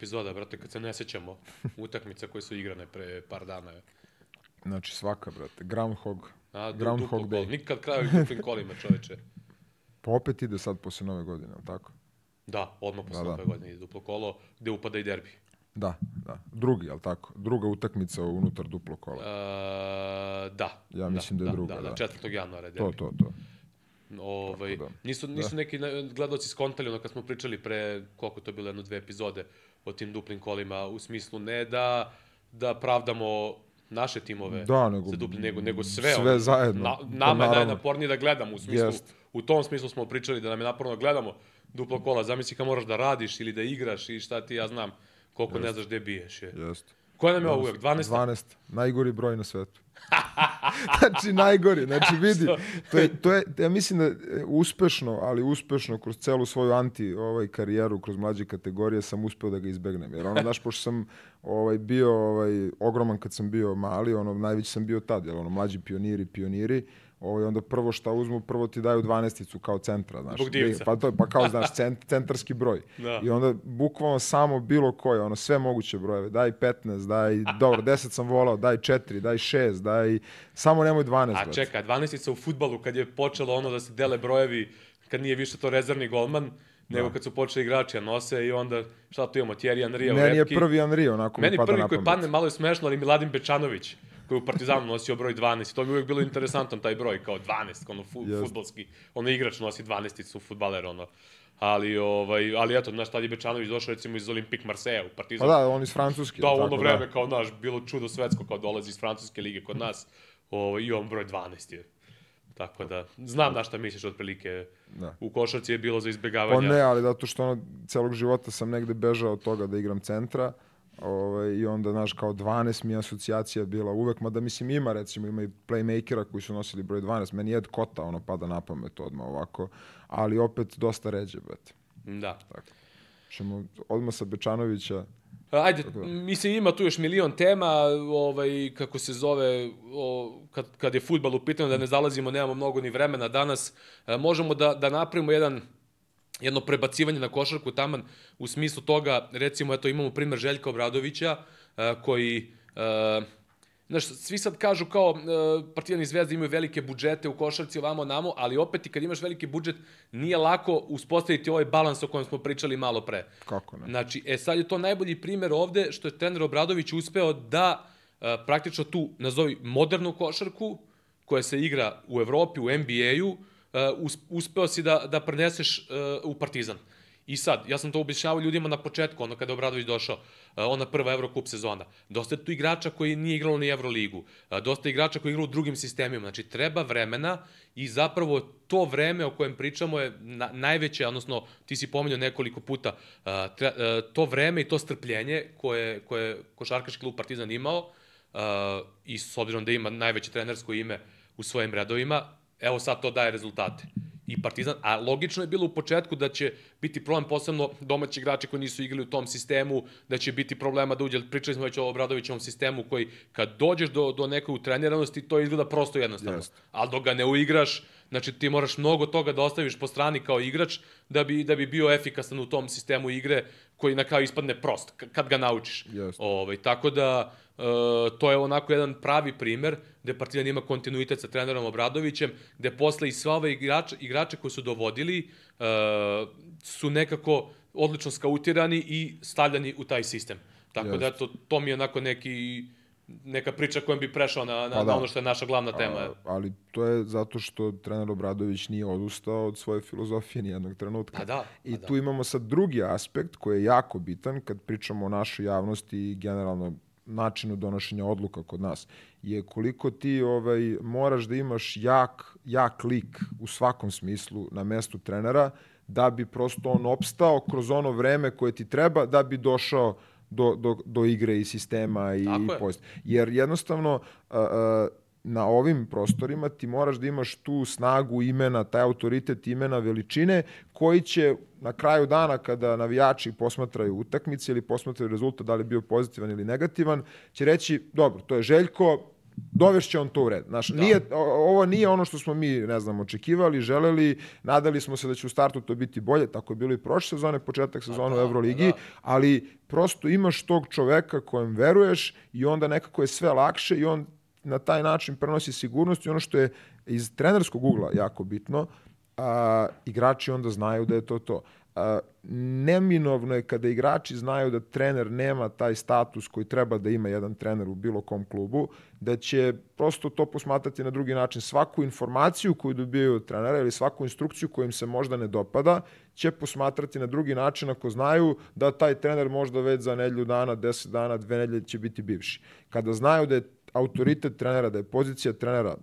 epizoda, brate, kad se ne sećamo utakmica koje su igrane pre par dana. Znači svaka, brate. Groundhog. A, Groundhog. Day. Nikad kraju duplim kolima, čoveče. Pa opet ide sad posle nove godine, ali tako? Da, odmah posle Da, da. nove godine ide duplo kolo, gde upada i derbi. Da, da. Drugi, ali tako? Druga utakmica unutar duplo kola. E, da. Ja mislim da je druga, Da, da, da. 4. januara je To, derbi. to, to. Ovaj, Tako da. nisu, nisu neki ne- gledaoci skontali ono kad smo pričali pre, koliko je to bilo, jedno, dve epizode o tim duplim kolima, u smislu ne da, da pravdamo naše timove Da, nego- za dupli, nego, nego sve. sve ono, zajedno. Na, Pa nama je najnapornije da gledamo, u smislu, Jest. u tom smislu smo pričali da nam je naporno da gledamo duplo kola, zamisli kad moraš da radiš ili da igraš i šta ti ja znam, koliko ne znaš gde biješ. Je. Jeste. Koja nam je ovo uvek? 12? 12. Najgori broj na svetu. znači, najgori. Znači, vidi, to je, to je, ja mislim da e, uspešno, ali uspešno kroz celu svoju anti ovaj, karijeru, kroz mlađe kategorije, sam uspeo da ga izbegnem. Jer ono, znaš, pošto sam ovaj, bio ovaj, ogroman kad sam bio mali, ono, najveći sam bio tad, jer ono, mlađi pioniri, pioniri, Ovaj, onda prvo šta uzmu, prvo ti daju 12 kao centra, znaš. Zbog divca. Pa to je, pa kao, znaš, cent, centarski broj. Da. I onda bukvalno samo bilo koje, ono sve moguće brojeve, daj 15, daj, dobro, 10 sam volao, daj 4, daj 6, daj, samo nemoj 12. A čekaj, 12 u futbalu kad je počelo ono da se dele brojevi, kad nije više to rezervni golman, nego kad su počeli igrači da nose i onda šta tu imamo, Thierry Henry, Meni je prvi Henry, onako Meni mi pada prvi koji padne malo je smešno, ali Miladin Bečanović, koji je u Partizanu nosio broj 12. To mi je uvijek bilo interesantan taj broj, kao 12, ono fu, Jest. futbolski. Ono igrač nosi 12 su futbaler, ono. Ali, ovaj, ali eto, znaš, tad je Bečanović došao recimo iz Olimpik Marseja u Pa Partizan. da, on iz Francuske. Da, u ono vreme kao naš, bilo čudo svetsko kao dolazi iz Francuske lige kod nas. O, I on broj 12 je. Tako da, znam na šta misliš otprilike. Da. U košarci je bilo za Pa izbjegavanje. ne, ali zato što ono, celog života sam negde bežao od toga da igram centra. Ovaj, I onda, znaš, kao 12 mi je asocijacija bila uvek, mada mislim ima, recimo, ima i playmakera koji su nosili broj 12. Meni Ed Kota, ono, pada na pamet odmah ovako, ali opet dosta ređe, brate. Da. Ćemo odmah sa Bečanovića, Ajde, mislim ima tu još milion tema, ovaj, kako se zove, o, kad, kad je futbal u pitanju, da ne zalazimo, nemamo mnogo ni vremena danas, e, možemo da, da napravimo jedan jedno prebacivanje na košarku taman u smislu toga, recimo, eto, imamo primer Željka Obradovića, e, koji, e, znaš, svi sad kažu kao e, Partizan i Zvezda imaju velike budžete u košarci ovamo namo, ali opet i kad imaš veliki budžet, nije lako uspostaviti ovaj balans o kojem smo pričali malo pre. kako ne? Znači, e sad je to najbolji primer ovde što je trener Obradović uspeo da e, praktično tu, nazovi, modernu košarku koja se igra u Evropi, u NBA-u, us, uspeo si da, da preneseš e, u Partizan. I sad, ja sam to objašnjavao ljudima na početku, ono kada je Obradović došao, e, ona prva Evrokup sezona. Dosta je tu igrača koji nije igralo ni Evroligu. E, Dosta je igrača koji igralo u drugim sistemima. Znači, treba vremena i zapravo to vreme o kojem pričamo je na, najveće, odnosno ti si pominjao nekoliko puta, tre, to vreme i to strpljenje koje, koje je košarkaški klub Partizan imao i s obzirom da ima najveće trenersko ime u svojim redovima, evo sad to daje rezultate. I Partizan, a logično je bilo u početku da će biti problem posebno domaći igrači koji nisu igrali u tom sistemu, da će biti problema da uđe, pričali smo već o Obradovićevom sistemu koji kad dođeš do, do neke utreniranosti, to izgleda prosto jednostavno. Jest. Ali dok ga ne uigraš, znači ti moraš mnogo toga da ostaviš po strani kao igrač da bi, da bi bio efikasan u tom sistemu igre koji na kraju ispadne prost kad ga naučiš. Jeste. Ovaj, tako da to je onako jedan pravi primer gde Partizan ima kontinuitet sa trenerom Obradovićem, gde posle i sva ove igrače, igrače koji su dovodili e, su nekako odlično skautirani i stavljani u taj sistem. Tako da Jeste. eto, to mi je onako neki neka priča kojom bi prešao na, na, Pa na da. ono što je naša glavna tema. A, ali to je zato što trener Obradović nije odustao od svoje filozofije nijednog trenutka. Pa da, I pa tu imamo sad drugi aspekt koji je jako bitan kad pričamo o našoj javnosti i generalno načinu donošenja odluka kod nas je koliko ti ovaj moraš da imaš jak jak lik u svakom smislu na mestu trenera da bi prosto on opstao kroz ono vreme koje ti treba da bi došao do, do, do igre i sistema i, Tako i je. post. Jer jednostavno a, a, na ovim prostorima ti moraš da imaš tu snagu imena, taj autoritet imena, veličine, koji će na kraju dana kada navijači posmatraju utakmice ili posmatraju rezultat, da li je bio pozitivan ili negativan, će reći, dobro, to je Željko, dovešće on to u red. Znaš, Da. nije, ovo nije ono što smo mi, ne znam, očekivali, želeli, nadali smo se da će u startu to biti bolje, tako je bilo i prošle sezone, početak sezone da, u Euroligi, da. ali prosto imaš tog čoveka kojem veruješ i onda nekako je sve lakše i on na taj način prenosi sigurnost i ono što je iz trenerskog ugla jako bitno, a, igrači onda znaju da je to to. A, neminovno je kada igrači znaju da trener nema taj status koji treba da ima jedan trener u bilo kom klubu, da će prosto to posmatrati na drugi način. Svaku informaciju koju dobijaju od trenera ili svaku instrukciju koja im se možda ne dopada, će posmatrati na drugi način ako znaju da taj trener možda već za nedelju dana, deset dana, dve nedelje će biti bivši. Kada znaju da je autoritet trenera, da je pozicija trenera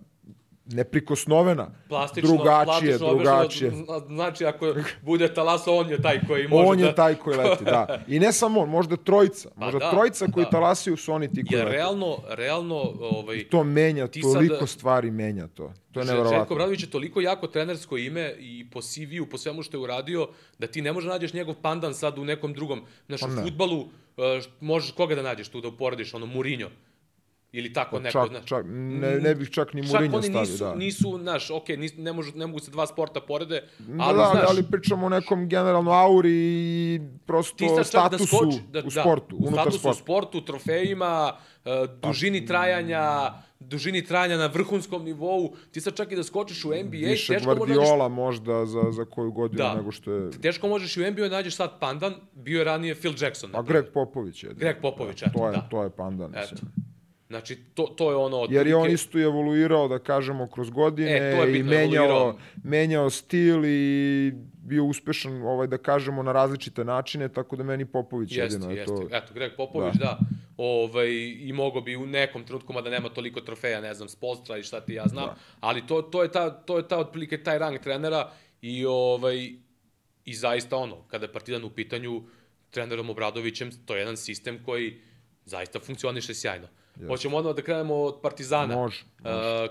neprikosnovena, Plastično, drugačije, plastično drugačije. Znači, ako bude talasao, on je taj koji može On da... je taj koji leti, da. I ne samo on, možda trojica. Pa možda da, trojica koji da. talasiju su oni ti koji Jer lete. realno, realno, ovaj, To menja, Ti sad- toliko stvari menja to. To je Željko neverovatno. Obradović je toliko jako trenersko ime i po CV-u, po svemu što je uradio, da ti ne možeš da nađeš njegov pandan sad u nekom drugom. Znaš, Pa u futbalu uh, možeš koga da nađeš tu da uporediš, ono Mourinho. Ili tako neko, Pa čak, znaš. čak, ne, ne bih čak ni Mourinho oni stavio, nisu, da. nisu, znaš, okej, nis, ne, može, ne mogu se dva sporta porede, Da, ali, da, znaš, ali pričamo o nekom generalno auri i prosto čak statusu da skoči, da, u sportu, da, u unutar statusu u sportu, trofejima, uh, dužini trajanja, dužini trajanja na vrhunskom nivou, ti sad čak i da skočiš u NBA, Više teško nađeš Guardiola možda za, za koju godinu Da. nego što je... Teško možeš i u NBA nađeš sad pandan, bio je ranije Phil Jackson. A. Greg Popović je. Greg Popović, da, eto, to je, da. To je pandan, Eto. mislim. Znači, to, to je ono... Jer je on isto i evoluirao, da kažemo, kroz godine E, to je i bitno, menjao, evoluirao. menjao stil i bio uspešan, ovaj, da kažemo, na različite načine, tako da meni Popović Jeste, jedino je jeste. to... Eto, Greg Popović, da. Ovaj, I mogo bi u nekom trenutku, mada nema toliko trofeja, ne znam, Spolstra i šta ti ja znam, Da. ali to, to, je ta, to je ta otprilike taj rang trenera i, ovaj, i zaista ono, kada je Partizan u pitanju trenerom Obradovićem, to je jedan sistem koji zaista funkcioniše sjajno. Hoćemo odmah da krenemo od Partizana. Može, Uh,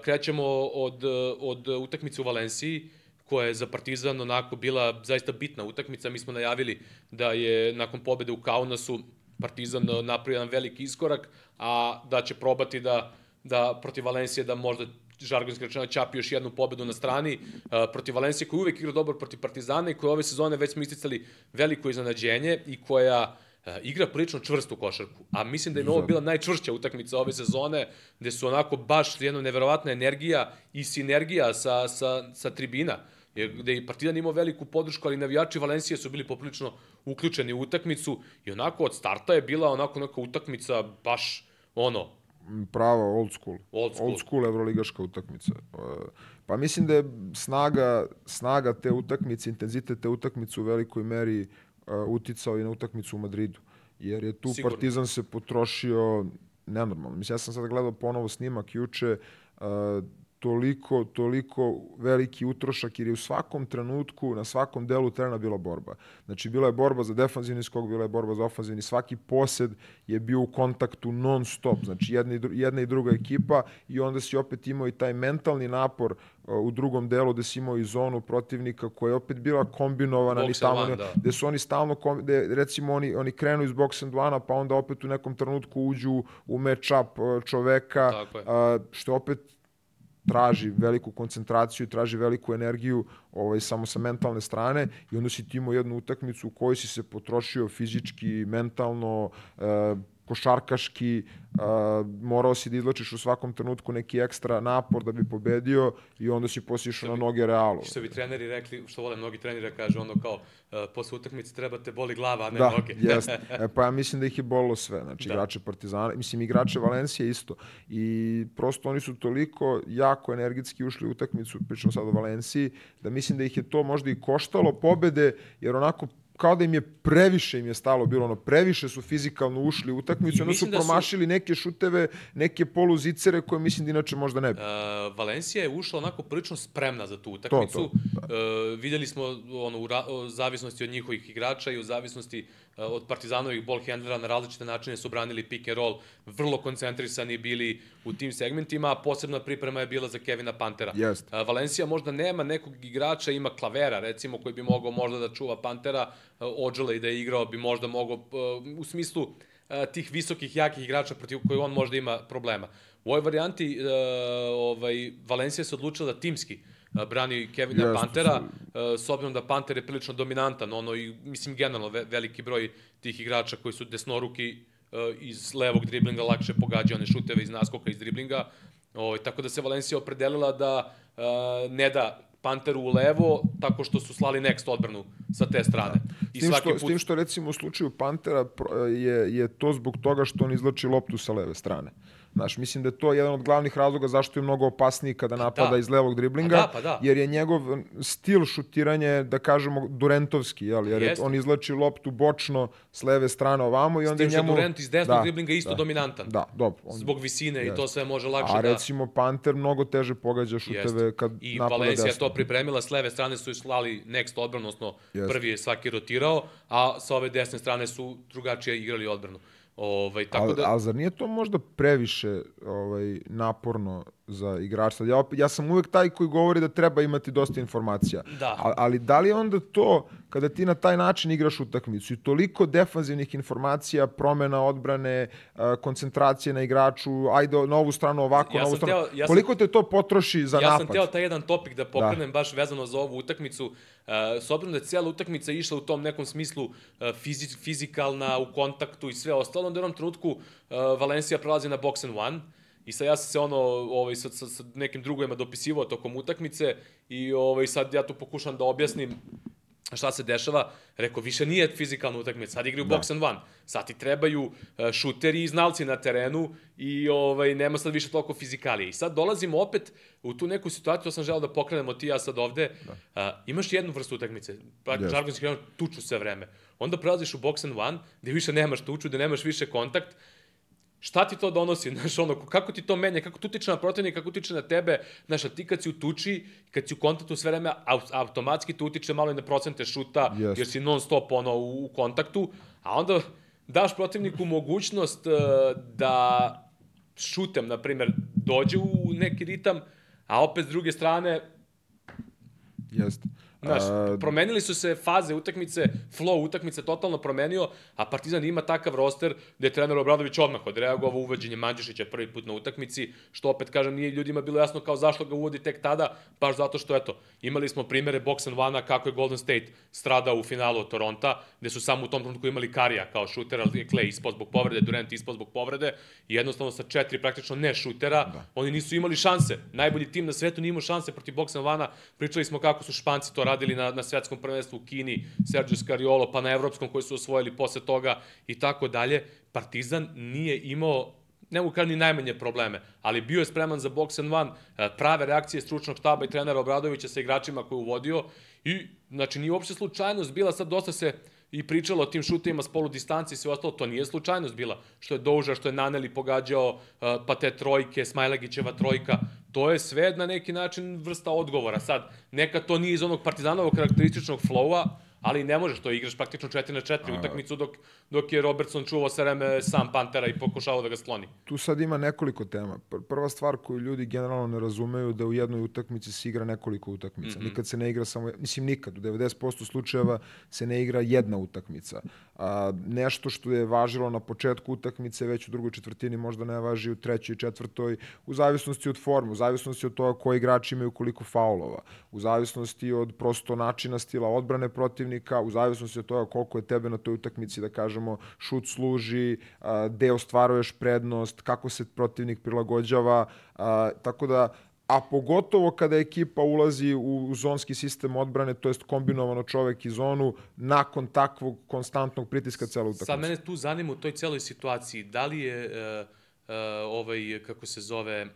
krećemo od, od utakmice u Valenciji, koja je za Partizan onako bila zaista bitna utakmica. Mi smo najavili da je nakon pobede u Kaunasu Partizan uh, napravio jedan veliki iskorak, a da će probati da, da protiv Valencije da možda žargonski rečeno ćapi još jednu pobedu na strani uh, protiv Valencije koja uvek igra dobro protiv Partizana i koja ove sezone već smo isticali veliko iznenađenje i koja uh, igra prilično čvrstu košarku. A mislim da je ovo bila najčvršća utakmica ove sezone, gde su onako baš jedna neverovatna energija i sinergija sa, sa, sa tribina gde je Partizan imao veliku podršku, ali navijači Valencije su bili poprilično uključeni u utakmicu i onako od starta je bila onako neka utakmica baš ono, Prava, old school. Old school. Old school evroligaška utakmica. E, Pa mislim da je snaga, snaga te utakmice, intenzitet te utakmice u velikoj meri uticao i na utakmicu u Madridu. Jer je tu Sigurno. Partizan se potrošio nenormalno. Mislim, ja sam sad gledao ponovo snimak juče, uh, toliko, toliko veliki utrošak, jer je u svakom trenutku, na svakom delu terena bila borba. Znači, bila je borba za defanzivni skok, bila je borba za ofanzivni, svaki posed je bio u kontaktu non stop, znači jedna i, dru, jedna i druga ekipa i onda si opet imao i taj mentalni napor uh, u drugom delu gde si imao i zonu protivnika koja je opet bila kombinovana, ni tamo, one, ne- da. gde su oni stalno, kom- gde, recimo oni, oni krenu iz box and one pa onda opet u nekom trenutku uđu u match-up uh, čoveka, je. uh, što opet traži veliku koncentraciju, traži veliku energiju ovaj, samo sa mentalne strane i onda si ti imao jednu utakmicu u kojoj si se potrošio fizički, mentalno, e, košarkaški, e, morao si da izlačiš u svakom trenutku neki ekstra napor da bi pobedio i onda si poslije išao na noge realu. što bi treneri rekli, što vole mnogi treneri da kažu ono kao, uh, posle utakmice treba te boli glava, a ne Da, noge. jeste. E, pa ja mislim da ih je bolilo sve. Znači, Da. igrače Partizana, mislim, igrače Valencije isto. I prosto oni su toliko jako energetski ušli u utakmicu, pričamo sad o Valenciji, da mislim da ih je to možda i koštalo pobede, jer onako kao da im je previše im je stalo bilo ono previše su fizikalno ušli u utakmicu I onda su da su- promašili neke šuteve neke poluzicere koje mislim da inače možda ne bi Uh, Valencija je ušla onako prilično spremna za tu utakmicu. To, to, Uh, vidjeli smo ono, u, ra, o zavisnosti od njihovih igrača i u zavisnosti od Partizanovih ball handlera na različite načine su branili pick and roll, vrlo koncentrisani bili u tim segmentima, a posebna priprema je bila za Kevina Pantera. Jeste. Uh, Valencija možda nema nekog igrača, ima Klavera recimo koji bi mogao možda da čuva Pantera, uh, Ođele i da je igrao bi možda mogao u smislu tih visokih, jakih igrača protiv kojih on možda ima problema. U ovoj varijanti ovaj, Valencija se odlučila da timski uh, brani Kevina Jeste, Pantera, s obzirom da Panter je prilično dominantan, ono i, mislim, generalno ve, veliki broj tih igrača koji su desnoruki iz levog driblinga lakše pogađa one šuteve iz naskoka iz driblinga, ovaj, tako da se Valencija opredelila da ne da Panteru u levo, tako što su slali next odbranu sa te strane. I s tim, što, put... s tim što recimo u slučaju Pantera je, je to zbog toga što on izlači loptu sa leve strane. Znaš, mislim da je to jedan od glavnih razloga zašto je mnogo opasniji kada pa napada da. iz levog driblinga, pa da, pa da. jer je njegov stil šutiranja, da kažemo, Durentovski, jel? jer je, on izlači loptu bočno s leve strane ovamo i onda je njemu... Durent iz desnog da, driblinga isto da, dominantan. Da, dobro. On, Zbog visine jest. i to sve može lakše A da... recimo Panter mnogo teže pogađa šuteve kad I napada Valencia desno. to pripremila, s leve strane su slali next odbranu, odnosno prvi je svaki rotirao, a sa ove desne strane su drugačije igrali odbranu. Ovaj, tako ali, da... ali zar nije to možda previše ovaj, naporno za igrača? Ja, ja sam uvek taj koji govori da treba imati dosta informacija. Da. Ali, ali da li je onda to, kada ti na taj način igraš utakmicu i toliko defanzivnih informacija, promena odbrane, koncentracije na igraču, ajde na ovu stranu ovako, ja na ovu stranu, teo, ja koliko te to potroši za ja napad? Ja sam teo taj jedan topik da pokrenem da. baš vezano za ovu utakmicu, uh, s obzirom da je cijela utakmica išla u tom nekom smislu uh, fizi, fizikalna, u kontaktu i sve ostalo, onda u jednom trenutku Valencija prelazi na box and one, I sad ja sam se ono, ovaj, sa, sa, sa nekim drugovima dopisivao tokom utakmice i ovaj, sad ja tu pokušam da objasnim šta se dešava, rekao, više nije fizikalna utakmica, sad igraju da. box and one, sad ti trebaju uh, šuteri i znalci na terenu i ovaj, nema sad više toliko fizikalije. I sad dolazimo opet u tu neku situaciju, to sam želeo da pokrenemo ti ja sad ovde, da. uh, imaš jednu vrstu utakmice, pa yes. žargonski tuču sve vreme, onda prelaziš u box and one, gde više nemaš tuču, gde nemaš više kontakt, šta ti to donosi, znaš, ono, kako ti to menja, kako tu utiče na protivnika, kako utiče na tebe, znaš, a ti kad si u tuči, kad si u kontaktu sve vreme, automatski to utiče malo i na procente šuta, yes. jer si non stop, ono, u, u kontaktu, a onda daš protivniku mogućnost uh, da šutem, na primer, dođe u neki ritam, a opet s druge strane... Jeste. Znaš, promenili su se faze utakmice, flow utakmice totalno promenio, a Partizan ima takav roster da je trener Obradović odmah odreagovao uvođenje Mandžišića prvi put na utakmici, što opet kažem nije ljudima bilo jasno kao zašto ga uvodi tek tada, baš zato što eto, imali smo primere box and one kako je Golden State stradao u finalu od Toronta, gde su samo u tom trenutku imali Karija kao šuter, ali je Clay ispod zbog povrede, Durant ispod zbog povrede i jednostavno sa četiri praktično ne šutera, da. oni nisu imali šanse. Najbolji tim na svetu nije imao šanse protiv box and one Pričali smo kako su Španci to radili na, na svetskom prvenstvu u Kini, Sergio Scariolo, pa na evropskom koji su osvojili posle toga i tako dalje. Partizan nije imao ne mogu ni najmanje probleme, ali bio je spreman za box and one, e, prave reakcije stručnog štaba i trenera Obradovića sa igračima koje uvodio i, znači, nije uopšte slučajnost bila, sad dosta se i pričalo o tim šutima s polu distanci i sve ostalo, to nije slučajnost bila. Što je Douža, što je Naneli pogađao, e, pa te trojke, Smajlagićeva trojka, to je sve na neki način vrsta odgovora. Sad, neka to nije iz onog partizanovog karakterističnog flowa, ali ne možeš to igraš praktično 4 na 4 utakmicu dok, dok je Robertson čuvao sa vreme sam Pantera i pokušavao da ga skloni. Tu sad ima nekoliko tema. Prva stvar koju ljudi generalno ne razumeju da u jednoj utakmici se igra nekoliko utakmica. Mm -hmm. Nikad se ne igra samo, mislim nikad, u 90% slučajeva se ne igra jedna utakmica. A, nešto što je važilo na početku utakmice, već u drugoj četvrtini možda ne važi u trećoj i četvrtoj, u zavisnosti od forme, u zavisnosti od toga koji igrači imaju koliko faulova, u zavisnosti od prosto načina stila odbrane protivnika, u zavisnosti od toga koliko je tebe na toj utakmici, da kažemo, šut služi, gde ostvaruješ prednost, kako se protivnik prilagođava, tako da a pogotovo kada ekipa ulazi u zonski sistem odbrane, to jest kombinovano čovek i zonu, nakon takvog konstantnog pritiska celo utakmice. Sad mene tu zanima u toj celoj situaciji, da li je uh, uh, ovaj, kako se zove,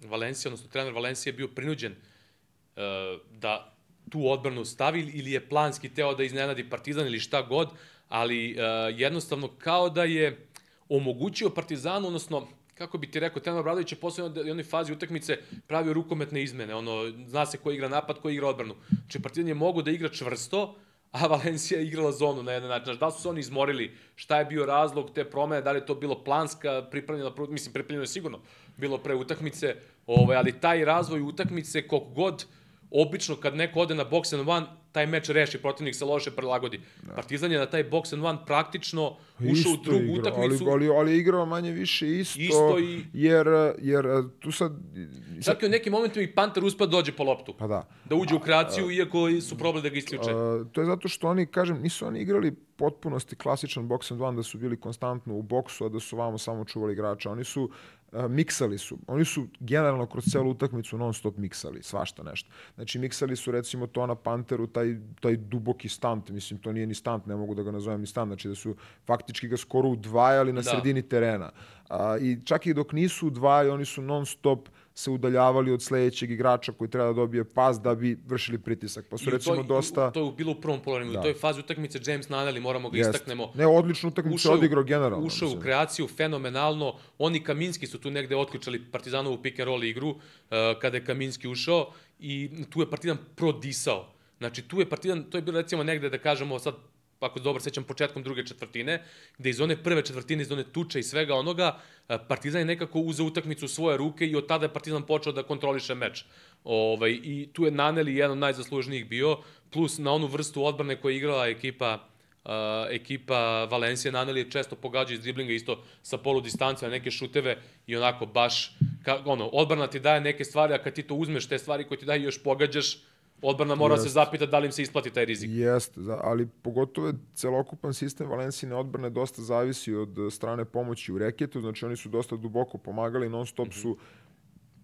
Valencija, odnosno trener Valencija bio prinuđen uh, da tu odbranu stavi ili je planski teo da iznenadi Partizan ili šta god, ali uh, jednostavno kao da je omogućio Partizanu, odnosno kako bi ti rekao, Trener Obradović je posle jednoj fazi utakmice pravio rukometne izmene, ono, zna se ko igra napad, ko igra odbranu. Znači, Partizan je mogo da igra čvrsto, a Valencija je igrala zonu na jedan način. Znači, da su se oni izmorili, šta je bio razlog te promene, da li je to bilo planska, pripremljena, mislim, pripremljeno je sigurno bilo pre utakmice, ovaj, ali taj razvoj utakmice, koliko god obično kad neko ode na box and one, taj meč reši, protivnik se loše prilagodi. Da. Partizan je na taj box and one praktično ušao u drugu igra, utakmicu. Ali, ali, ali je igrao manje više isto, Isto i- jer, jer tu sad... Čak i u nekim momentima i Panter uspeo da dođe po loptu. Pa da. Da uđe u kreaciju, iako su probali da ga isključe. A, to je zato što oni, kažem, nisu oni igrali potpunosti klasičan box and one, da su bili konstantno u boksu, a da su vamo samo čuvali igrača. Oni su a, miksali su. Oni su generalno kroz celu utakmicu non stop miksali, svašta nešto. Znači miksali su recimo to na Panteru, taj, taj duboki stant, mislim to nije ni stant, ne mogu da ga nazovem ni stant, znači da su faktički ga skoro udvajali na Da. sredini terena. A, I čak i dok nisu udvajali, oni su non stop se udaljavali od sledećeg igrača koji treba da dobije pas da bi vršili pritisak. Pa su I recimo toj- dosta... To je bilo u prvom polovremenu. Da. U toj fazi utakmice James Naneli, moramo ga Jest. istaknemo. Ne, odličnu utakmicu odigrao generalno. Ušao u kreaciju fenomenalno. Oni Kaminski su tu negde otključali Partizanovu pick and roll igru uh, kada je Kaminski ušao i tu je Partizan prodisao. Znači tu je Partizan, to je bilo recimo negde da kažemo sad ako dobro sećam, početkom druge četvrtine, gde iz one prve četvrtine, iz one tuče i svega onoga, uh, Partizan je nekako uzeo utakmicu u svoje ruke i od tada je Partizan počeo da kontroliše meč. Ovaj, I tu je Naneli jedan od najzaslužnijih bio, plus na onu vrstu odbrane koja je igrala ekipa uh, ekipa Valencija Naneli često pogađa iz driblinga isto sa polu distance na neke šuteve i onako baš ka, ono odbrana ti daje neke stvari a kad ti to uzmeš te stvari koje ti daje još pogađaš odbrana mora Jest. se zapita da li im se isplati taj rizik. Jeste, za- ali pogotovo je celokupan sistem Valencijne odbrane dosta zavisi od eh, strane pomoći u reketu, znači oni su dosta duboko pomagali, non stop Mhm. su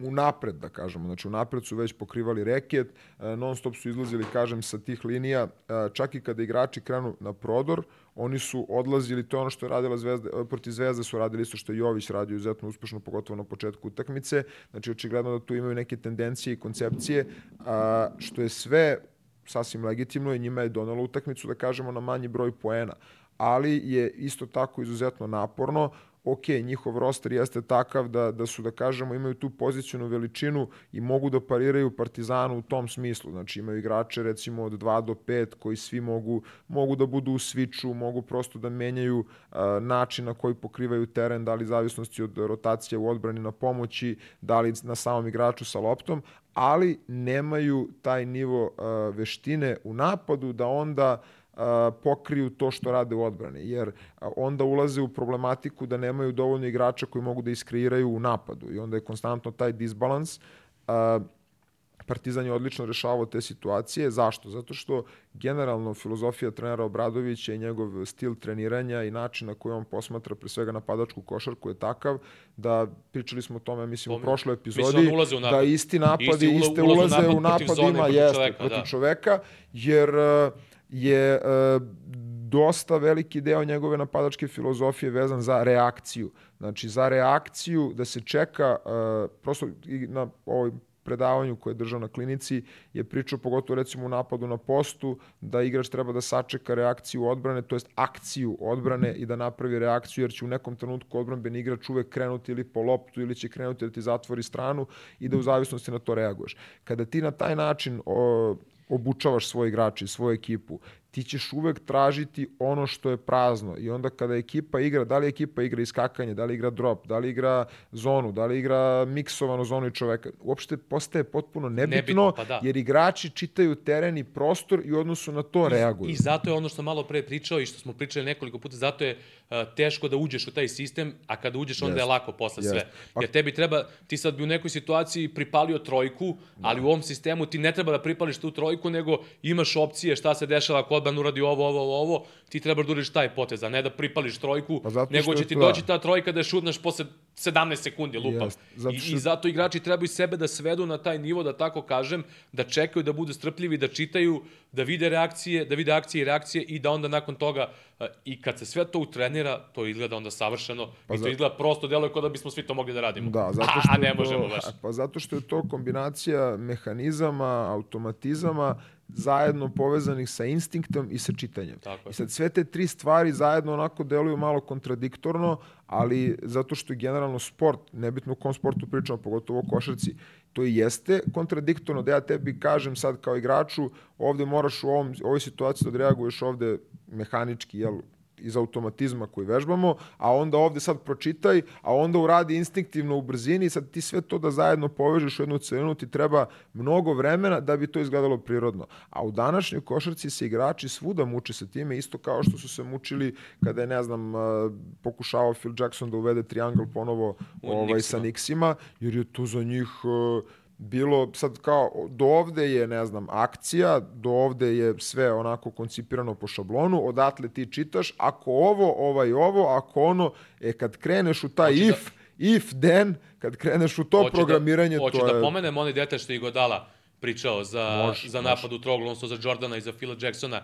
unapred, da kažemo, znači unapred su već pokrivali reket, eh, non stop su izlazili, kažem, sa tih linija, eh, čak i kada igrači krenu na prodor, oni su odlazili, to je ono što je radila Zvezda, eh, protiv Zvezde su radili isto što je Jović radio izuzetno uspešno, pogotovo na početku utakmice, znači očigledno da tu imaju neke tendencije i koncepcije, a, što je sve sasvim legitimno i njima je donelo utakmicu, da kažemo, na manji broj poena. Ali je isto tako izuzetno naporno. Ok, njihov roster jeste takav da, da su, da kažemo, imaju tu pozicijonu veličinu i mogu da pariraju Partizanu u tom smislu. Znači imaju igrače recimo od 2 do 5 koji svi mogu, mogu da budu u sviču, mogu prosto da menjaju a, način na koji pokrivaju teren, da li zavisnosti od rotacije u odbrani na pomoći, da li na samom igraču sa loptom, ali nemaju taj nivo a, veštine u napadu da onda pokriju to što rade u odbrani, jer onda ulaze u problematiku da nemaju dovoljno igrača koji mogu da iskreiraju u napadu i onda je konstantno taj disbalans. Partizan je odlično rešavao te situacije. Zašto? Zato što generalno filozofija trenera Obradovića i njegov stil treniranja i način na koji on posmatra pre svega napadačku košarku je takav da pričali smo o tome mislim u prošloj mislim, epizodi ulaze napad. da isti napadi Isti ula- iste ulaze u ulaze u napad protiv napad ima protiv jeste čoveka, protiv da. čoveka jer uh, je uh, dosta veliki deo njegove napadačke filozofije vezan za reakciju. Znači, za reakciju da se čeka, uh, prosto i na ovoj predavanju koje je držao na klinici je pričao pogotovo recimo u napadu na postu da igrač treba da sačeka reakciju odbrane, to jest akciju odbrane i da napravi reakciju jer će u nekom trenutku odbranbeni igrač uvek krenuti ili po loptu ili će krenuti da ti zatvori stranu i da u zavisnosti na to reaguješ. Kada ti na taj način obučavaš svoje igrače i svoju ekipu, ti ćeš uvek tražiti ono što je prazno i onda kada ekipa igra, da li ekipa igra iskakanje, da li igra drop, da li igra zonu, da li igra miksovanu zonu i čoveka, uopšte postaje potpuno nebitno, Nebitno, pa da. jer igrači čitaju teren i prostor i odnosu na to reaguju. I zato je ono što malo pre pričao i što smo pričali nekoliko puta, zato je teško da uđeš u taj sistem, a kada uđeš onda je Jest. lako posle Jest. sve. Pa- Jer tebi treba, ti sad bi u nekoj situaciji pripalio trojku, ali u ovom sistemu ti ne treba da pripališ tu trojku, nego imaš opcije šta se dešava ako odbran uradi ovo, ovo, ovo, ovo, ti treba da uradiš taj potez, a ne da pripališ trojku, Pa nego će ti to- doći ta trojka da je šutneš posle 17 sekundi, lupam. Jest. Zato I, što- I zato igrači trebaju sebe da svedu na taj nivo, da tako kažem, da čekaju, da budu strpljivi, da čitaju, da vide reakcije, da vide akcije i reakcije i da onda nakon toga eh, i kad se sve to utrenira, to izgleda onda savršeno Pa i to za- izgleda prosto, deluje kao da bismo svi to mogli da radimo. Da, zato a, što a je ne to, možemo baš. Pa zato što je to kombinacija mehanizama, automatizama, zajedno povezanih sa instinktom i sa čitanjem. Tako je. I sad sve te tri stvari zajedno onako deluju malo kontradiktorno, ali zato što je generalno sport, nebitno u kom sportu pričamo, pogotovo o košarci, to i jeste kontradiktorno da ja tebi kažem sad kao igraču, ovde moraš u ovom, ovoj situaciji da odreaguješ ovde mehanički, jel, iz automatizma koji vežbamo, a onda ovde sad pročitaj, a onda uradi instinktivno u brzini i sad ti sve to da zajedno povežeš u jednu celinu ti treba mnogo vremena da bi to izgledalo prirodno. A u današnjoj košarci se igrači svuda muče sa time, isto kao što su se mučili kada je, ne znam, pokušavao Phil Jackson da uvede triangle ponovo ovaj, sa Nixima, jer je to za njih bilo sad kao do ovde je ne znam akcija, do ovde je sve onako koncipirano po šablonu, odatle ti čitaš, ako ovo, ovaj ovo, ako ono, e kad kreneš u taj Hoće if, da... if then, kad kreneš u to da- programiranje, da, to je... Hoće da pomenem onaj detalj što je Godala pričao za, mož, za napad mož. u troglu, odnosno za Jordana i za Phila Jacksona,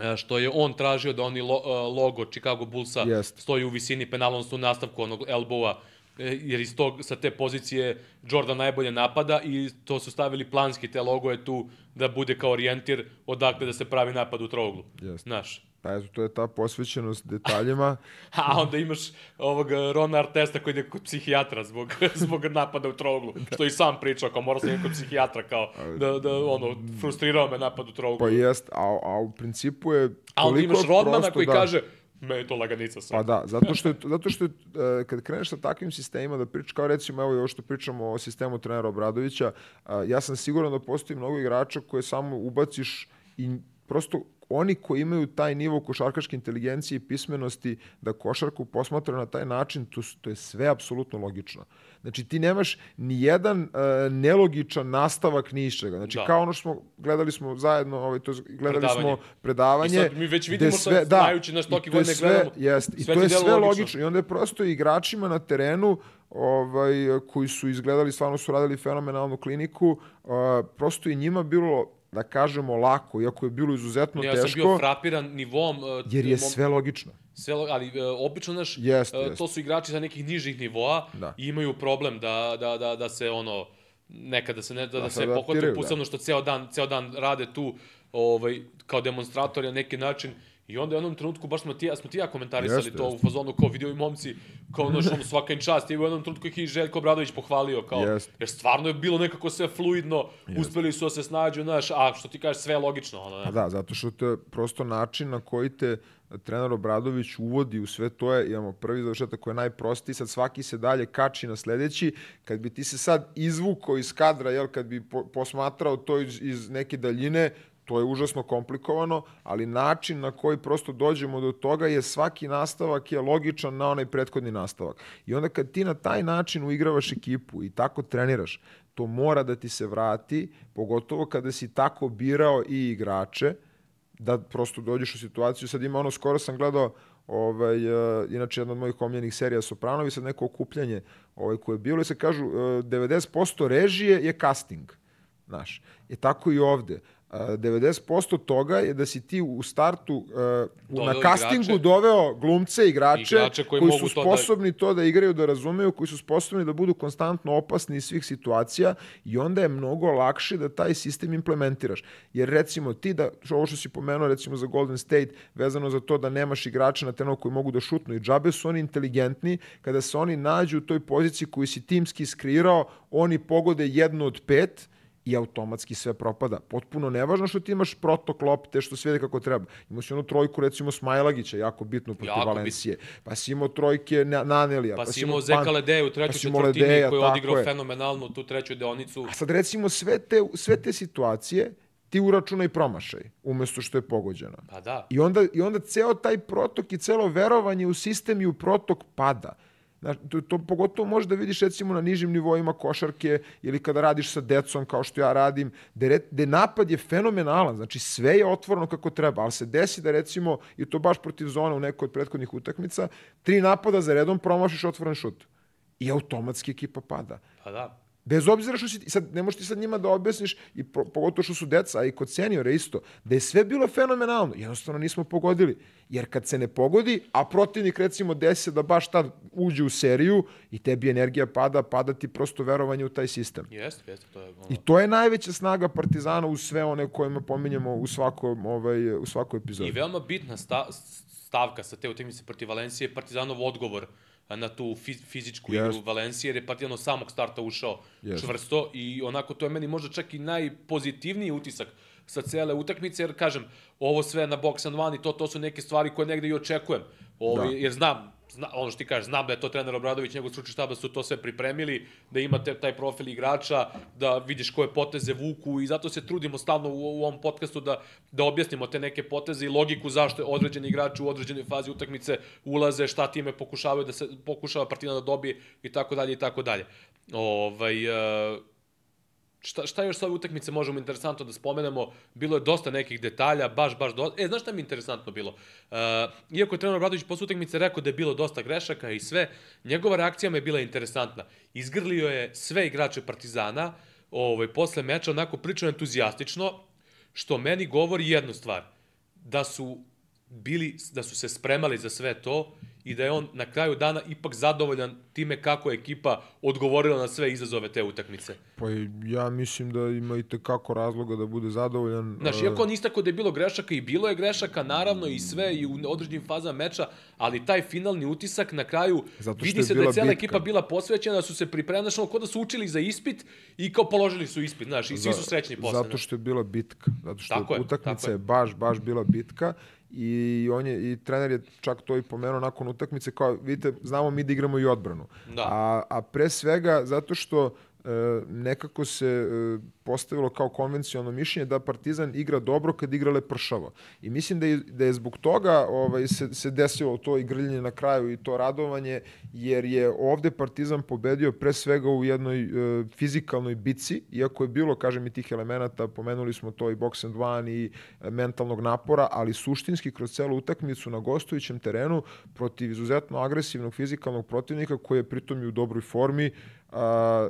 e, što je on tražio da oni lo, e, logo Chicago Bullsa Jest. stoji u visini penala, odnosno u nastavku onog elbowa jer iz tog, sa te pozicije Jordan najbolje napada i to su stavili planski, te logo je tu da bude kao orijentir odakle da se pravi napad u trouglu. Yes. Znaš. Pa eto, to je ta posvećenost detaljima. A onda imaš ovog Rona Artesta koji ide kod psihijatra zbog, zbog napada u trouglu, da. što i sam pričao, kao mora sam kod psihijatra, kao da, da ono, frustrirao me napad u trouglu. Pa jest, a, a u principu je A onda imaš Rodmana koji da. kaže, Me je to laganica sad. Pa da, zato što je, zato što je, uh, kad kreneš sa takvim sistemima da pričaš, kao recimo evo ovo što pričamo o sistemu trenera Obradovića, uh, ja sam siguran da postoji mnogo igrača koje samo ubaciš i prosto oni koji imaju taj nivo košarkaške inteligencije i pismenosti da košarku posmatra na taj način, to, to je sve apsolutno logično. Znači ti nemaš ni jedan uh, nelogičan nastavak ni iščega. Znači da. kao ono što smo gledali smo zajedno, ovaj to gledali predavanje. smo predavanje. I sad mi već vidimo sve, sad, da, znajući na stoki godine sve, gledamo. Jest, I to je sve logično. logično. I onda je prosto igračima na terenu ovaj, koji su izgledali, stvarno su radili fenomenalnu kliniku, uh, prosto i njima bilo da kažemo lako, iako je bilo izuzetno ja, teško. Ja sam bio frapiran nivom... Uh, jer je sve logično. Sve, ali uh, obično, naš, jest, uh, jest. to su igrači sa nekih nižih nivoa da. i imaju problem da, da, da, da se ono nekada se ne da, da, da se pohvate posebno da. što ceo dan ceo dan rade tu ovaj kao demonstratori na neki način I onda u jednom trenutku baš smo ti, smo ti ja komentarisali jeste, to jeste. u fazonu kao video i momci, kao ono svaka im čast. I u jednom trenutku ih i Željko Bradović pohvalio kao, jeste. jer stvarno je bilo nekako sve fluidno, jeste. uspeli su da se snađu, znaš, a što ti kažeš sve je logično. Ono, ne? Pa da, zato što to je prosto način na koji te trener Obradović uvodi u sve to je, imamo prvi završetak koji je najprostiji, sad svaki se dalje kači na sledeći, kad bi ti se sad izvukao iz kadra, jel, kad bi po, posmatrao to iz, iz neke daljine, to je užasno komplikovano, ali način na koji prosto dođemo do toga je svaki nastavak je logičan na onaj prethodni nastavak. I onda kad ti na taj način uigravaš ekipu i tako treniraš, to mora da ti se vrati, pogotovo kada si tako birao i igrače, da prosto dođeš u situaciju, sad ima ono, skoro sam gledao, ovaj, uh, inače jedna od mojih omljenih serija Sopranovi, sad neko okupljanje ovaj, koje je bilo i se kažu uh, 90% režije je casting. Znaš, je tako i ovde. 90% toga je da si ti u startu uh, na castingu igrače, doveo glumce, igrače, igrače koji, koji su sposobni to da... to da igraju, da razumeju, koji su sposobni da budu konstantno opasni iz svih situacija i onda je mnogo lakše da taj sistem implementiraš. Jer recimo ti da, ovo što si pomenuo recimo za Golden State, vezano za to da nemaš igrača na terenu koji mogu da šutnu i džabe su oni inteligentni, kada se oni nađu u toj poziciji koju si timski iskreirao, oni pogode jednu od pet, i automatski sve propada. Potpuno nevažno što ti imaš protok lopte, što sve kako treba. Imao si onu trojku, recimo, Smajlagića, jako bitnu protiv jako Valencije. Bit. Pa si imao trojke Nanelija. Pa, pa si imao Zeka Ledeja u trećoj pa četvrtini koji je odigrao je. fenomenalno tu treću deonicu. A sad recimo sve te, sve te situacije ti uračunaj promašaj, umesto što je pogođeno. Pa da. I onda, I onda ceo taj protok i celo verovanje u sistem i u protok pada. Znaš, to, to pogotovo možeš da vidiš recimo na nižim nivoima košarke ili kada radiš sa decom kao što ja radim, gde, napad je fenomenalan, znači sve je otvoreno kako treba, ali se desi da recimo, i to baš protiv zona u nekoj od prethodnih utakmica, tri napada za redom promašiš otvoren šut. I automatski ekipa pada. Pa da. Bez obzira što si, sad, ne možeš ti sad njima da objasniš, i po, pogotovo što su deca, a i kod seniora isto, da je sve bilo fenomenalno. Jednostavno nismo pogodili. Jer kad se ne pogodi, a protivnik recimo desi da baš tad uđe u seriju i tebi energija pada, pada ti prosto verovanje u taj sistem. Jeste, jeste. To je, ono... I to je najveća snaga Partizana u sve one kojima pominjemo u, svakom, ovaj, u svakoj epizodi. I veoma bitna stavka sa te utakmice protiv Valencije, Partizanov odgovor na tu fizičku yes. igru Valencije, jer je Partizan od samog starta ušao yes. čvrsto i onako to je meni možda čak i najpozitivniji utisak sa cele utakmice, jer kažem, ovo sve na box and one i to, to su neke stvari koje negde i očekujem. Ovo, da. Jer znam, zna, ono što ti kažeš, znam da je to trener Obradović, njegov stručni štab da su to sve pripremili, da imate taj profil igrača, da vidiš koje poteze vuku i zato se trudimo stalno u, u ovom podcastu da, da objasnimo te neke poteze i logiku zašto je određeni igrači u određenoj fazi utakmice ulaze, šta time pokušavaju da se pokušava Partizan da dobije i tako dalje i tako dalje. Ovaj, uh, Šta, šta još sa ove utakmice možemo interesantno da spomenemo? Bilo je dosta nekih detalja, baš, baš dosta. E, znaš šta mi je interesantno bilo? Uh, iako je trener Obradović posle utakmice rekao da je bilo dosta grešaka i sve, njegova reakcija mi je bila interesantna. Izgrlio je sve igrače Partizana, ovaj, posle meča onako pričao entuzijastično, što meni govori jednu stvar, da su bili, da su se spremali za sve to i da je on na kraju dana ipak zadovoljan time kako je ekipa odgovorila na sve izazove te utakmice. Pa ja mislim da ima i tekako razloga da bude zadovoljan. Znaš, iako on istako da je bilo grešaka i bilo je grešaka, naravno i sve i u određenim fazama meča, ali taj finalni utisak na kraju vidi se da je cela bitka. ekipa bila posvećena, da su se pripremili, znaš, kod da su učili za ispit i kao položili su ispit, znaš, i svi su srećni posle. Zato što je bila bitka, zato što tako utakmica je, je baš, baš bila bitka i on je i trener je čak to i pomenuo nakon utakmice kao vidite znamo mi da igramo i odbranu. Da. A a pre svega zato što nekako se e, postavilo kao konvencionalno mišljenje da Partizan igra dobro kad igra lepršavo. I mislim da je, da je zbog toga ovaj, se, se desilo to igrljenje na kraju i to radovanje, jer je ovde Partizan pobedio pre svega u jednoj e, fizikalnoj bici, iako je bilo, kažem, i tih elemenata, pomenuli smo to i box and one i e, mentalnog napora, ali suštinski kroz celu utakmicu na gostujućem terenu protiv izuzetno agresivnog fizikalnog protivnika koji je pritom i u dobroj formi, a,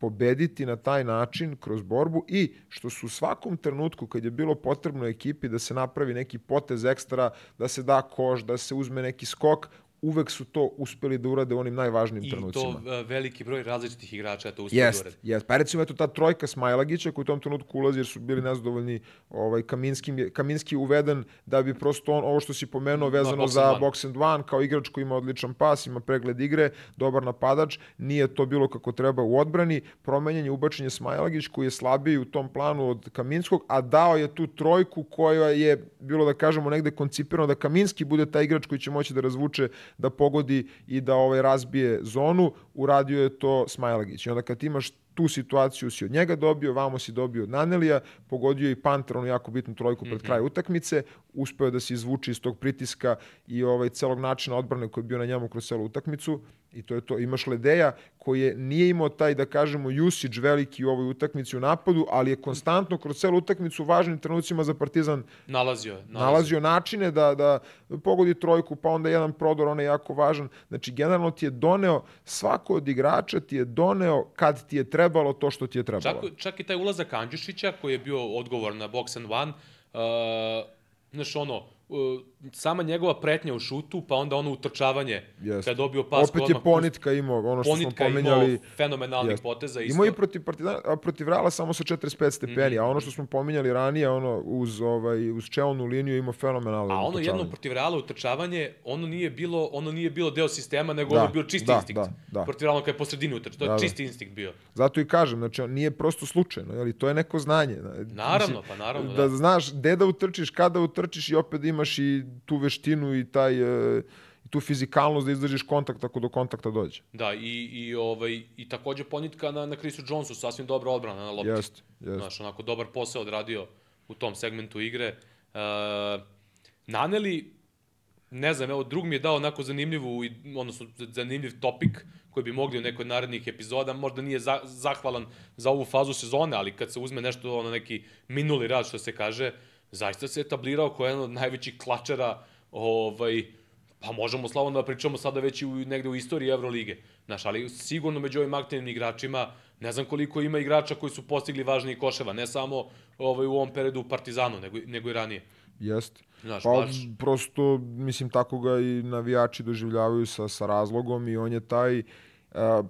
pobediti na taj način kroz borbu i što su u svakom trenutku kad je bilo potrebno ekipi da se napravi neki potez ekstra, da se da koš, da se uzme neki skok, uvek su to uspeli da urade u onim najvažnijim I trenucima. I to veliki broj različitih igrača to uspeli jest, da urade. Jest, pa recimo eto ta trojka Smajlagića koji u tom trenutku ulazi jer su bili nezadovoljni ovaj, Kaminski, Kaminski uveden da bi prosto on, ovo što si pomenuo vezano za one. box and one, kao igrač koji ima odličan pas, ima pregled igre, dobar napadač, nije to bilo kako treba u odbrani, promenjen je ubačen Smajlagić koji je slabiji u tom planu od Kaminskog, a dao je tu trojku koja je bilo da kažemo negde koncipirano da Kaminski bude taj igrač koji će moći da razvuče da pogodi i da ovaj razbije zonu, uradio je to Smajlagić. I onda kad imaš tu situaciju si od njega dobio, vamo si dobio od Nanelija, pogodio i Panter, onu jako bitnu trojku pred mm -hmm. kraj utakmice, uspeo da se izvuče iz tog pritiska i ovaj celog načina odbrane koji je bio na njemu kroz celu utakmicu i to je to. Imaš Ledeja koji je, nije imao taj, da kažemo, usage veliki u ovoj utakmici u napadu, ali je konstantno kroz celu utakmicu u važnim trenucima za Partizan nalazio, nalazio. nalazio načine da, da pogodi trojku, pa onda jedan prodor, on je jako važan. Znači, generalno ti je doneo, svako od igrača ti je doneo kad ti je trebalo to što ti je trebalo. Čak, čak i taj ulazak Andjušića koji je bio odgovor na box and one, uh, znaš ono, uh, sama njegova pretnja u šutu, pa onda ono utrčavanje yes. kad dobio pas. Opet je Ponitka imao, ono što Ponitka smo pomenjali. Ponitka imao fenomenalnih yes. poteza. Isto. Imao i protiv, Partizana, a protiv Reala samo sa 45 stepeni, mm -hmm. a ono što smo pominjali ranije, ono uz, ovaj, uz čelnu liniju ima fenomenalno A ono jedno protiv Reala utrčavanje, ono nije bilo, ono nije bilo deo sistema, nego da, ono bio čisti da, instinkt. Da, da. Protiv Reala kad je po sredini utrč, to je da, da. čisti da. instinkt bio. Zato i kažem, znači nije prosto slučajno, jeli, to je neko znanje. Naravno, pa naravno. Da, da znaš gde da utrčiš, kada utrčiš i opet imaš i tu veštinu i taj e, tu fizikalnost da izdržiš kontakt ako do kontakta dođe. Da, i, i, ovaj, i takođe ponitka na, na Chrisu Jonesu, sasvim dobra odbrana na lopti. Jeste, jeste. Znaš, onako dobar posao odradio u tom segmentu igre. Uh, naneli, ne znam, evo, drug mi je dao onako zanimljivu, odnosno zanimljiv topik koji bi mogli u nekoj narednih epizoda, možda nije za, zahvalan za ovu fazu sezone, ali kad se uzme nešto, ono neki minuli rad, što se kaže, zaista se etablirao kao jedan od najvećih klačara ovaj, pa možemo slavno da pričamo sada već i u, negde u istoriji Evrolige. Znaš, ali sigurno među ovim aktivnim igračima, ne znam koliko ima igrača koji su postigli važniji koševa, ne samo ovaj, u ovom periodu u Partizanu, nego, nego i ranije. Jeste. Znaš, pa, baš... prosto, mislim, tako ga i navijači doživljavaju sa, sa razlogom i on je taj, a,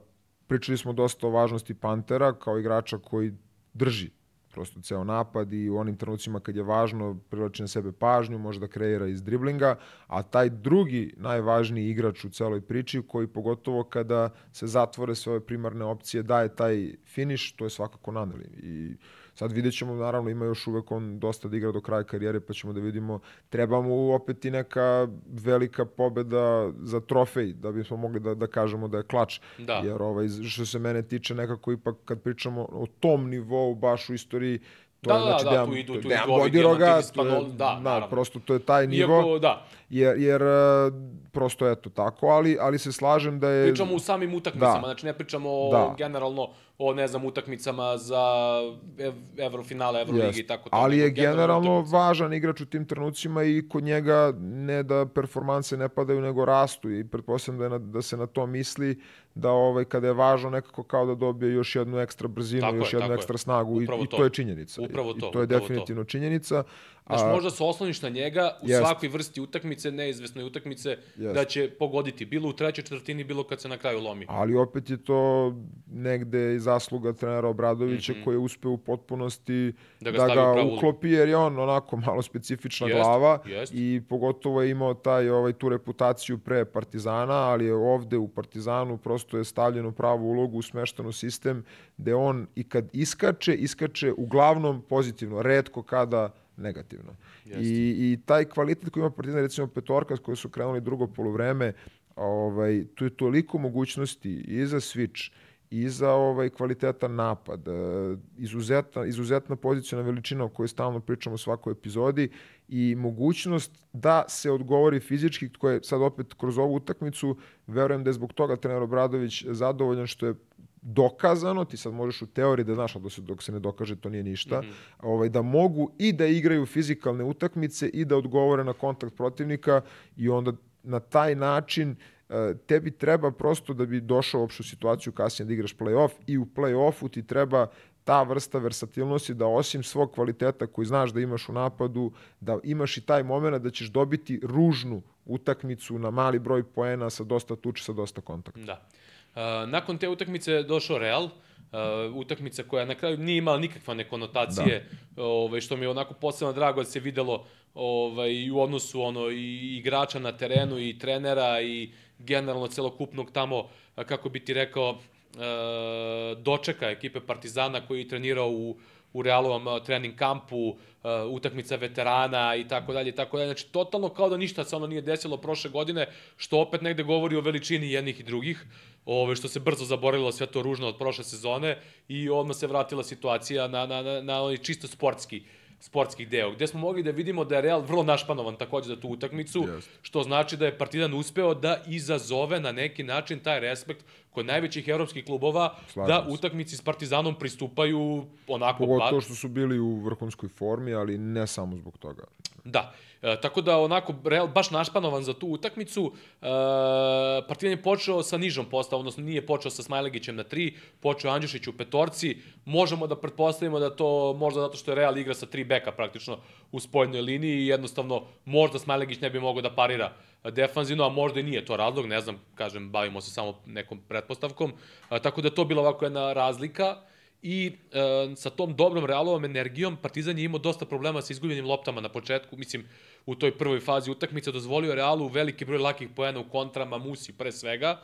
pričali smo dosta o važnosti Pantera kao igrača koji drži prosto ceo napad i u onim trenucima kad je važno privlači na sebe pažnju, može da kreira iz driblinga, a taj drugi najvažniji igrač u celoj priči koji pogotovo kada se zatvore sve ove primarne opcije daje taj finish, to je svakako Naneli. I Sad vidjet ćemo, naravno, ima još uvek on dosta da igra do kraja karijere, pa ćemo da vidimo, treba mu opet i neka velika pobeda za trofej, da bismo mogli da, da kažemo da je klač. Da. Jer ovaj, što se mene tiče, nekako ipak kad pričamo o tom nivou baš u istoriji, To Da, je, da, znači, da, Dejan, tu idu- tu Dejan idu ovi Bodiroga, je, da, da, naravno. prosto to je taj nivo, Iako, da, jer, jer e, prosto eto tako, ali, ali se slažem da je... pričamo u samim utakmicama, Da. znači ne pričamo o, Da. generalno o, ne znam, utakmicama za ev, Evrofinale, Evroligi Jest. i tako to. Ali je generalno utakmice. važan igrač u tim trenucima i kod njega ne da performanse ne padaju nego rastu i pretpostavljam da, je na, da se na to misli da ovaj kada je važno nekako kao da dobije još jednu ekstra brzinu, Tako je, još jednu tako je. ekstra snagu i, Upravo i to. to je činjenica. Upravo I, to, I to je upravo to. definitivno činjenica. Znaš, A, možda se osloniš na njega u Jest. svakoj vrsti utakmice, neizvesnoj utakmice, Jest. da će pogoditi, bilo u trećoj četvrtini, bilo kad se na kraju lomi. ali opet je to negde i zasluga trenera Obradovića koji je uspeo u potpunosti. Da da ga ga, pravu ulogu. uklopi jer je on onako malo specifična Jest, glava jest. i pogotovo je imao taj ovaj tu reputaciju pre Partizana, ali je ovde u Partizanu prosto je stavljen u pravu ulogu, smešten u sistem gde on i kad iskače, iskače uglavnom pozitivno, redko kada negativno. Jeste. I, I taj kvalitet koji ima Partizan, recimo petorka s koje su krenuli drugo polovreme, ovaj, tu je toliko mogućnosti i za switch, i za ovaj kvalitetan napad, e, izuzetna, izuzetna pozicijona veličina o kojoj stalno pričamo u svakoj epizodi i mogućnost da se odgovori fizički, koje sad opet kroz ovu utakmicu, verujem da je zbog toga trener Obradović zadovoljan što je dokazano, ti sad možeš u teoriji da znaš, ali dok se, dok se ne dokaže to nije ništa, ovaj, da mogu i da igraju fizikalne utakmice i da odgovore na kontakt protivnika i onda na taj način e, tebi treba prosto da bi došao u opštu situaciju kasnije da igraš play-off i u play-offu ti treba ta vrsta versatilnosti da osim svog kvaliteta koji znaš da imaš u napadu, da imaš i taj moment da ćeš dobiti ružnu utakmicu na mali broj poena sa dosta tuče, sa dosta kontakta. Da. Uh, nakon te utakmice je došao Real, uh, utakmica koja na kraju nije imala nikakve konotacije, da. ovaj, što mi je onako posebno drago da se videlo ovaj, u odnosu ono, i igrača na terenu, i trenera, i generalno celokupnog tamo, kako bi ti rekao, uh, dočeka ekipe Partizana koji je trenirao u, u Realovom uh, trening kampu, uh, utakmica veterana i tako dalje i tako dalje. Znači, totalno kao da ništa se ono nije desilo prošle godine, što opet negde govori o veličini jednih i drugih, ove, što se brzo zaboravilo sve to ružno od prošle sezone i odmah se vratila situacija na, na, na, na onaj čisto sportski sportskih deo, gde smo mogli da vidimo da je Real vrlo našpanovan takođe za tu utakmicu, Jeste. što znači da je Partizan uspeo da izazove na neki način taj respekt kod najvećih evropskih klubova Slažem da se. utakmici s Partizanom pristupaju onako Pogotovo što su bili u vrhunskoj formi, ali ne samo zbog toga. Da. E, tako da onako Real baš našpanovan za tu utakmicu. E, Partizan je počeo sa nižom postavom, odnosno nije počeo sa Smajlegićem na 3, počeo Andjušić u petorci. Možemo da pretpostavimo da to možda zato što je Real igra sa tri beka praktično u spoljnoj liniji i jednostavno možda Smajlegić ne bi mogao da parira defanzivno, a možda i nije to razlog, ne znam, kažem, bavimo se samo nekom pretpostavkom. E, tako da to bila ovako jedna razlika i e, sa tom dobrom Realovom energijom Partizan je imao dosta problema sa izgubljenim loptama na početku, mislim u toj prvoj fazi utakmice dozvolio Realu veliki broj lakih poena u kontrama, Musi pre svega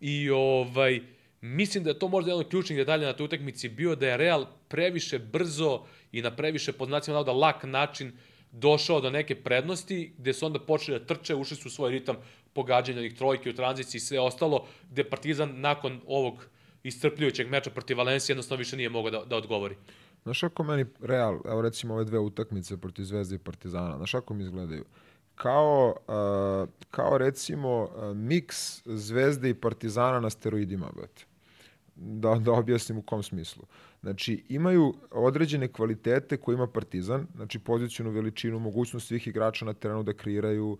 i ovaj mislim da je to možda jedan od ključnih detalja na toj utakmici bio da je Real previše brzo i na previše pod znacima navoda lak način došao do neke prednosti, gde su onda počeli da trče, ušli su u svoj ritam pogađanja onih trojke u tranziciji i sve ostalo, gde Partizan nakon ovog iscrpljujućeg meča protiv Valencije jednostavno više nije mogao da, da odgovori. Znaš kako meni Real, evo recimo ove dve utakmice protiv Zvezde i Partizana, znaš kako mi izgledaju? Kao, uh, kao recimo uh, miks Zvezde i Partizana na steroidima, brate. Da, da objasnim u kom smislu. Znači, imaju određene kvalitete koje ima Partizan, znači pozicijonu veličinu, mogućnost svih igrača na terenu da kreiraju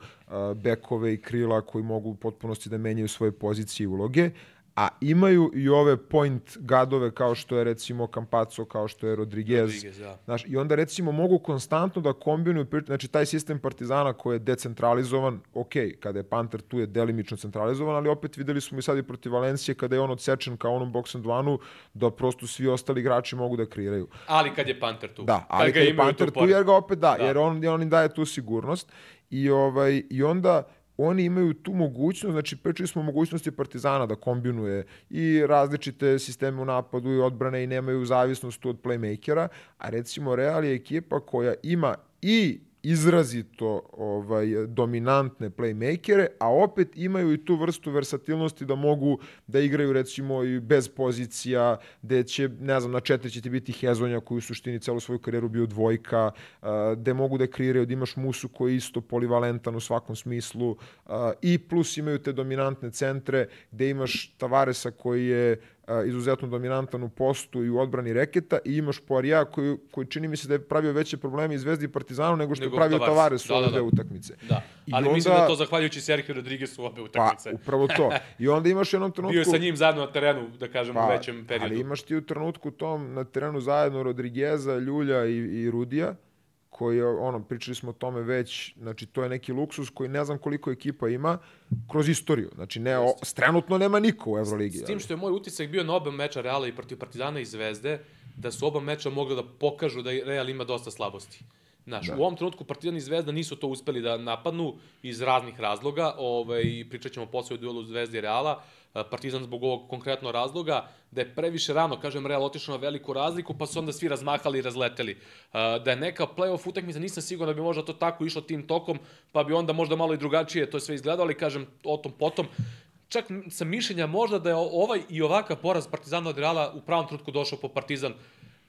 bekove i krila koji mogu u potpunosti da menjaju svoje pozicije i uloge, a imaju i ove point gadove kao što je recimo Campazzo, kao što je Rodriguez. Rodriguez, da. Znaš, I onda recimo mogu konstantno da kombinuju, znači taj sistem Partizana koji je decentralizovan, ok, kada je Panter tu je delimično centralizovan, ali opet videli smo i sad i protiv Valencije kada je on odsečen kao onom box and one da prosto svi ostali igrači mogu da kreiraju. Ali kad je Panter tu. Da, ali kad je imaju Panter tu, pored. jer ga opet da, Da. jer on, on im daje tu sigurnost. I, ovaj, I onda oni imaju tu mogućnost, znači pričali smo o mogućnosti Partizana da kombinuje i različite sisteme u napadu i odbrane i nemaju zavisnost od playmakera, a recimo Real je ekipa koja ima i izrazito ovaj dominantne playmakere, a opet imaju i tu vrstu versatilnosti da mogu da igraju recimo i bez pozicija, gde će, ne znam, na četiri će ti biti Hezonja koji u suštini celu svoju karijeru bio dvojka, gde mogu da kreiraju, da imaš Musu koji je isto polivalentan u svakom smislu i plus imaju te dominantne centre gde imaš Tavaresa koji je izuzetno dominantan u postu i u odbrani reketa i imaš Poirija koji, koji čini mi se da je pravio veće probleme i Zvezdi i Partizanu nego što nego je pravio Tavares, u ove da, da. utakmice. Da, ali onda, mislim da to zahvaljujući Sergio Rodriguez u obe utakmice. Pa, upravo to. I onda imaš jednom trenutku... Bio sa njim zajedno na terenu, da kažem, pa, u većem periodu. Ali imaš ti u trenutku tom na terenu zajedno Rodrigueza, Ljulja i, i Rudija, koji je, ono, pričali smo o tome već, znači to je neki luksus koji ne znam koliko ekipa ima kroz istoriju. Znači, ne, o, trenutno nema niko u Euroligi. S tim što je moj utisak bio na oba meča Reala i protiv Partizana i Zvezde, da su oba meča mogli da pokažu da Real ima dosta slabosti. Znaš, da. u ovom trenutku Partizan i Zvezda nisu to uspeli da napadnu iz raznih razloga, ovaj, pričat ćemo posle o duelu Zvezde i Reala, Partizan zbog ovog konkretno razloga, da je previše rano, kažem, Real otišao na veliku razliku, pa su onda svi razmahali i razleteli. Da je neka playoff utakmica, nisam siguran da bi možda to tako išlo tim tokom, pa bi onda možda malo i drugačije to sve izgledalo, ali kažem, o tom potom. Čak sam mišljenja možda da je ovaj i ovakav poraz Partizana od Reala u pravom trenutku došao po Partizan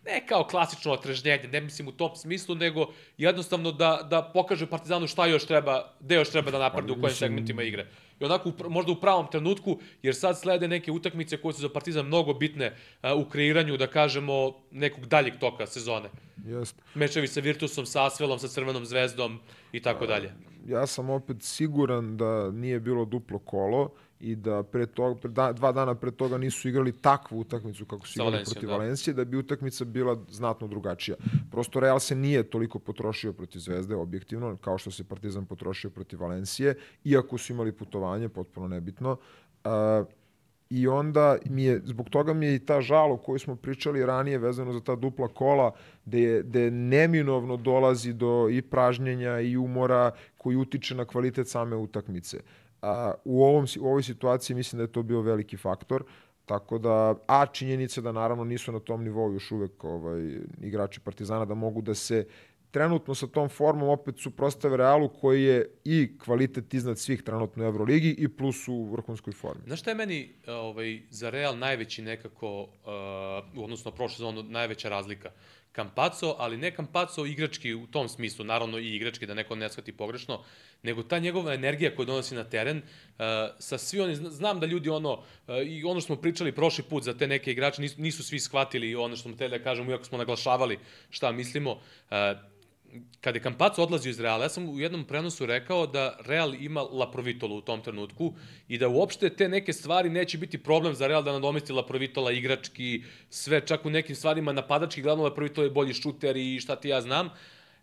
ne kao klasično otrežnjenje, ne mislim u tom smislu, nego jednostavno da, da pokaže Partizanu šta još treba, gde još treba da naprede, u kojim segmentima igre. I onako, možda u pravom trenutku, jer sad slede neke utakmice koje su za Partizan mnogo bitne a, u kreiranju, da kažemo, nekog daljeg toka sezone. Jeste. Mečevi sa Virtusom, sa Asvelom, sa Crvenom zvezdom i tako dalje. Ja sam opet siguran da nije bilo duplo kolo, i da pre toga, pre da, dva dana pre toga nisu igrali takvu utakmicu kako su igrali protiv da. Valencije, da bi utakmica bila znatno drugačija. Prosto Real se nije toliko potrošio protiv Zvezde, objektivno, kao što se Partizan potrošio protiv Valencije, iako su imali putovanje, potpuno nebitno. Uh, I onda mi je, zbog toga mi je i ta žal o kojoj smo pričali ranije vezano za ta dupla kola, gde, je, gde neminovno dolazi do i pražnjenja i umora koji utiče na kvalitet same utakmice. A, u, ovom, u ovoj situaciji mislim da je to bio veliki faktor. Tako da, a činjenica da naravno nisu na tom nivou još uvek ovaj, igrači Partizana da mogu da se trenutno sa tom formom opet su prostave Realu koji je i kvalitet iznad svih trenutno u Euroligi i plus u vrhunskoj formi. Znaš šta je meni ovaj, za Real najveći nekako, uh, odnosno prošle sezonu, najveća razlika? Kampaco, ali ne Kampaco igrački u tom smislu, naravno i igrački, da neko ne shvati pogrešno, nego ta njegova energija koju donosi na teren, uh, sa svi oni, znam da ljudi ono, uh, i ono što smo pričali prošli put za te neke igrače, nisu, nisu svi shvatili ono što smo te da kažemo, iako smo naglašavali šta mislimo, uh, kada je Kampaco odlazio iz Reala, ja sam u jednom prenosu rekao da Real ima Laprovitolu u tom trenutku i da uopšte te neke stvari neće biti problem za Real da nadomesti Laprovitola igrački, sve čak u nekim stvarima napadački, glavno Laprovitola je bolji šuter i šta ti ja znam.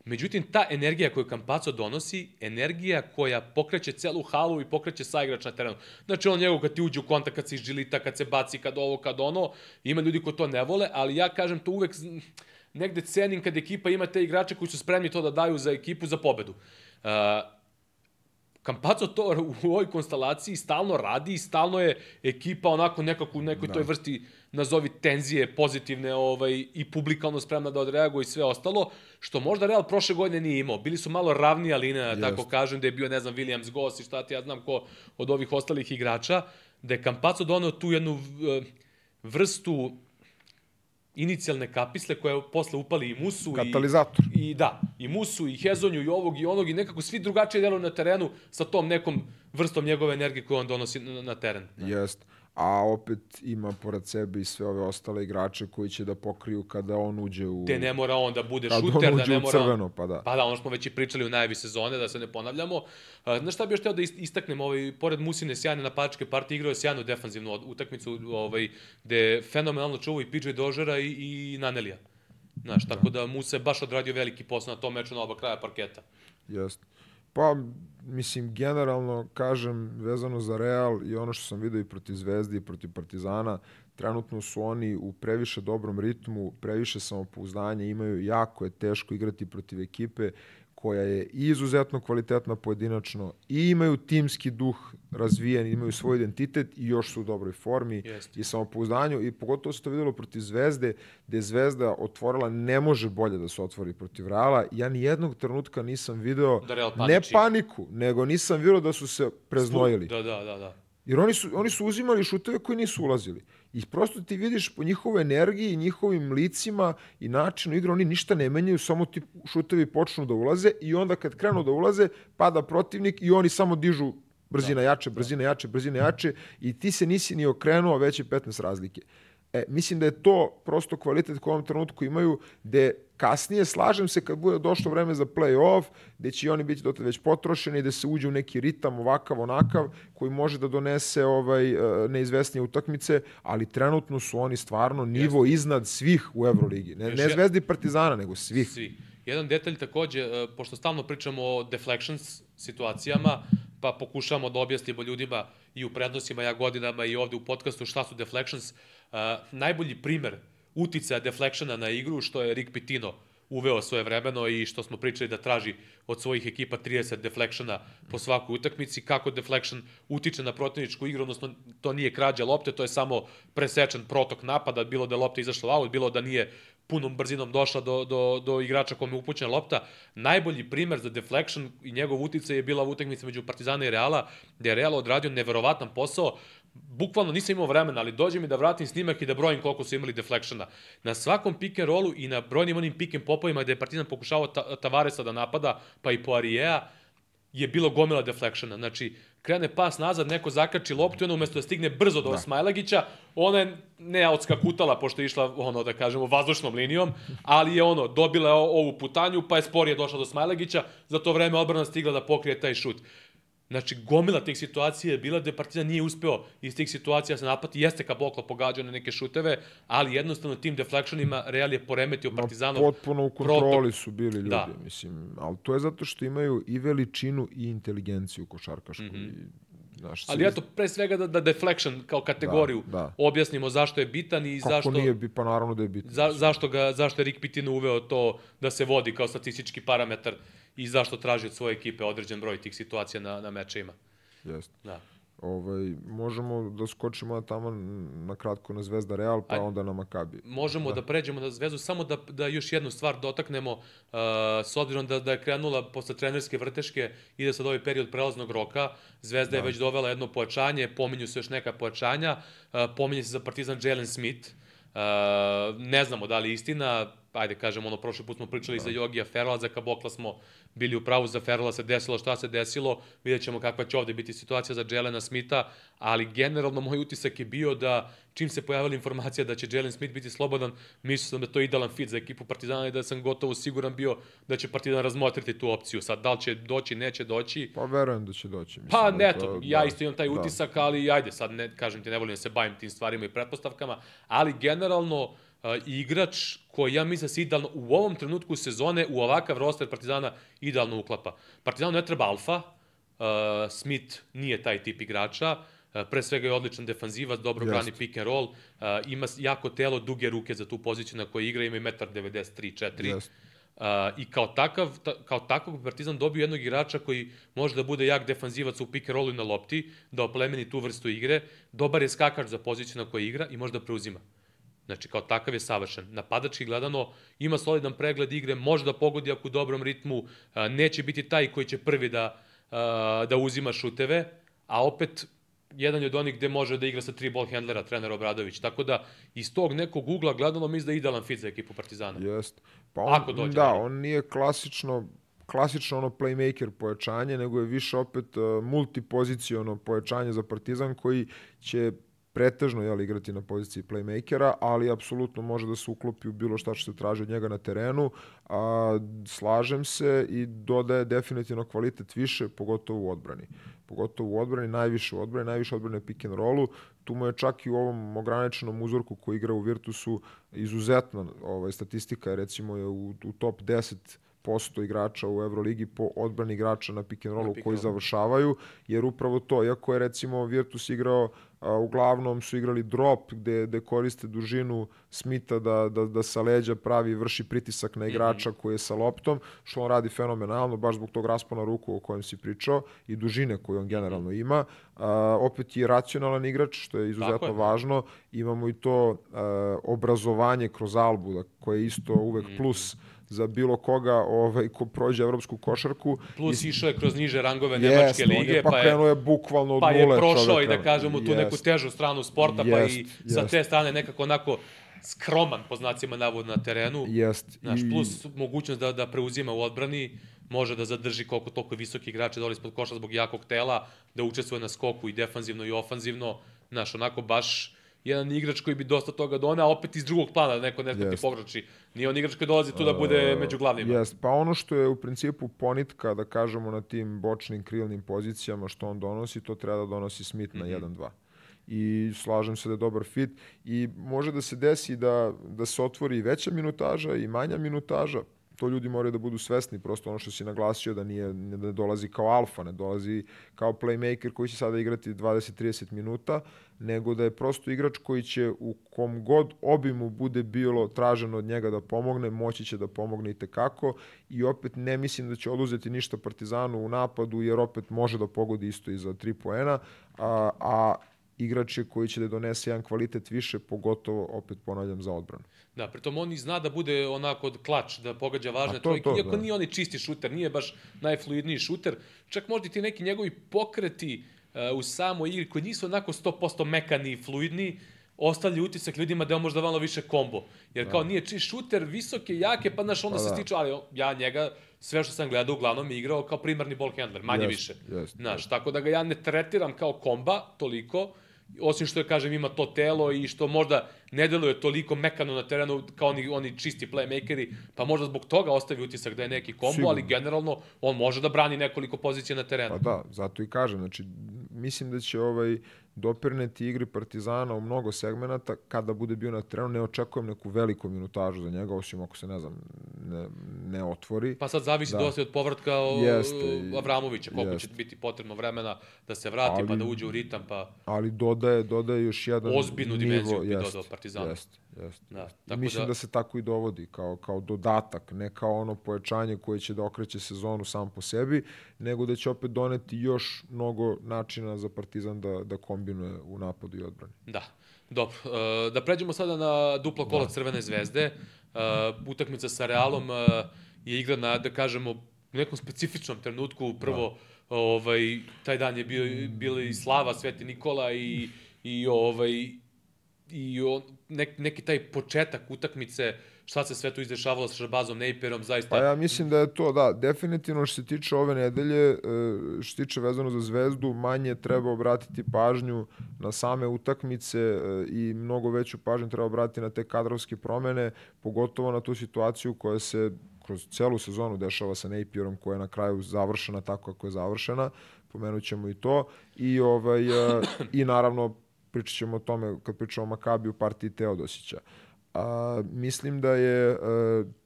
Međutim, ta energija koju Kampaco donosi, energija koja pokreće celu halu i pokreće saigrač na terenu. Znači, on njegov kad ti uđe u kontakt, kad se izžilita, kad se baci, kad ovo, kad ono, ima ljudi koji to ne vole, ali ja kažem to uvek negde cenim kad ekipa ima te igrače koji su spremni to da daju za ekipu za pobedu. Uh, Kampaco to u ovoj konstelaciji stalno radi i stalno je ekipa onako nekako u nekoj da. toj vrsti nazovi tenzije pozitivne ovaj, i publika ono spremna da odreaguje i sve ostalo, što možda Real prošle godine nije imao. Bili su malo ravnija linija, da tako kažem, da je bio, ne znam, Williams Goss i šta ti ja znam ko od ovih ostalih igrača, da je Kampaco doneo tu jednu vrstu inicijalne kapisle koje posle upali i Musu Katalizator. i, i da, i Musu i Hezonju i ovog i onog i nekako svi drugačije deluju na terenu sa tom nekom vrstom njegove energije koju on donosi na, na teren. Da. Jest a opet ima pored sebe i sve ove ostale igrače koji će da pokriju kada on uđe u... Te ne mora on da bude šuter, da ne mora... crveno, pa da. Pa da, ono smo već i pričali u najavi sezone, da se ne ponavljamo. Znaš šta bih još teo da istaknem, ovaj, pored Musine sjajne napadačke partije, igrao je sjajnu defanzivnu utakmicu, ovaj, gde fenomenalno čuva i PJ Dožera i, i Nanelija. Znaš, da. tako da Musa je baš odradio veliki posao na tom meču na oba kraja parketa. Jeste. Pa, mislim, generalno, kažem, vezano za Real i ono što sam vidio i protiv Zvezde i protiv Partizana, trenutno su oni u previše dobrom ritmu, previše samopouzdanja, imaju jako je teško igrati protiv ekipe koja je izuzetno kvalitetna pojedinačno i imaju timski duh razvijen, imaju svoj identitet i još su u dobroj formi Jeste. i samopouzdanju i pogotovo se to videlo protiv Zvezde, gde je Zvezda otvorila, ne može bolje da se otvori protiv Reala. Ja ni jednog trenutka nisam video Da ne paniku, nego nisam video da su se preznojili. Da, da, da, da. Jer oni su, oni su uzimali šuteve koji nisu ulazili. I prosto ti vidiš po njihovoj energiji, njihovim licima i načinu igre, oni ništa ne menjaju, samo ti šutevi počnu da ulaze i onda kad krenu da ulaze, pada protivnik i oni samo dižu brzina jače, brzina jače, brzina jače i ti se nisi ni okrenuo, već je 15 razlike. E, mislim da je to prosto kvalitet koji u ovom trenutku imaju, gde kasnije, slažem se kad bude došlo vreme za play-off, gde će i oni biti dotad već potrošeni, da se uđe u neki ritam ovakav, onakav, koji može da donese ovaj e, neizvesnije utakmice, ali trenutno su oni stvarno nivo iznad svih u Euroligi. Ne, ne Zvezdi Partizana, nego svih. Svi. Jedan detalj takođe, e, pošto stalno pričamo o deflections situacijama, pa pokušamo da objasnimo ljudima i u prednosima ja godinama i ovde u podcastu šta su deflections. Najbolji primer uticaja deflectiona na igru, što je Rick Pitino uveo svoje vremeno i što smo pričali da traži od svojih ekipa 30 deflectiona po svakoj utakmici, kako deflection utiče na protivničku igru, odnosno to nije krađa lopte, to je samo presečen protok napada, bilo da je lopta izašla out, bilo da nije punom brzinom došla do, do, do igrača kome je upućena lopta. Najbolji primer za deflection i njegov uticaj je bila utakmica među Partizana i Reala, gde je Real odradio neverovatan posao. Bukvalno nisam imao vremena, ali dođe mi da vratim snimak i da brojim koliko su imali deflectiona. Na svakom pick and rollu i na brojnim onim pick and popovima gde je Partizan pokušavao ta, Tavaresa da napada, pa i po Arijeja, je bilo gomila deflectiona. Znači, krene pas nazad, neko zakači loptu i onda umesto da stigne brzo do da. Smajlagića, ona je ne odskakutala, pošto je išla, ono, da kažemo, vazdušnom linijom, ali je ono, dobila ovu putanju, pa je sporije došla do Smajlagića, za to vreme odbrana stigla da pokrije taj šut. Znači, gomila tih situacija je bila da Partizan nije uspeo iz tih situacija se napati. Jeste Kaboklo pogađao na neke šuteve, ali jednostavno tim deflectionima Real je poremetio Partizanov Potpuno u protok. kontroli su bili ljudi, Da. mislim. Ali to je zato što imaju i veličinu i inteligenciju košarkašku. Mm -hmm. i, znaš, Ali eto, pre svega da, da deflection kao kategoriju Da, da. objasnimo zašto je bitan i Kako zašto, nije, bi, pa naravno da je bitno. za, zašto, ga, zašto je Rick Pitino uveo to da se vodi kao statistički parametar i zašto traži od svoje ekipe određen broj tih situacija na, na mečevima. Jeste. Da. Ovaj, možemo da skočimo tamo na kratko na Zvezda Real, pa Ajde. onda na Makabi. Možemo da. da pređemo na zvezu, samo da, da još jednu stvar dotaknemo, uh, s obzirom da, da je krenula posle trenerske vrteške, ide sad ovaj period prelaznog roka, Zvezda da. je već dovela jedno pojačanje, pominju se još neka pojačanja, uh, pominje se za Partizan Jalen Smith, uh, ne znamo da li je istina, ajde kažem, ono, prošli put smo pričali da. za Jogija Ferala, za Kabokla smo bili u pravu, za Ferala se desilo šta se desilo, vidjet ćemo kakva će ovde biti situacija za Jelena Smitha, ali generalno moj utisak je bio da čim se pojavila informacija da će Jalen Smith biti slobodan, mislio sam da je to idealan fit za ekipu Partizana i da sam gotovo siguran bio da će Partizan razmotriti tu opciju. Sad, da li će doći, neće doći, Pa verujem da će doći. Mislim, Pa da je neto, to- ja da, isto imam taj da. utisak, ali ajde, sad ne, kažem ti, ne volim da se bavim tim stvarima i pretpostavkama, ali generalno igrač koji ja mislim da se idealno u ovom trenutku sezone u ovakav roster Partizana idealno uklapa. Partizanu ne treba alfa, uh, Smith nije taj tip igrača, uh, pre svega je odličan defanzivac, dobro brani pick and roll, uh, ima jako telo, duge ruke za tu poziciju na kojoj igra, ima i 1,93 4 Jeste. Uh, I kao takav, ta, kao takvog Partizan dobio jednog igrača koji može da bude jak defanzivac u pick and rollu i na lopti, da oplemeni tu vrstu igre, dobar je skakač za poziciju na kojoj igra i može da preuzima. Znači, kao takav je savršen. Napadački gledano, ima solidan pregled igre, može da pogodi ako u dobrom ritmu, neće biti taj koji će prvi da, da uzima šuteve, a opet jedan je od onih gde može da igra sa tri ball handlera, trener Obradović. Tako da, iz tog nekog ugla gledano, mislim da je idealan fit za ekipu Partizana. Jest. Pa on, Ako dođe, da, on nije klasično klasično ono playmaker pojačanje, nego je više opet uh, multipoziciono pojačanje za Partizan koji će pretežno jel, igrati na poziciji playmakera, ali apsolutno može da se uklopi u bilo šta što se traži od njega na terenu. A, slažem se i dodaje definitivno kvalitet više, pogotovo u odbrani. Pogotovo u odbrani, najviše u odbrani, najviše odbrane pick and rollu. Tu mu je čak i u ovom ograničenom uzorku koji igra u Virtusu izuzetna ovaj, statistika, je recimo je u, u top 10 posto igrača u Euroligi po odbrani igrača na pick and rollu pick koji završavaju, jer upravo to, iako je recimo Virtus igrao a, uglavnom su igrali drop gde, gde koriste dužinu Smita da, da, da sa leđa pravi vrši pritisak na igrača koji je sa loptom, što on radi fenomenalno, baš zbog tog raspona ruku o kojem si pričao i dužine koju on generalno ima. A, opet je racionalan igrač, što je izuzetno je. važno. Imamo i to a, obrazovanje kroz Albu, da, koje je isto uvek plus za bilo koga ovaj, ko prođe evropsku košarku. Plus išao je kroz niže rangove Jeste, Nemačke lige, je, pa, pa je, krenuo je bukvalno od pa je nule. prošao čovek i da kažemo tu neku Jest. težu stranu sporta, pa Jest, i sa jest. te strane nekako onako skroman po znacima navoda na terenu. Jest. Znaš, I- plus mogućnost da, da preuzima u odbrani, može da zadrži koliko toliko visoki igrače dole ispod koša zbog jakog tela, da učestvuje na skoku i defanzivno i ofanzivno. Znaš, onako baš jedan igrač koji bi dosta toga doneo, a opet iz drugog plana, da neko neko ti Jest. pogreši. Nije on igrač koji dolazi tu da bude među glavnima. Jest, pa ono što je u principu ponitka, da kažemo, na tim bočnim krilnim pozicijama što on donosi, to treba da donosi Smith Mhm. na 1-2. I slažem se da je dobar fit i može da se desi da, da se otvori veća minutaža i manja minutaža, to ljudi moraju da budu svesni, prosto ono što si naglasio da nije da ne dolazi kao alfa, ne dolazi kao playmaker koji će sada igrati 20-30 minuta, nego da je prosto igrač koji će u kom god obimu bude bilo traženo od njega da pomogne, moći će da pomogne i tekako i opet ne mislim da će oduzeti ništa Partizanu u napadu jer opet može da pogodi isto i za 3 poena, a, a igrač je koji će da donese jedan kvalitet više, pogotovo, opet ponavljam, za odbranu. Da, pritom on i zna da bude onako klač, da pogađa važne to, trojke, to, iako da. nije oni čisti šuter, nije baš najfluidniji šuter, čak možda i ti neki njegovi pokreti uh, u samoj igri koji nisu onako 100% mekani i fluidni, ostavlja utisak ljudima da je on možda malo više kombo. Jer kao nije čist šuter, visoke, jake, pa znaš, onda Pa se da. stiče, ali ja njega, sve što sam gledao, uglavnom je igrao kao primarni ball handler, manje Jest, više. jest, Znaš, tako da ga ja ne tretiram kao komba toliko, osim što je, kažem, ima to telo i što možda ne deluje toliko mekano na terenu kao oni, oni čisti playmakeri, pa možda zbog toga ostavi utisak da je neki kombo, Sigurno. ali generalno on može da brani nekoliko pozicija na terenu. Pa da, zato i kažem, znači, mislim da će ovaj doprineti igri Partizana u mnogo segmenata kada bude bio na terenu, ne očekujem neku veliku minutažu za njega, osim ako se, ne znam, ne, ne otvori. Pa sad zavisi Da. dosta od povratka o, Jeste, Avramovića, koliko jeste. će biti potrebno vremena da se vrati, pa Ali- da uđe u ritam, pa... ali dodaje, dodaje još jedan Ozbiljnu nivo, dimenziju bi jest, dodao Partizanu. Jest, jest. Da, jest. I tako mislim da... da- se tako i dovodi, kao, kao dodatak, ne kao ono pojačanje koje će da okreće sezonu sam po sebi, nego da će opet doneti još mnogo načina za Partizan da, da kombinuje u napadu i odbrani. Da. Dobro, e, da pređemo sada na duplo kolo Da. Crvene zvezde. E, utakmica sa Realom e, je igrana, da kažemo, u nekom specifičnom trenutku. Prvo, ovaj, taj dan je bio, bila i slava Sveti Nikola i, i ovaj, i on, nek, neki taj početak utakmice, šta se sve tu izdešavalo sa Šabazom Nejperom, zaista... Pa ja mislim da je to, da, definitivno što se tiče ove nedelje, e, što se tiče vezano za zvezdu, manje treba obratiti pažnju na same utakmice e, i mnogo veću pažnju treba obratiti na te kadrovske promene, pogotovo na tu situaciju koja se kroz celu sezonu dešava sa Napierom koja je na kraju završena tako kako je završena, pomenut ćemo i to, i, ovaj, e, i naravno pričat ćemo o tome kad pričamo o Makabiju partiji Teodosića. A, mislim da je e,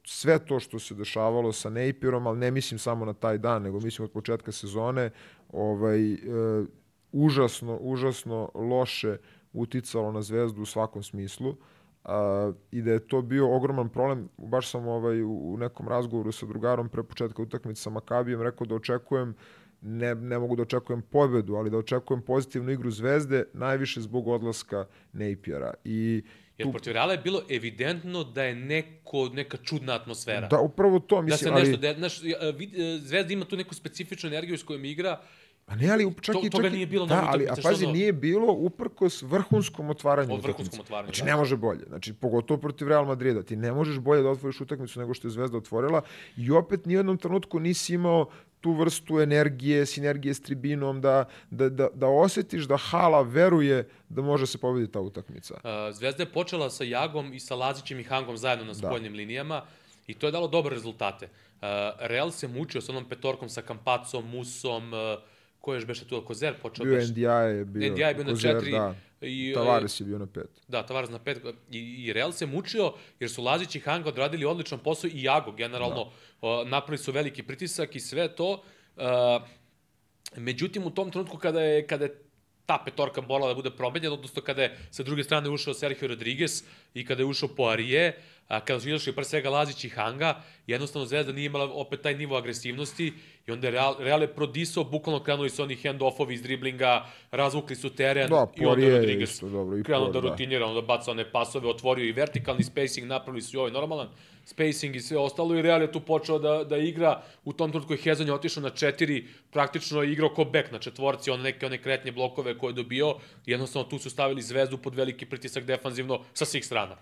sve to što se dešavalo sa Napierom, ali ne mislim samo na taj dan, nego mislim od početka sezone, ovaj, e, užasno, užasno loše uticalo na zvezdu u svakom smislu. A, I da je to bio ogroman problem, baš sam ovaj, u, u nekom razgovoru sa drugarom pre početka utakmice sa Makabijem rekao da očekujem ne, ne mogu da očekujem pobedu, ali da očekujem pozitivnu igru Zvezde, najviše zbog odlaska Napiera. I Jer protiv Reala je bilo evidentno da je neko, neka čudna atmosfera. Da, upravo to, da mislim, se ali... nešto, da, znaš, ja, vid- e, Zvezda ima tu neku specifičnu energiju s kojom igra, Pa ne, ali čak To- i... čak i- nije bilo na da, ovoj ali, a pazi, ono- nije bilo uprkos vrhunskom otvaranju O vrhunskom utakmice. otvaranju, Znači, da. ne može bolje. Znači, pogotovo protiv Real Madrida. Ti ne možeš bolje da otvoriš utakmicu nego što je Zvezda otvorila i opet ni u jednom trenutku nisi imao tu vrstu energije, sinergije s tribinom, da, da, da, da osetiš da hala veruje da može se pobediti ta utakmica. Zvezda je počela sa Jagom i sa Lazićem i Hangom zajedno na spoljnim linijama i to je dalo dobre rezultate. Real se mučio sa onom petorkom sa Kampacom, Musom, ko je još beše tu, Kozer počeo Bio beše. NDI je bio. NDI je bio na Kozer, četiri. Da. I, Tavares je bio na pet. Da, Tavares na pet. I, I Real se mučio jer su Lazić i Hanga odradili odličan posao i Jago generalno. Da. napravili su veliki pritisak i sve to. Uh, međutim, u tom trenutku kada je, kada je ta petorka morala da bude promenjena, odnosno kada je sa druge strane ušao Sergio Rodriguez i kada je ušao Poirier, a, kada su izašli pre svega Lazić i Hanga, jednostavno Zvezda nije imala opet taj nivo agresivnosti i onda je Real, Real je prodisao, bukvalno krenuli su oni hand-offovi iz driblinga, razvukli su teren Da, i onda Rodriguez isto dobro, i krenuo da da. rutinira, onda baca one pasove, otvorio i vertikalni spacing, napravili su i ovaj normalan spacing i sve ostalo i Real je tu počeo da, da igra, u tom trenutku je Hezon je otišao na četiri, praktično je igrao ko bek na četvorci, on neke one kretnje blokove koje je dobio, jednostavno tu su stavili zvezdu pod veliki pritisak defanzivno sa svih strana.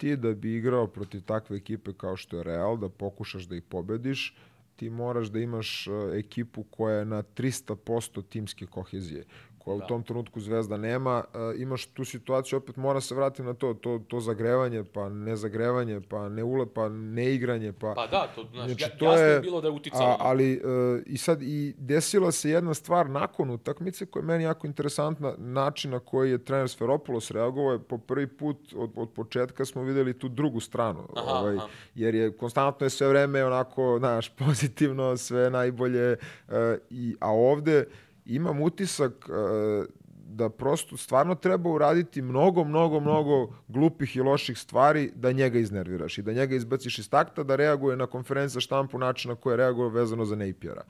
Ti da bi igrao protiv takve ekipe kao što je Real, da pokušaš da ih pobediš, ti moraš da imaš uh, ekipu koja je na 300% timske kohezije koja da. u tom trenutku Zvezda nema, uh, imaš tu situaciju, opet mora se vratiti na to, to, to zagrevanje, pa ne zagrevanje, pa ne ule, pa ne igranje, pa... Pa da, to, znaš, znači, to jasno je, je bilo da je uticalo. A, ali uh, i sad i desila se jedna stvar nakon utakmice koja je meni jako interesantna, način na koji je trener Sferopoulos reagovao je po prvi put od, od početka smo videli tu drugu stranu, aha, ovaj, aha. jer je konstantno je sve vreme onako, znaš, pozitivno, sve najbolje, uh, i, a ovde imam utisak uh, da prosto stvarno treba uraditi mnogo, mnogo, mnogo glupih i loših stvari da njega iznerviraš i da njega izbaciš iz takta, da reaguje na konferenciju štampu načina koje je reagovao vezano za Napiera.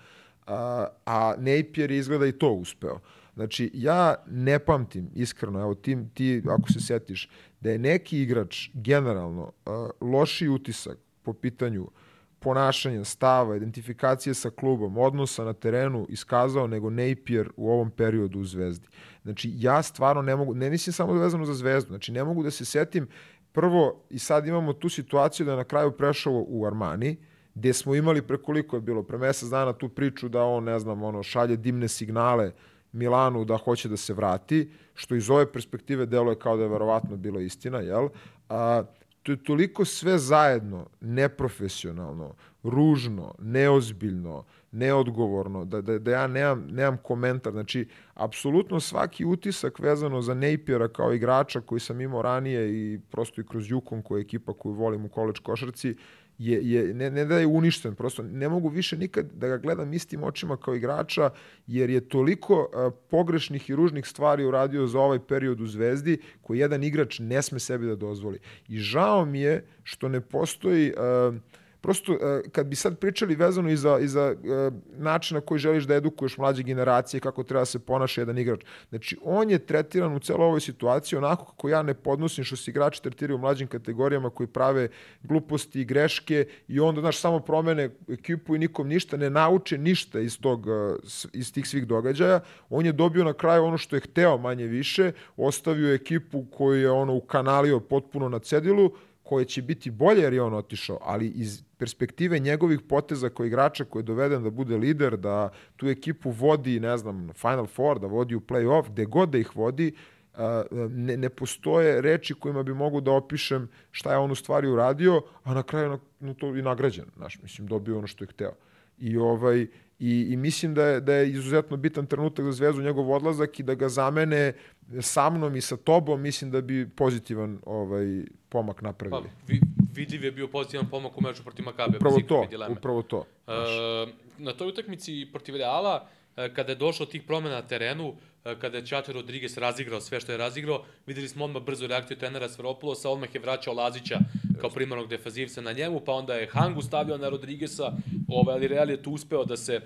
A, a Napier izgleda i to uspeo. Znači, ja ne pamtim, iskreno, evo ti, ti ako se setiš, da je neki igrač generalno uh, loši utisak po pitanju ponašanja, stava, identifikacije sa klubom, odnosa na terenu iskazao nego Napier u ovom periodu u Zvezdi. Znači, ja stvarno ne mogu, ne mislim samo vezano za Zvezdu, znači ne mogu da se setim prvo i sad imamo tu situaciju da je na kraju prešao u Armani, gde smo imali prekoliko je bilo, pre mesec dana tu priču da on, ne znam, ono, šalje dimne signale Milanu da hoće da se vrati, što iz ove perspektive deluje kao da je verovatno bilo istina, jel? A, to je toliko sve zajedno neprofesionalno, ružno, neozbiljno, neodgovorno, da, da, da ja nemam, nemam komentar. Znači, apsolutno svaki utisak vezano za Napiera kao igrača koji sam imao ranije i prosto i kroz Yukon koja je ekipa koju volim u koleč košarci, je, je ne, ne da je uništen, prosto ne mogu više nikad da ga gledam istim očima kao igrača, jer je toliko uh, pogrešnih i ružnih stvari uradio za ovaj period u Zvezdi, koji jedan igrač ne sme sebi da dozvoli. I žao mi je što ne postoji... Uh, prosto kad bi sad pričali vezano i za, i za način na koji želiš da edukuješ mlađe generacije, kako treba da se ponaša jedan igrač. Znači, on je tretiran u celoj ovoj situaciji onako kako ja ne podnosim što se igrači tretiraju u mlađim kategorijama koji prave gluposti i greške i onda, znaš, samo promene ekipu i nikom ništa, ne nauče ništa iz, tog, iz tih svih događaja. On je dobio na kraju ono što je hteo manje više, ostavio ekipu koju je ono ukanalio potpuno na cedilu, koje će biti bolje jer je on otišao, ali iz perspektive njegovih poteza kao igrača koji je doveden da bude lider, da tu ekipu vodi, ne znam, Final Four, da vodi u play-off, gde god da ih vodi, ne, ne postoje reči kojima bi mogu da opišem šta je on u stvari uradio, a na kraju na, na to i nagrađen, znaš, mislim, dobio ono što je hteo. I ovaj, I, i mislim da je, da je izuzetno bitan trenutak za Zvezdu njegov odlazak i da ga zamene sa mnom i sa tobom, mislim da bi pozitivan ovaj pomak napravili. Pa, vi, vidljiv je bio pozitivan pomak u meču protiv Makabe. Upravo to, upravo to. E, na toj utakmici protiv Reala, kada je došlo tih promena na terenu, kada je Čater Rodriguez razigrao sve što je razigrao, videli smo odmah brzu reakciju trenera Sveropulosa, odmah je vraćao Lazića kao primarnog defazivca na njemu, pa onda je Hangu stavljao na Rodriguesa, ovaj, ali Real je tu uspeo da se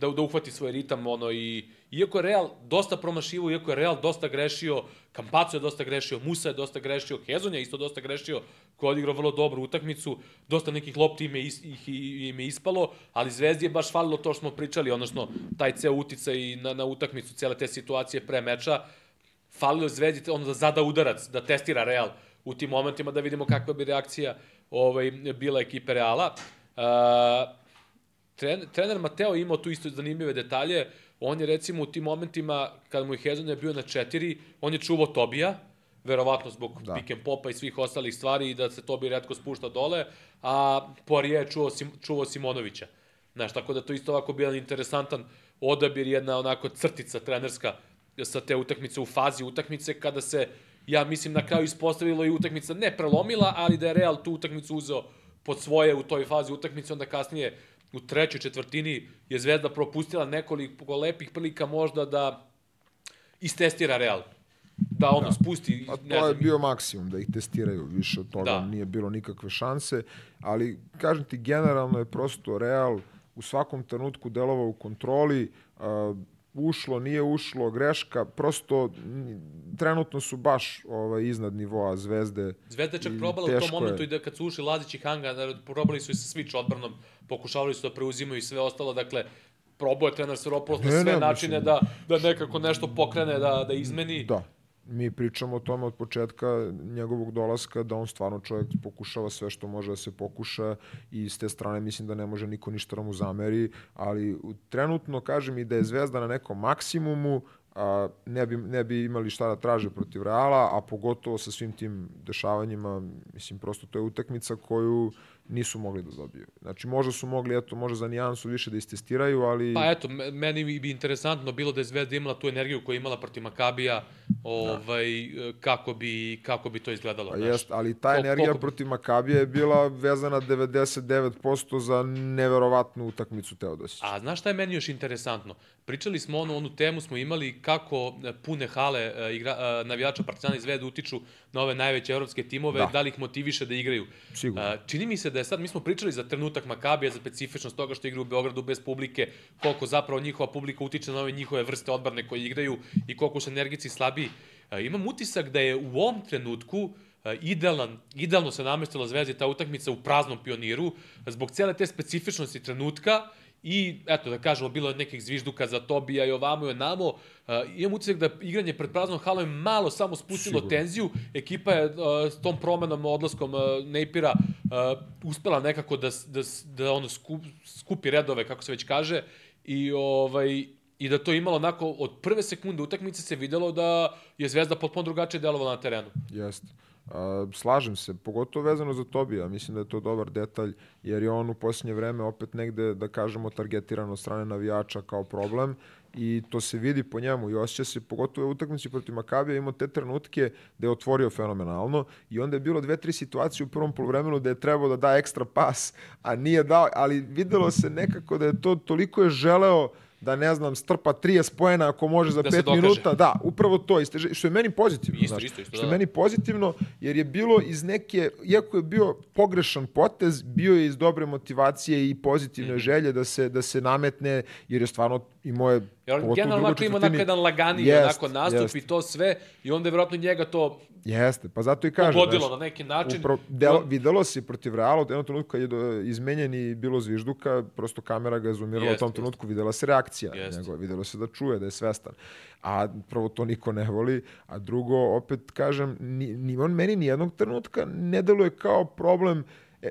da, da uhvati svoj ritam, ono, i iako je Real dosta promašivo, iako je Real dosta grešio, Kampaco je dosta grešio, Musa je dosta grešio, Hezon je isto dosta grešio, ko je odigrao vrlo dobru utakmicu, dosta nekih lopti im je, is, ih, im je ispalo, ali Zvezdi je baš falilo to što smo pričali, odnosno taj ceo uticaj na, na utakmicu, cele te situacije pre meča, falilo Zvezdi ono da zada udarac, da testira Real u tim momentima, da vidimo kakva bi reakcija ovaj, bila ekipe Reala. Uh, trener, trener Mateo imao tu isto zanimljive detalje. On je recimo u tim momentima, kada mu je Hezon je bio na četiri, on je čuvao Tobija, verovatno zbog da. pick and popa i svih ostalih stvari i da se Tobi redko spušta dole, a Poirier je čuvao, Sim, čuvao Simonovića. Znaš, tako da to isto ovako bio interesantan odabir, jedna onako crtica trenerska sa te utakmice u fazi utakmice, kada se, ja mislim, na kraju ispostavilo i utakmica ne prelomila, ali da je Real tu utakmicu uzeo pod svoje u toj fazi utakmice, onda kasnije u trećoj četvrtini je Zvezda propustila nekoliko lepih prilika možda da istestira Real. Da ono da. spusti... A to je bio maksimum, da ih testiraju. Više od toga da. nije bilo nikakve šanse. Ali, kažem ti, generalno je prosto Real u svakom trenutku delovao u kontroli, uh, ušlo, nije ušlo, greška, prosto trenutno su baš ovaj, iznad nivoa Zvezde. Zvezda je čak probala u tom momentu je. i da kad su ušli Lazić i Hanga, da probali su i sa switch odbranom, pokušavali su da preuzimaju i sve ostalo, dakle, probao je trener Seropoulos na sve ne, načine mislim. da, da nekako nešto pokrene, da, da izmeni. Da, mi pričamo o tome od početka njegovog dolaska da on stvarno čovjek pokušava sve što može da se pokuša i s te strane mislim da ne može niko ništa da mu zameri, ali trenutno kažem i da je Zvezda na nekom maksimumu, a, ne, bi, ne bi imali šta da traže protiv Reala, a pogotovo sa svim tim dešavanjima, mislim, prosto to je utakmica koju nisu mogli da dobiju. Znači, možda su mogli, eto, možda za nijansu više da istestiraju, ali... Pa eto, meni bi interesantno bilo da je Zvezda imala tu energiju koju je imala protiv Makabija, ovaj, da. kako, bi, kako bi to izgledalo. Pa jest, ali ta energija koliko... protiv Makabija je bila vezana 99% za neverovatnu utakmicu Teodosića. A znaš šta je meni još interesantno? Pričali smo onu, onu temu, smo imali kako pune hale e, igra, e, navijača Partizana i Zvezda utiču na ove najveće evropske timove, da, da li ih motiviše da igraju. Sigurno. Čini mi se da je sad, mi smo pričali za trenutak Makabija, za specifičnost toga što igra u Beogradu bez publike, koliko zapravo njihova publika utiče na ove njihove vrste odbrane koje igraju i koliko su energici slabiji. Imam utisak da je u ovom trenutku idealan, idealno se namestila Zvezda ta utakmica u praznom pioniru, zbog cele te specifičnosti trenutka, I, eto, da kažemo, bilo je nekih zvižduka za Tobija i ovamo i onamo. Uh, imam utisak da igranje pred praznom halom je malo samo spustilo Sigurno. tenziju. Ekipa je uh, s tom promenom, odlaskom uh, Nejpira uh, uspela nekako da, da, da ono skup, skupi redove, kako se već kaže. I, ovaj, i da to imalo onako, od prve sekunde utakmice se videlo da je Zvezda potpuno drugačije delovala na terenu. Jeste. Slažem se, pogotovo vezano za Tobija, mislim da je to dobar detalj, jer je on u posljednje vreme opet negde, da kažemo, targetiran od strane navijača kao problem i to se vidi po njemu i osjeća se, pogotovo u utakmici protiv Makabija, imao te trenutke da je otvorio fenomenalno i onda je bilo dve, tri situacije u prvom polovremenu da je trebao da da ekstra pas, a nije dao, ali videlo se nekako da je to, toliko je želeo da ne znam, strpa 30 poena ako može za da 5 minuta. Da, upravo to. Isteže, što je meni pozitivno. Isto, znaš, isto, isto, što je da. meni pozitivno, jer je bilo iz neke, iako je bio pogrešan potez, bio je iz dobre motivacije i pozitivne mm želje da se, da se nametne, jer je stvarno i moje Jer on generalno onako ima onako jedan lagani jest, onako nastup jest. i to sve i onda je vjerojatno njega to Jeste, pa zato i kažem. Pogodilo na neki način. Upro, delo, on... videlo se protiv Reala, u jednom trenutku kad je do, izmenjen i bilo zvižduka, prosto kamera ga je zoomirala u tom trenutku, videla se reakcija jest. njegova, videlo se da čuje, da je svestan. A prvo to niko ne voli, a drugo, opet kažem, ni, ni on meni ni jednog trenutka ne deluje kao problem e,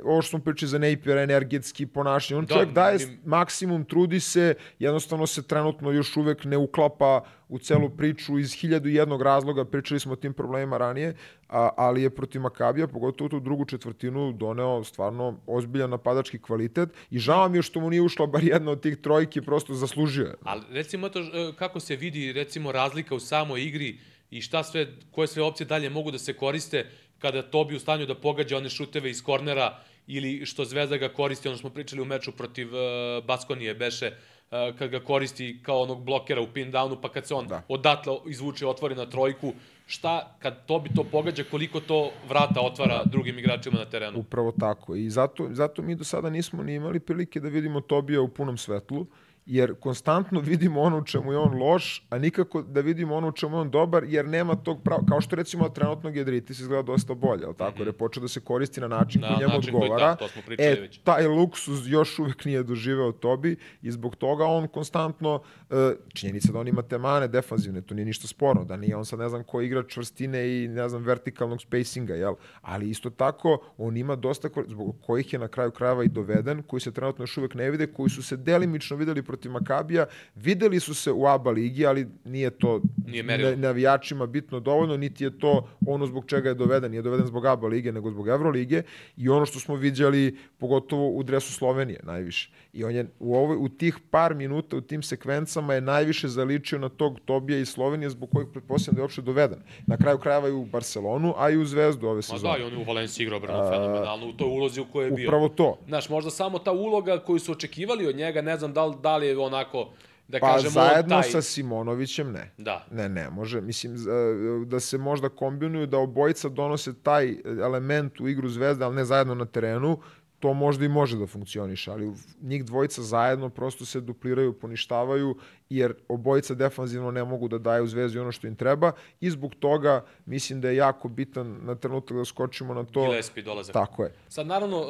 ovo što smo pričali za Napier, energetski ponašanje, on da, čovjek daje im... maksimum, trudi se, jednostavno se trenutno još uvek ne uklapa u celu priču iz hiljadu jednog razloga, pričali smo o tim problemima ranije, a, ali je protiv Makabija, pogotovo tu drugu četvrtinu, doneo stvarno ozbiljan napadački kvalitet i žao mi je što mu nije ušla bar jedna od tih trojki, prosto zaslužio je. Ali recimo to, e, kako se vidi recimo razlika u samoj igri i šta sve, koje sve opcije dalje mogu da se koriste, kada to bi u stanju da pogađa one šuteve iz kornera ili što Zvezda ga koristi, ono smo pričali u meču protiv uh, Baskonije, beše, uh, kad ga koristi kao onog blokera u pin downu, pa kad se on da. odatle izvuče otvori na trojku, šta, kad to bi to pogađa, koliko to vrata otvara drugim igračima na terenu. Upravo tako. I zato, zato mi do sada nismo ni imali prilike da vidimo Tobija u punom svetlu. Uh, jer konstantno vidimo ono u čemu je on loš, a nikako da vidimo ono u čemu je on dobar, jer nema tog prava, kao što recimo trenutnog Jedritis izgleda dosta bolje, al tako, -hmm. jer je počeo da se koristi na način da, koji njemu odgovara. Koji, da, to e, već. taj luksuz još uvek nije doživeo Tobi i zbog toga on konstantno, uh, činjenica da on ima te mane defanzivne, to nije ništa sporno, da nije on sad ne znam ko igra čvrstine i ne znam vertikalnog spacinga, jel? Ali isto tako, on ima dosta, zbog kojih je na kraju krajeva i doveden, koji se trenutno još uvek ne vide, koji su se delimično videli protiv protiv Makabija. Videli su se u ABA ligi, ali nije to Nije merilo. navijačima bitno dovoljno, niti je to ono zbog čega je doveden. Nije doveden zbog ABA lige, nego zbog Evrolige. I ono što smo viđali, pogotovo u dresu Slovenije, najviše. I on je u, ovoj, u tih par minuta, u tim sekvencama je najviše zaličio na tog Tobija iz Slovenije, zbog kojeg pretpostavljam da je uopšte doveden. Na kraju krajeva i u Barcelonu, a i u Zvezdu ove Ma sezone. da, i on je u Valenciji igrao brano fenomenalno u toj ulozi u kojoj je bio. Upravo to. Znaš, možda samo ta uloga koju su očekivali od njega, ne znam da li, da li je onako, da Pa kažemo, zajedno taj... sa Simonovićem ne. Da. Ne, ne, može, mislim, e, da se možda kombinuju, da obojica donose taj element u igru zvezde, ali ne zajedno na terenu, to možda i može da funkcioniše, ali njih dvojica zajedno prosto se dupliraju, poništavaju, jer obojica defanzivno ne mogu da daju zvezdi ono što im treba i zbog toga mislim da je jako bitan na trenutak da skočimo na to. Gillespie dolazak. Tako je. Sad, naravno, uh,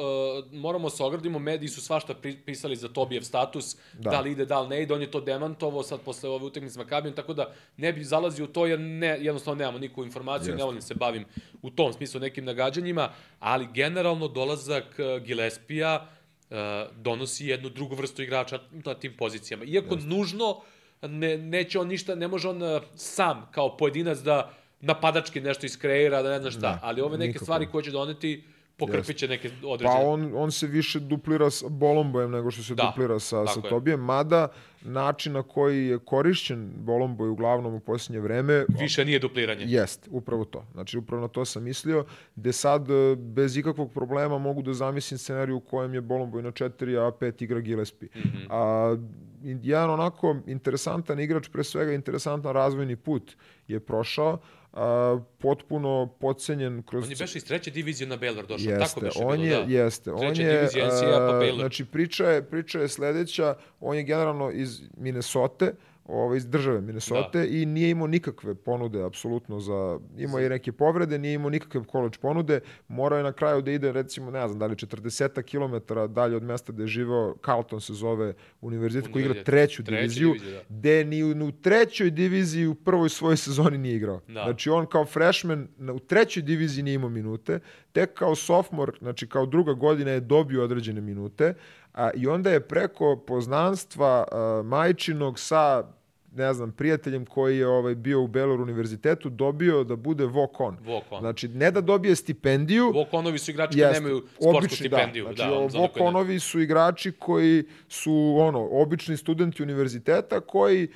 moramo se ogradimo, mediji su svašta pisali za Tobijev status, da. da li ide, da li ne ide, on je to demantovao sad posle ove utakmice s Makabijom, tako da ne bi zalazio u to jer ne, jednostavno nemamo nikakvu informaciju, Jeste. ne volim se bavim u tom smislu nekim nagađanjima, ali generalno dolazak uh, Gillespija uh, donosi jednu drugu vrstu igrača na tim pozicijama. Iako Jeste. nužno ne, neće on ništa, ne može on uh, sam kao pojedinac da napadački nešto iskreira, da ne znam šta, Da, ali ove neke nikako. stvari koje će doneti pokrpit će neke određene... Pa on, on se više duplira sa Bolombojem nego što se Da, duplira sa, sa. Tobijem, mada način na koji je korišćen Bolomboj uglavnom u posljednje vreme Više nije dupliranje. Jest, upravo to. Znači, upravo na to sam mislio, gde sad e, bez ikakvog problema mogu da zamislim scenariju u kojem je Bolomboj na 4, a 5 igra Gillespie. Mm. -hmm. a, jedan onako interesantan igrač, pre svega interesantan razvojni put je prošao, a, potpuno podcenjen kroz... On je beše iz treće divizije na Baylor došao, Jeste, tako beše on bilo, je, da. jeste. On je, NCAA pa Baylor. znači priča je, priča je sledeća, on je generalno iz Minnesota, ovaj, iz države Minnesota da. i nije imao nikakve ponude apsolutno za, imao je neke povrede, nije imao nikakve college ponude, morao je na kraju da ide recimo, ne znam, da li 40 km dalje od mesta gde je živeo, Carlton se zove univerzitet koji igra treću diviziju, diviziju, da. gde ni u, u trećoj diviziji u prvoj svojoj sezoni nije igrao. Da. Znači on kao freshman na, u trećoj diviziji nije imao minute, tek kao sophomore, znači kao druga godina je dobio određene minute a, i onda je preko poznanstva a, majčinog sa ne znam, prijateljem koji je ovaj bio u Belor univerzitetu dobio da bude walk-on. Walk-on. Znači, ne da dobije stipendiju, Walk-onovi su igrači koji Jeste, nemaju sportsku obični, stipendiju. Da. Da, Znači, koji ne- Vokonovi su igrači koji su ono obični studenti univerziteta koji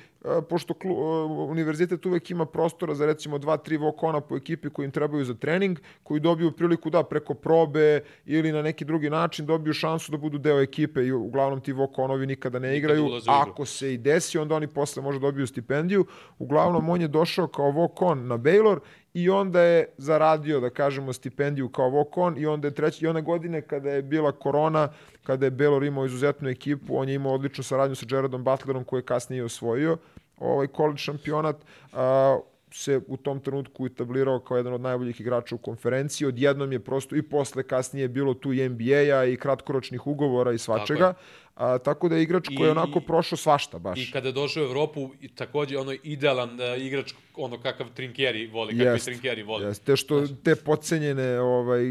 pošto klu, e, univerzitet uvek ima prostora za recimo dva, tri vokona po ekipi koji im trebaju za trening, koji dobiju priliku da preko probe ili na neki drugi način dobiju šansu da budu deo ekipe i uglavnom ti vokonovi nikada ne igraju. Ako se i desi, onda oni posle možda dobiju stipendiju. Uglavnom, on je došao kao vokon na Baylor i onda je zaradio, da kažemo, stipendiju kao vokon i onda je treći, i one godine kada je bila korona, kada je Baylor imao izuzetnu ekipu, on je imao odličnu saradnju sa Jaredom Butlerom koji je kasnije osvojio ovaj college šampionat. A, se u tom trenutku etablirao kao jedan od najboljih igrača u konferenciji. Odjednom je prosto i posle kasnije je bilo tu i NBA i kratkoročnih ugovora i svačega. A, tako da je igrač koji je onako prošao svašta baš. I kada je došao u Evropu, i takođe ono idealan uh, igrač, ono kakav Trinkeri voli, kakvi Jest, Trinkeri voli. Jest, te što te podcenjene ovaj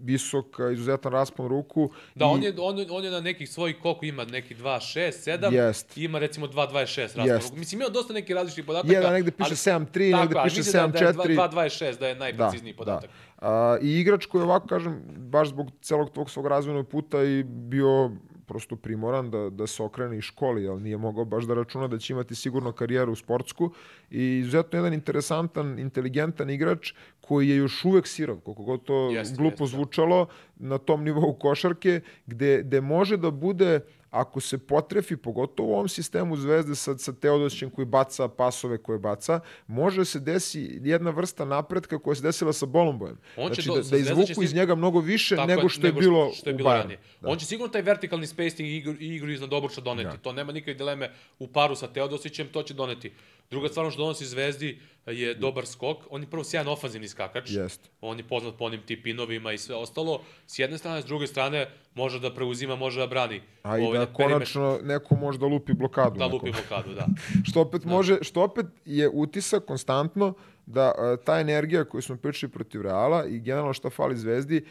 visok izuzetan raspon ruku Da, i- on je, on, on je na nekih svojih, koliko ima, neki 2, 6, 7, Jest. ima recimo 2, 26 Jest. rasporu. Mislim, ima dosta nekih različitih podataka. Jedan negde piše ali- 7-3, tako, negde piše mislim da, da je 7-4. 2, 26, da je najprecizniji da, podatak. Da. A, I igrač koji je ovako, kažem, baš zbog celog tog svog razvojnog puta i bio prosto primoran da, da se okrene iz školi, ali nije mogao baš da računa da će imati sigurno karijeru sportsku i izuzetno jedan interesantan, inteligentan igrač koji je još uvek sirov, koliko god to Jeste, glupo jeste, da. zvučalo, na tom nivou košarke, gde, gde može da bude ako se potrefi, pogotovo u ovom sistemu Zvezde sa, sa Teodosićem koji baca pasove koje baca, može se desi jedna vrsta napretka koja se desila sa Bolombojem. On će znači, do- da, da izvuku iz njega mnogo više Tako nego što je bilo što je u bilo Bayernu. ranije. Da. On će sigurno taj vertikalni spacing i igru, igru iznad obruča doneti. Da. To nema nikakve dileme u paru sa Teodosićem, to će doneti. Druga stvar što donosi Zvezdi je dobar skok. On je prvo sjajan ofanzivni skakač. Jeste. On je poznat po onim tipinovima i sve ostalo. S jedne strane, s druge strane, može da preuzima, može da brani. A i Ovaj, da na perimetar- konačno neko može da lupi blokadu. Da nekom. lupi blokadu, da. što opet može, što opet je utisak konstantno da uh, ta energija koju smo pričali protiv Reala i generalno šta fali Zvezdi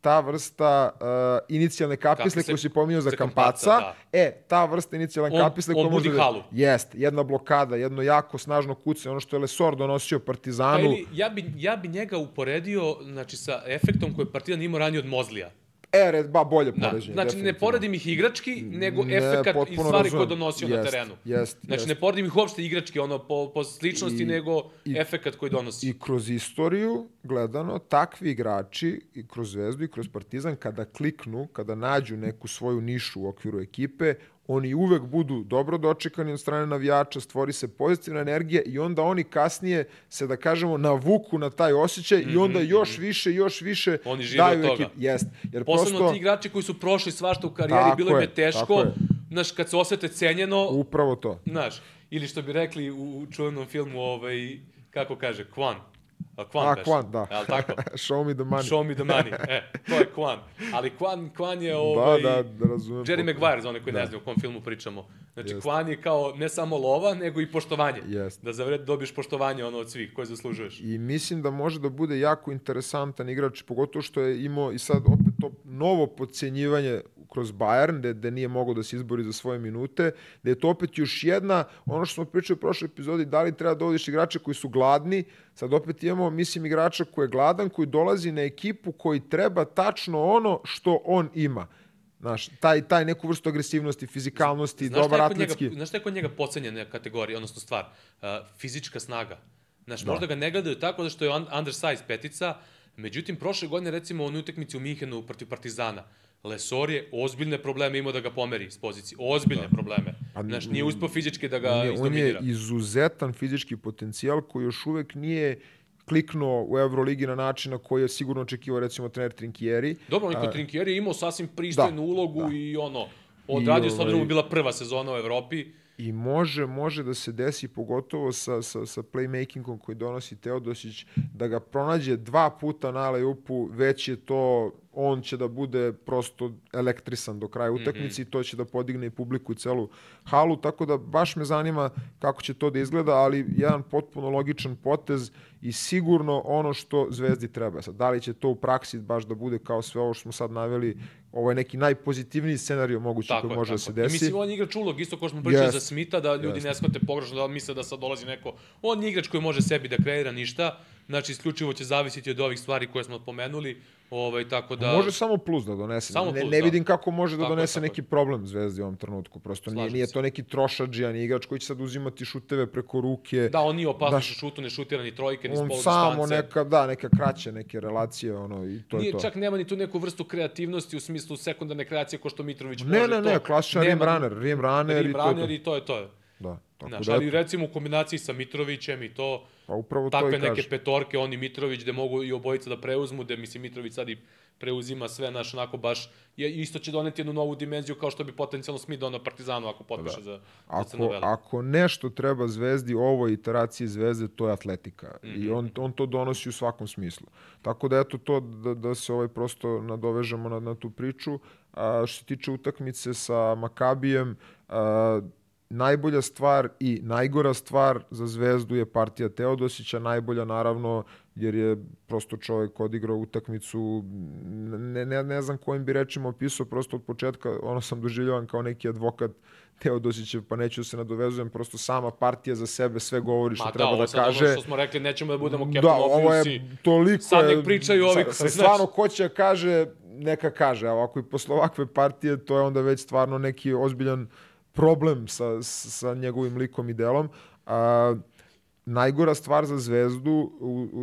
ta vrsta uh, inicijalne kapisle Kapisle koju si pominjao za za kampaca, Kampaca, da. e, ta vrsta inicijalne On- kapisle koja može da... halu. Jest, jedna blokada, jedno jako snažno kucanje, ono što je Lesor donosio Pa Partizanu. ili, ja, bi, ja bi njega uporedio znači, sa efektom koji Partizan imao ranije od Mozlija. E, red, ba, bolje Da. poređenje. Znači, ne poredim ih igrački, nego Ne, efekat i stvari razumem. koje je donosio na Jest, terenu. jest, znači, jest. ne poredim ih uopšte igrački, ono, po, po sličnosti, I- nego i- efekat koji donosi. I kroz istoriju gledano, takvi igrači i kroz Zvezdu i kroz Partizan, kada kliknu, kada nađu neku svoju nišu u okviru ekipe, oni uvek budu dobro dočekani od strane navijača, stvori se pozitivna energija i onda oni kasnije se, da kažemo, navuku na taj osjećaj i onda još više, još više Mhm, Oni žive od daju toga. ekipi. Jest. Jer Posebno prosto, ti igrači koji su prošli svašta u karijeri, Tako bilo im je teško, znaš, kad se osete cenjeno, upravo to. znaš, ili što bi rekli u čuvenom filmu, ovaj, kako kaže, Kwan. A, Kwan, A. Kwan, da. Jel tako? Show me the money. Show me the money. E, to je Kwan. Ali Kwan, Kwan je ovaj... Da, da, da razumem. Jerry. Maguire, za one koji Da. ne znaju o kom filmu pričamo. Znači, Jeste. Kwan je kao ne samo lova, nego i poštovanje. Jeste. Da zavred dobiješ poštovanje ono od svih koje zaslužuješ. I mislim da može da bude jako interesantan igrač, pogotovo što je imao i sad opet to novo podcenjivanje kroz Bayern, gde, gde nije mogao da se izbori za svoje minute, gde je to opet još jedna, ono što smo pričali u prošloj epizodi, da li treba da dovodiš igrače koji su gladni, sad opet imamo, mislim, igrača koji je gladan, koji dolazi na ekipu koji treba tačno ono što on ima. Znaš, taj, taj neku vrstu agresivnosti, fizikalnosti, Znaš dobar kod njega, atletski. znaš šta je kod njega pocenjena kategorija, odnosno stvar? Uh, fizička snaga. Znaš, možda ga ne gledaju tako zato što je un- undersize petica, međutim, prošle godine, recimo, u utakmici u Minhenu protiv Partizana, Lesor je ozbiljne probleme imao da ga pomeri s pozicije. Ozbiljne probleme. Pa, Znaš, nije uspeo fizički da ga on je, on je izuzetan fizički potencijal koji još uvek nije kliknuo u Euroligi na način na koji je sigurno očekivao recimo trener Trinkieri. Dobro, on je kod Trinkieri imao sasvim pristojnu ulogu i ono, odradio, I, s obzirom ovaj, bila prva sezona u Evropi. I može, može da se desi pogotovo sa, sa, sa playmakingom koji donosi Teodosić, da ga pronađe dva puta na upu, već je to, on će da bude prosto elektrisan do kraja utakmice i to će da podigne i publiku i celu halu, tako da baš me zanima kako će to da izgleda, ali jedan potpuno logičan potez i sigurno ono što Zvezdi treba. Sad, da li će to u praksi baš da bude kao sve ovo što smo sad naveli, ovo je neki najpozitivniji scenario mogući Tako koji je, može tako da se je. I desi. mislim, on je igrač ulog, isto kao što smo pričali Jest. za Smita, da ljudi ne shvate pogrešno, da misle da sad dolazi neko. On je igrač koji može sebi da kreira ništa, znači isključivo će zavisiti od ovih stvari koje smo pomenuli, ovaj, tako da... Može samo plus da donese. Samo ne, plus, ne da. vidim kako može da Tako je, donese tako je. neki problem Zvezdi u ovom trenutku. Prosto nije, nije to neki trošadžijan igrač koji će sad uzimati šuteve preko ruke. Da, on nije opasno Daš- što šutu, ne šutira ni trojke, ni spolu samo distance. neka, da, neka kraće, neke relacije, ono, i to je Nije, to. čak nema ni tu neku vrstu kreativnosti u smislu sekundarne kreacije ko što Mitrović Ne, može ne, ne, to. klasičan rim runner, rim runner Rim i to je runner to. i to je to. Da, tako Znaš, da, ali recimo u kombinaciji sa Mitrovićem i to, pa upravo to takve i neke kažem. petorke, oni Mitrović, gde mogu i obojica da preuzmu, gde mislim Mitrović sad i preuzima sve, naš onako baš, je, isto će doneti jednu novu dimenziju kao što bi potencijalno Smith donao Partizanu ako potpiše za, za Crno Ako, nešto treba Zvezdi, ovoj iteraciji Zvezde, to je atletika. Mhm. I on, on to donosi u svakom smislu. Tako da eto to da, da se ovaj prosto nadovežemo na, na tu priču. A, što se tiče utakmice sa Makabijem, a, najbolja stvar i najgora stvar za Zvezdu je partija Teodosića, najbolja naravno jer je prosto čovjek odigrao utakmicu, ne, ne, ne znam kojim bi rečima opisao, prosto od početka ono sam doživljavan kao neki advokat Teodosićev, pa neću da se nadovezujem, prosto sama partija za sebe sve govori što Ma da, treba ovo da sad kaže. ono što smo rekli, nećemo da budemo Captain Da, ovo je toliko... sad nek pričaju ovi znaš- Stvarno, ko će da kaže, neka kaže. A ovako i posle ovakve partije, to je onda već stvarno neki ozbiljan problem sa, sa njegovim likom i delom. A, najgora stvar za Zvezdu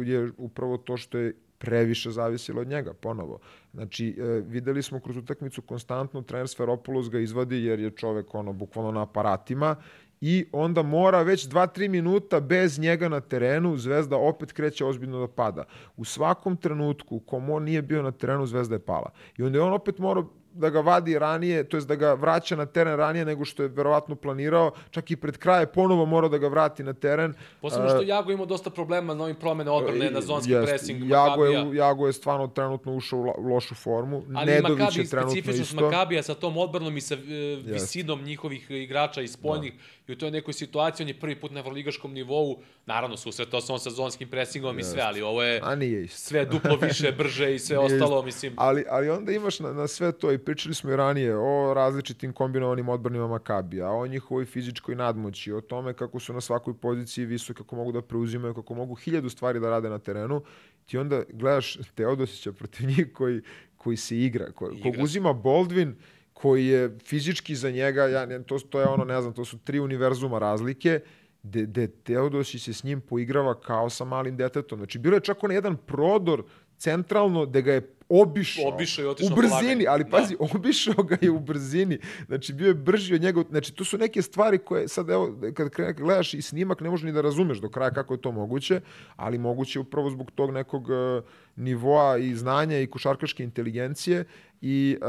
je upravo to što je previše zavisilo od njega, ponovo. Znači, e, videli smo kroz utakmicu konstantno trener Sferopoulos ga izvadi jer je čovek ono, bukvalno na aparatima i onda mora već 2-3 minuta bez njega na terenu, Zvezda opet kreće ozbiljno da pada. U svakom trenutku, kom on nije bio na terenu, Zvezda je pala. I onda je on opet morao da ga vadi ranije, to jest da ga vraća na teren ranije nego što je verovatno planirao, čak i pred kraje ponovo mora da ga vrati na teren. Posebno što Jago ima dosta problema na ovim promene odbrane, na zonski Jest, pressing. Jago Makabija. je, Jago je stvarno trenutno ušao u lošu formu. Ali Nedović Makabi, je trenutno specifičnost isto. Makabija sa tom odbranom i sa e, visinom njihovih igrača i spoljnih i u toj nekoj situaciji on je prvi put na evroligaškom nivou, naravno susretao se on sa zonskim presingom i sve, ali ovo je A nije isto. sve duplo više, brže i sve ostalo, mislim. Ali, ali onda imaš na, na sve to i pričali smo i ranije o različitim kombinovanim odbranima Makabija, o njihovoj fizičkoj nadmoći, o tome kako su na svakoj poziciji visoki, kako mogu da preuzimaju, kako mogu hiljadu stvari da rade na terenu. Ti onda gledaš Teodosića protiv njih koji, koji se igra, ko, kog Igra. uzima Baldwin, koji je fizički za njega, ja, to, to je ono, ne znam, to su tri univerzuma razlike, gde, gde Teodosić se s njim poigrava kao sa malim detetom. Znači, bilo je čak onaj jedan prodor centralno gde ga je obišao. Obišao i otišao U brzini, polaganje. ali Da. pazi, obišao ga je u brzini. Znači, bio je brži od njega. Znači, to su neke stvari koje sad, evo, kad gledaš i snimak, ne možeš ni da razumeš do kraja kako je to moguće, ali moguće je upravo zbog tog nekog uh, nivoa i znanja i košarkaške inteligencije i uh,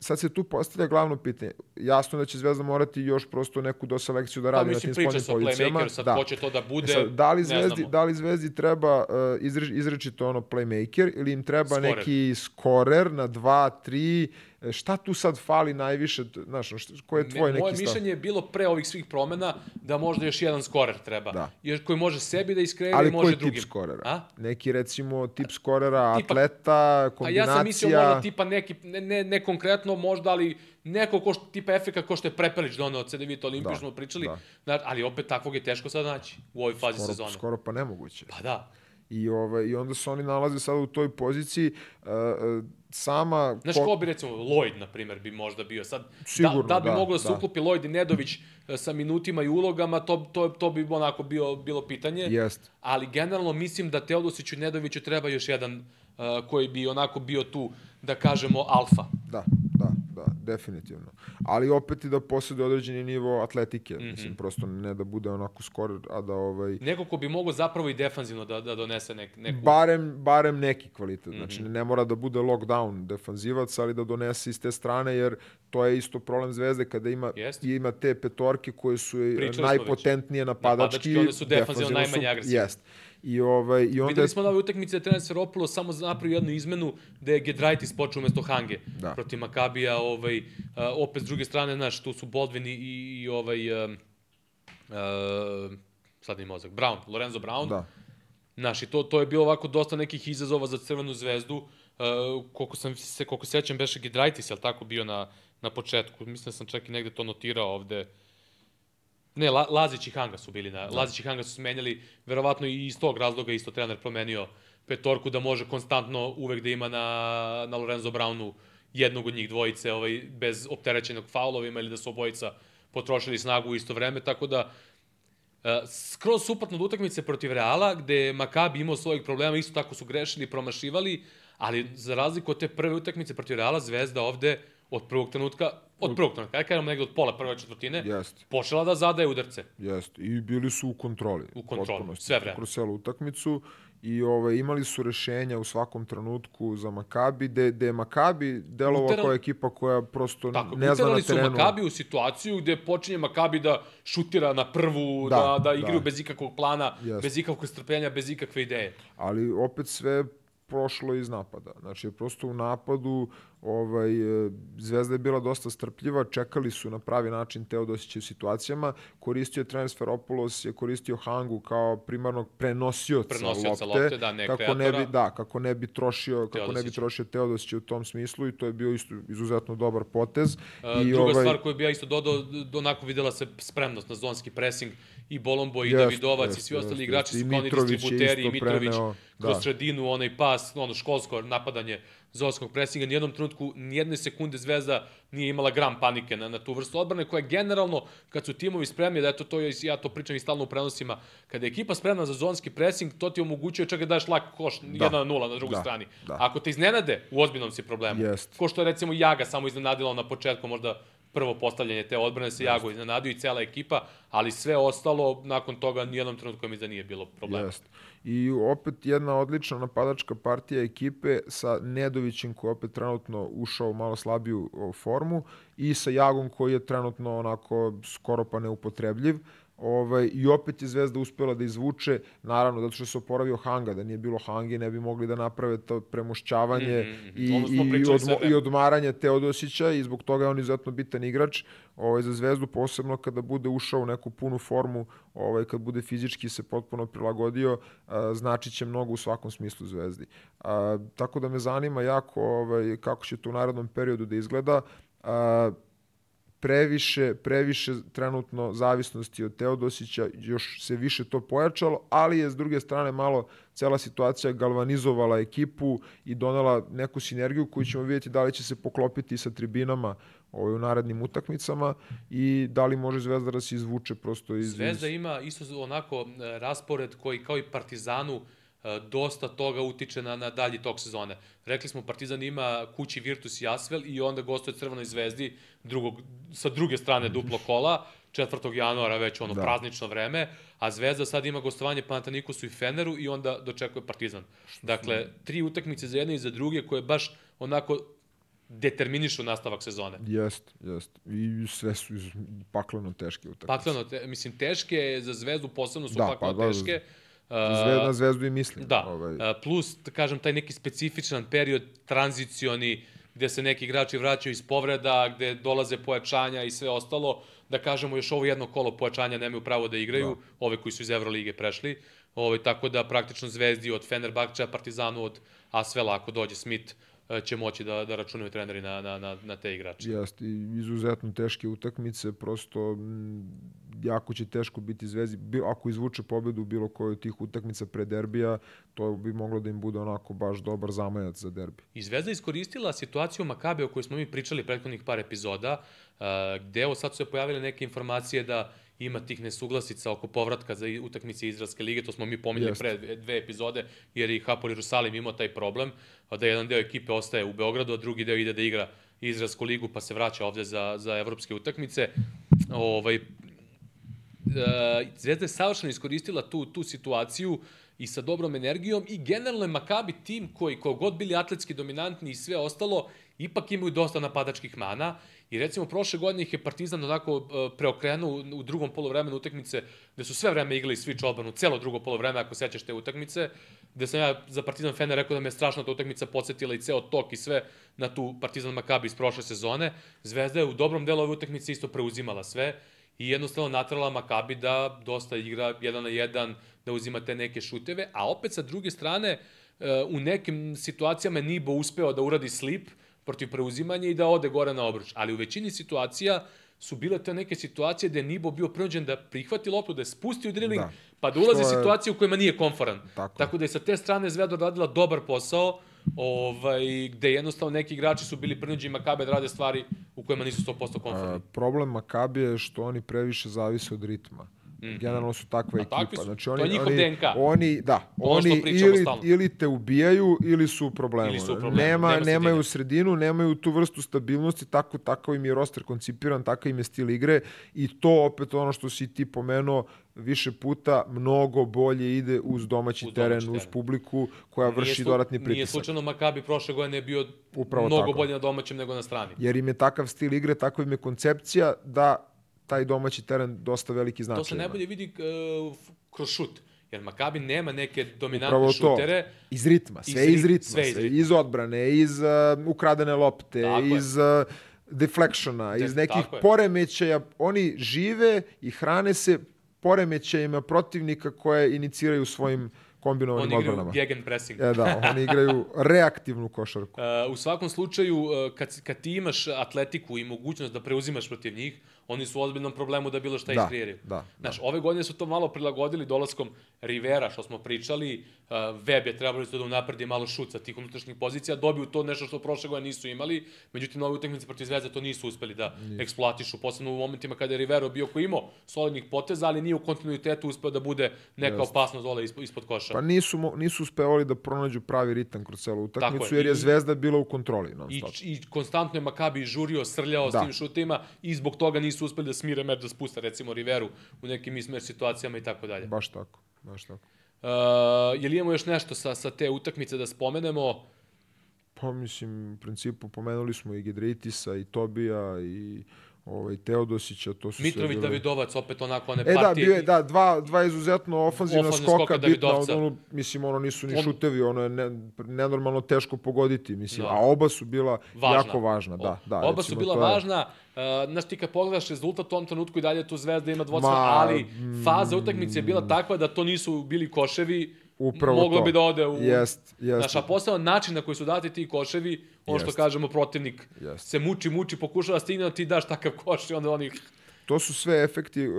sad se tu postavlja glavno pitanje. Jasno da će Zvezda morati još prosto neku doselekciju da Pa radi na mislim, tim priča spoljnim pozicijama. playmakeru, sad ko će to da bude, E sad, da li Zvezdi, da li Zvezdi treba uh, izreč, izrečito ono playmaker ili im treba Skorer. neki skorer na 2, 3, šta tu sad fali najviše, znaš, šta, ko je tvoj Me- Moje neki stav? mišljenje je bilo pre ovih svih promena da možda još jedan skorer treba. Da. Još koji može sebi da iskreira Ali i koji može tip drugim. skorera? A? Neki recimo tip skorera, Tipa- atleta, A kombinacija. ja sam mislio možda tipa neki, ne, ne, ne konkretno možda, ali neko ko što, tipa efeka ko što je Prepelić donao od CDVita Olimpiju, Da, smo pričali, da. ali opet takvog je teško sad naći u ovoj fazi skoro, sezone. skoro pa nemoguće. Pa da. I, ovaj, I onda se oni nalaze sada u toj poziciji. Uh, sama... Znaš, ko- bi recimo, Lloyd, na primjer, bi možda bio sad. Sigurno, da, da bi da, moglo da se da. uklopi Lloyd i Nedović e, sa minutima i ulogama, to, to, to bi onako bio, bilo pitanje. Jest. Ali generalno mislim da Teodosiću i Nedoviću treba još jedan uh, koji bi onako bio tu, da kažemo, alfa. Da, da, da, definitivno. Ali opet i da posjeduje određeni nivo atletike. Mhm. Mislim, prosto ne da bude onako skor, a da ovaj... Neko ko bi mogao zapravo i defanzivno da, da donese nek, neku... Barem, barem neki kvalitet. Znači, Mhm. ne mora da bude lockdown defanzivac, ali da donese iz te strane, jer to je isto problem Zvezde kada ima, Jest. ima te petorke koje su Pričali najpotentnije napadački. Napadački, one su defanzivno defanzivno najmanje agresivne. Jest. I, ovaj, i onda... Videli smo na ovoj utakmici da je trener Seropulo samo napravio jednu izmenu da je Gedraitis počeo umesto Hange Da. protiv Makabija, ovaj, uh, opet s druge strane, znaš, tu su Baldwin i, i, ovaj, um, uh, sad mi mozak, Brown, Lorenzo Brown. Da. Znaš, i to, to je bilo ovako dosta nekih izazova za Crvenu zvezdu. Uh, koliko, sam se, koliko sećam, beše Gedraitis, je li tako bio na, na početku? Mislim da sam čak i negde to notirao ovde. Ne, La, Lazić i Hanga su bili na... Da. Lazić i Hanga su smenjali, verovatno i iz tog razloga isto trener promenio petorku da može konstantno uvek da ima na, na Lorenzo Brownu jednog od njih dvojice ovaj, bez opterećenog faulovima ili da su obojica potrošili snagu u isto vreme, tako da Uh, skroz suprotno od utakmice protiv Reala, gde je Makabi imao svojih problema, isto tako su grešili i promašivali, ali za razliku od te prve utakmice protiv Reala, Zvezda ovde od prvog trenutka, od prvog trenutka, ajde kažemo negde od pola prve četvrtine, Jest. počela da zadaje udarce. Jest. I bili su u kontroli. U kontroli, sve vreme. Kroz celu utakmicu. I ovaj, imali su rešenja u svakom trenutku za Makabi, gde, gde je Makabi Uteral- kao ekipa koja prosto Tako, ne zna na uterali su terenu. Makabi u situaciju gde počinje Makabi da šutira na prvu, Da, da, da, igraju da. bez ikakvog plana, Jeste. bez ikakvog strpljenja, bez ikakve ideje. ali opet sve prošlo iz napada. Znači, prosto u napadu ovaj, e, Zvezda je bila dosta strpljiva, čekali su na pravi način Teodosića u situacijama, koristio je trener Sferopoulos, je koristio Hangu kao primarnog prenosioca, Prenosioca lopte, lopte, da, ne kako ne kreatora. bi, da, kako ne bi trošio, kako ne bi trošio Teodosića u tom smislu i to je bio isto izuzetno dobar potez. Uh, I druga ovaj, stvar koju bi ja isto dodao, onako videla se spremnost na zonski pressing i Bolombo i Jest, Davidovac jest, i svi ostali jest, igrači su I kao oni Mitrović je distributeri, i Mitrović preneo, kroz da. sredinu, onaj pas, ono školsko napadanje zonskog pressinga, nijednom trenutku, nijedne sekunde Zvezda nije imala gram panike na, na tu vrstu odbrane, koja generalno, kad su timovi spremni, da eto to je, ja to pričam i stalno u prenosima, kada je ekipa spremna za zonski pressing, to ti omogućuje čak da daš lak koš, 1 na 0 na drugoj Da, strani. da. Ako te iznenade, u ozbiljnom si problemu. Jest. Ko što je recimo Jaga samo iznenadila na početku, možda prvo postavljanje te odbrane se Jago iznenadio i cela ekipa, ali sve ostalo nakon toga nijednom trenutku mi da nije bilo problema. Jest. I opet jedna odlična napadačka partija ekipe sa Nedovićem koji je opet trenutno ušao u malo slabiju formu i sa Jagom koji je trenutno onako skoro pa neupotrebljiv. Ovaj, I opet je Zvezda uspela da izvuče, naravno, zato što se oporavio Hanga, da nije bilo Hange, ne bi mogli da naprave to premošćavanje mm -hmm. i, i, odmo, i odmaranje Teodosića i zbog toga je on izuzetno bitan igrač ovaj, za Zvezdu, posebno kada bude ušao u neku punu formu, ovaj, kad bude fizički se potpuno prilagodio, a, znači će mnogo u svakom smislu Zvezdi. A, tako da me zanima jako ovaj, kako će to u narodnom periodu da izgleda. A, previše, previše trenutno zavisnosti od Teodosića, još se više to pojačalo, ali je s druge strane malo cela situacija galvanizovala ekipu i donela neku sinergiju koju ćemo vidjeti da li će se poklopiti sa tribinama ovaj, u narednim utakmicama i da li može Zvezda da se izvuče prosto iz... Zvezda ima isto onako e, raspored koji kao i Partizanu dosta toga utiče na, na dalji tok sezone. Rekli smo, Partizan ima kući Virtus i Asvel i onda gostuje Crvenoj zvezdi drugog, sa druge strane duplo kola, 4. januara već ono da. praznično vreme, a Zvezda sad ima gostovanje Panatanikosu i Feneru i onda dočekuje Partizan. Dakle, tri utakmice za jedne i za druge koje baš onako determinišu nastavak sezone. Jest, jest. I sve su pakleno teške utakmice. Pakleno, te, mislim, teške za Zvezdu posebno su da, pakleno pa, da, teške. Da, Zvezda na zvezdu i mislim. Da, ovaj. plus, da kažem, taj neki specifičan period tranzicioni, gde se neki igrači vraćaju iz povreda, gde dolaze pojačanja i sve ostalo, da kažemo još ovo jedno kolo pojačanja nemaju pravo da igraju, da. ove koji su iz Evrolige prešli, ovaj, tako da praktično Zvezdi od Fenerbahča, Partizanu od Asvela, ako dođe Smith, će moći da, da računaju treneri na, na, na, na te igrače. Jeste, izuzetno teške utakmice, prosto jako će teško biti Zvezdi. Ako izvuče pobedu bilo kojoj od tih utakmica pre derbija, to bi moglo da im bude onako baš dobar zamajac za derbi. I Zvezda iskoristila situaciju Makabe o kojoj smo mi pričali prethodnih par epizoda, uh, gde evo sad su se pojavile neke informacije da ima tih nesuglasica oko povratka za utakmice Izraelske lige, to smo mi pominjali pre dve epizode, jer i Hapol Jerusalim imao taj problem, da jedan deo ekipe ostaje u Beogradu, a drugi deo ide da igra Izraelsku ligu, pa se vraća ovde za, za evropske utakmice. Ovaj, e, Zvezda je savršeno iskoristila tu, tu situaciju i sa dobrom energijom i generalno je Makabi tim koji, kogod bili atletski dominantni i sve ostalo, ipak imaju dosta napadačkih mana I recimo prošle godine ih je Partizan onako e, preokrenuo u drugom polovremenu utakmice, gde su sve vreme igrali switch odbranu, celo drugo polovreme, ako sećaš te utakmice, gde sam ja za Partizan Fener rekao da me strašno ta utakmica podsjetila i ceo tok i sve na tu Partizan Makabi iz prošle sezone. Zvezda je u dobrom delu ove utakmice isto preuzimala sve i jednostavno natrala Makabi da dosta igra jedan na jedan, da uzima te neke šuteve, a opet sa druge strane e, u nekim situacijama Nibo uspeo da uradi slip, protiv preuzimanja i da ode gore na obruč. Ali u većini situacija su bile te neke situacije gde je Nibo bio prođen da prihvati loptu, da je spustio dribbling, da. pa da ulazi u situacije u kojima nije konforan. Tako. Tako da je sa te strane Zvezda radila dobar posao, ovaj, gde jednostavno neki igrači su bili prinuđeni Makabe da rade stvari u kojima nisu 100% konforni. problem Makabe je što oni previše zavise od ritma. Mm Generalno su takva A, ekipa. Su, znači, oni, to je njihov oni, DNK. Oni, da, ono oni ili, ili te ubijaju ili su u problemu. Ili su u problemu. Nema, Nema nemaju sredinu, nemaju tu vrstu stabilnosti, tako, tako im je roster koncipiran, tako im je stil igre i to opet ono što si ti pomenuo, više puta mnogo bolje ide uz domaći, uz teren, domaći uz publiku koja vrši nije dodatni pritisak. Nije slučajno Makabi prošle godine bio Upravo mnogo tako. bolje na domaćem nego na strani. Jer im je takav stil igre, takva im je koncepcija da taj domaći teren dosta veliki značaj. To se najbolje vidi uh, kroz šut. Jer Makabi nema neke dominantne Upravo šutere. To. Iz ritma, sve iz, iz ritma, sve iz, ritma. iz odbrane, iz uh, ukradene lopte, tako iz uh, deflectiona, iz nekih poremećaja. Oni žive i hrane se poremećajima protivnika koje iniciraju svojim kombinovanim odbranama. Oni igraju gegen pressing. E, da, oni igraju reaktivnu košarku. Uh, u svakom slučaju, uh, kad, kad ti imaš atletiku i mogućnost da preuzimaš protiv njih, oni su u ozbiljnom problemu da bilo šta Da, iskreiraju. da, Znaš, ove godine su to malo prilagodili dolaskom Rivera, što smo pričali, uh, Web je trebalo da unapredi malo šut sa tih unutrašnjih pozicija, dobiju to nešto što prošle godine nisu imali, međutim, nove utakmice protiv Zvezde to nisu uspeli da eksploatišu, posebno u momentima kada je Rivero bio koji imao solidnih poteza, ali nije u kontinuitetu uspeo da bude neka opasnost dole ispod, ispod koša. Pa nisu, nisu uspevali da pronađu pravi ritam kroz celu utakmicu, je. jer je I- Zvezda bila u kontroli non I. I konstantno je Makabi žurio, srljao Da. s tim šutima i zbog toga nisu uspeli da smire meč da spuste recimo Riveru u nekim ismer situacijama i tako dalje. Baš tako, baš tako. Uh, je li imamo još nešto sa, sa te utakmice da spomenemo? Pa mislim, u principu pomenuli smo i Gidritisa, i Tobija, i ovaj, Teodosića, to su sve Mitrović bile- Davidovac, opet onako one E da, partije. bio je, da, dva, dva izuzetno ofanzivna skoka, skoka bitna, Davidovca. ono, mislim, ono nisu ni On- šutevi, ono je ne, nenormalno teško pogoditi, mislim, Da. a oba su bila Važna. jako važna, da, da. Oba su recimo, bila to je- važna. Uh, znaš ti kad pogledaš rezultat u tom trenutku i dalje tu Zvezda ima Ma, ali faza utakmice je bila takva da to nisu bili koševi. Upravo Moglo to. bi da ode u... Jest, jest. Znaš, a posebno način na koji su dati ti koševi, ono što Jest. kažemo, protivnik Jest. se muči, muči, pokušava da stigne, ti daš takav koš i onda oni... to su sve efekti uh,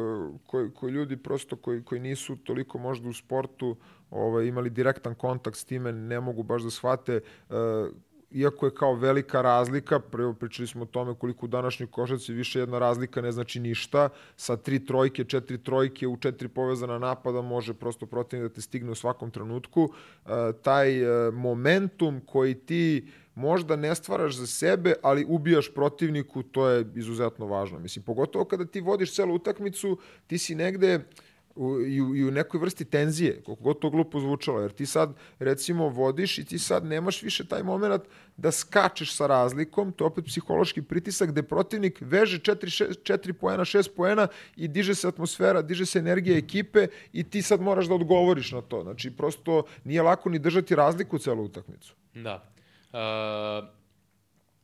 koji, koji ljudi prosto koji, koji nisu toliko možda u sportu ovaj, imali direktan kontakt s time, ne mogu baš da shvate uh, iako je kao velika razlika, prvo pričali smo o tome koliko u današnjoj košarci više jedna razlika ne znači ništa, sa tri trojke, četiri trojke u četiri povezana napada može prosto protivnik da te stigne u svakom trenutku. Uh, taj uh, momentum koji ti možda ne stvaraš za sebe, ali ubijaš protivniku, to je izuzetno važno. Mislim, pogotovo kada ti vodiš celu utakmicu, ti si negde u, i, u, i u nekoj vrsti tenzije, koliko god to glupo zvučalo, jer ti sad recimo vodiš i ti sad nemaš više taj moment da skačeš sa razlikom, to je opet psihološki pritisak gde protivnik veže 4, 6, 4 poena, 6 poena i diže se atmosfera, diže se energija ekipe i ti sad moraš da odgovoriš na to. Znači, prosto nije lako ni držati razliku u celu utakmicu. Da. Uh,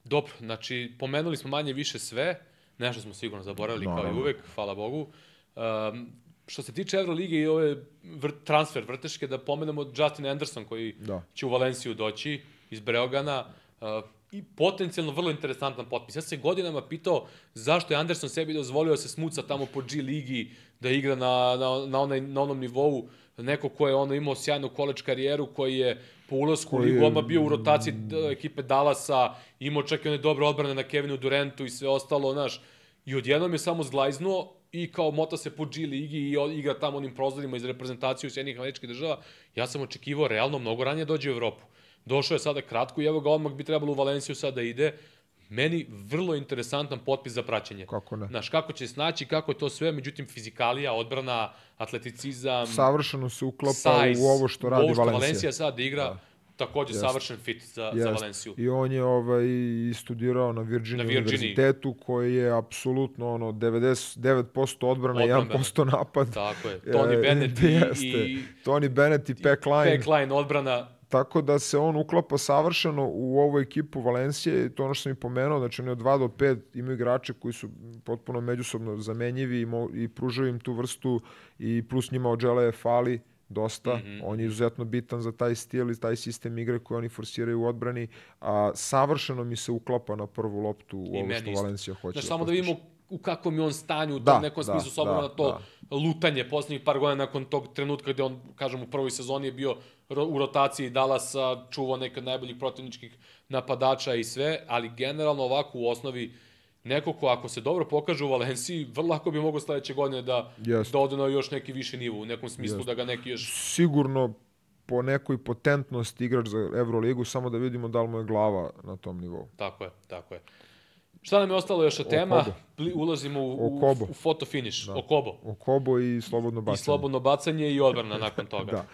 dobro, znači, pomenuli smo manje više sve, nešto smo sigurno zaboravili kao i uvek, hvala Bogu. Um, što se tiče Evrolige i ove vr transfer vrteške, da pomenemo Justin Anderson koji Da. će u Valenciju doći iz Breogana uh, i potencijalno vrlo interesantan potpis. Ja se godinama pitao zašto je Anderson sebi dozvolio da se smuca tamo po G ligi, da igra na, na, na, onaj, na onom nivou neko ko je ono imao sjajnu college karijeru, koji je po ulasku u ligu odmah bio u rotaciji ekipe Dallasa, imao čak i one dobre odbrane na Kevinu Durantu i sve ostalo, znaš. I odjednom je samo zglajznuo i kao mota se po G ligi i igra tamo onim prozorima iz reprezentacije Sjedinjenih američkih država. Ja sam očekivao realno mnogo ranije dođe u Evropu. Došao je sada kratko i evo ga odmah bi trebalo u Valenciju sada da ide. Meni vrlo interesantan potpis za praćenje. Kako ne? Znaš, kako će snaći, kako je to sve, međutim, fizikalija, odbrana, atleticizam, Savršeno se uklapa size, u ovo što radi ovo što Valencija. Valencija sad igra, da. Takođe Jeste. savršen fit za, za Jest. Valenciju. I on je ovaj, i studirao na Virginia, Na Virginiji. univerzitetu koji je apsolutno ono 99% odbrana, Odbrambena. 1% napad. Tako je. Tony E, Bennett i, jeste. i Tony Bennett i Peck Line. backline odbrana. Tako da se on uklapa savršeno u ovu ekipu Valencije i to ono što sam i pomenuo, znači oni od 2 do 5 imaju igrače koji su potpuno međusobno zamenjivi i, mo, i pružaju im tu vrstu i plus njima od Žele fali dosta. Mm. -hmm. On je izuzetno bitan za taj stil i taj sistem igre koji oni forsiraju u odbrani, a savršeno mi se uklapa na prvu loptu u I ovo što. Valencija hoće. Znaš, samo da vidimo u kakvom je on stanju u Da, tom nekom da, smislu, s obzirom da, na to lutanje poslednjih par godina nakon tog trenutka gde on, kažem, u prvoj sezoni je bio u rotaciji Dallasa, čuvao neke od najboljih protivničkih napadača i sve, ali generalno ovako u osnovi neko ko ako se dobro pokaže u Valenciji, vrlo lako bi mogao sledeće godine da, Jeste. da ode na još neki viši nivo, u nekom smislu da ga neki još... Sigurno po nekoj potentnosti igrač za Euroligu, samo da vidimo da li mu je glava na tom nivou. Tako je, tako je. Šta nam je ostalo još od tema? Okobo. Ulazimo u, u, Okobo. u foto finish. Da. Okobo. Okobo i slobodno bacanje. I slobodno bacanje i odbrana nakon toga. Da.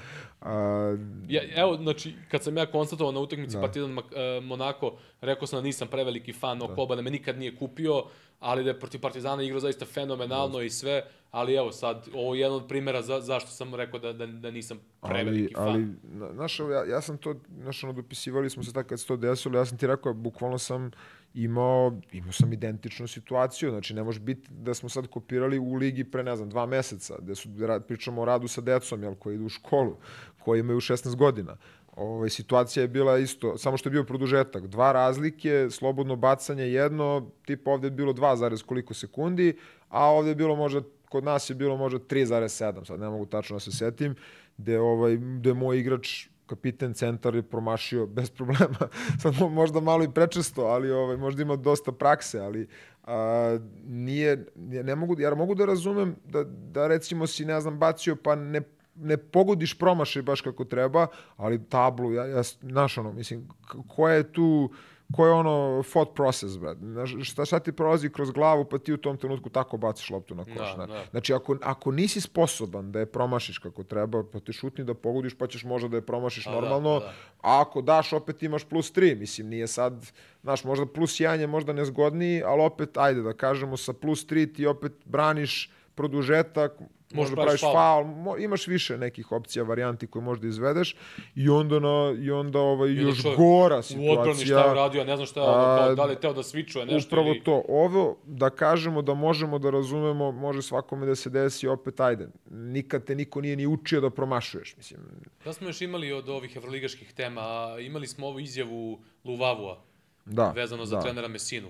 A, Ja, evo, znači, kad sam ja konstatovao na utakmici da. Partizan e, Monako, rekao sam da nisam preveliki fan Okoba, da me nikad nije kupio, ali da je protiv Partizana igrao zaista fenomenalno da. i sve, ali evo sad, ovo je jedan od primjera za, zašto sam rekao da, da, da nisam preveliki ali, fan. ali, na- znaš, ja, ja sam to, znaš, ono, dopisivali smo se tako kad se to desilo, ja sam ti rekao, bukvalno sam imao, imao sam identičnu situaciju, znači ne može biti da smo sad kopirali u ligi pre, ne znam, dva meseca, gde su, pričamo o radu sa decom, jel, koji idu u školu, koji imaju 16 godina. Ovaj, situacija je bila isto, samo što je bio produžetak. Dva razlike, slobodno bacanje jedno, tipa ovde je bilo 2, zarez koliko sekundi, a ovde je bilo možda, kod nas je bilo možda 3,7, sad ne mogu tačno da se setim, gde, ovaj, gde moj igrač kapiten centar je promašio bez problema. Sad mo- možda malo i prečesto, ali ovaj, možda ima dosta prakse, ali a, nije, ne, mogu, ja mogu da razumem da, da recimo si, ne znam, bacio pa ne ne pogodiš promašaj baš kako treba, ali tablu, ja, ja znaš ono, mislim, koja je tu, ko je ono thought process, brad. Šta, šta ti prolazi kroz glavu, pa ti u tom trenutku tako baciš loptu na koš. Da, Da, da. Znači, ako, ako nisi sposoban da je promašiš kako treba, pa te šutni da pogodiš, pa ćeš možda da je promašiš Pa da, normalno, pa da. a ako daš, opet imaš plus 3. Mislim, nije sad, znaš, možda plus 1 je možda nezgodniji, ali opet, ajde da kažemo, sa plus 3 ti opet braniš produžetak, možda praviš praviš faul. mo, imaš više nekih opcija, varijanti koje možda izvedeš i onda, na, i onda ovaj, Ili još čovjek gora U odbrani šta je situacija. uradio, ne znam šta, A, da li je teo da svičuje nešto Upravo ili... to. Ovo, da kažemo da možemo da razumemo, može svakome da se desi, opet ajde. Nikad te niko nije ni učio da promašuješ, mislim. Da smo još imali od ovih evroligaških tema, imali smo ovu izjavu Luvavua, Da, vezano za da, trenera Mesinu.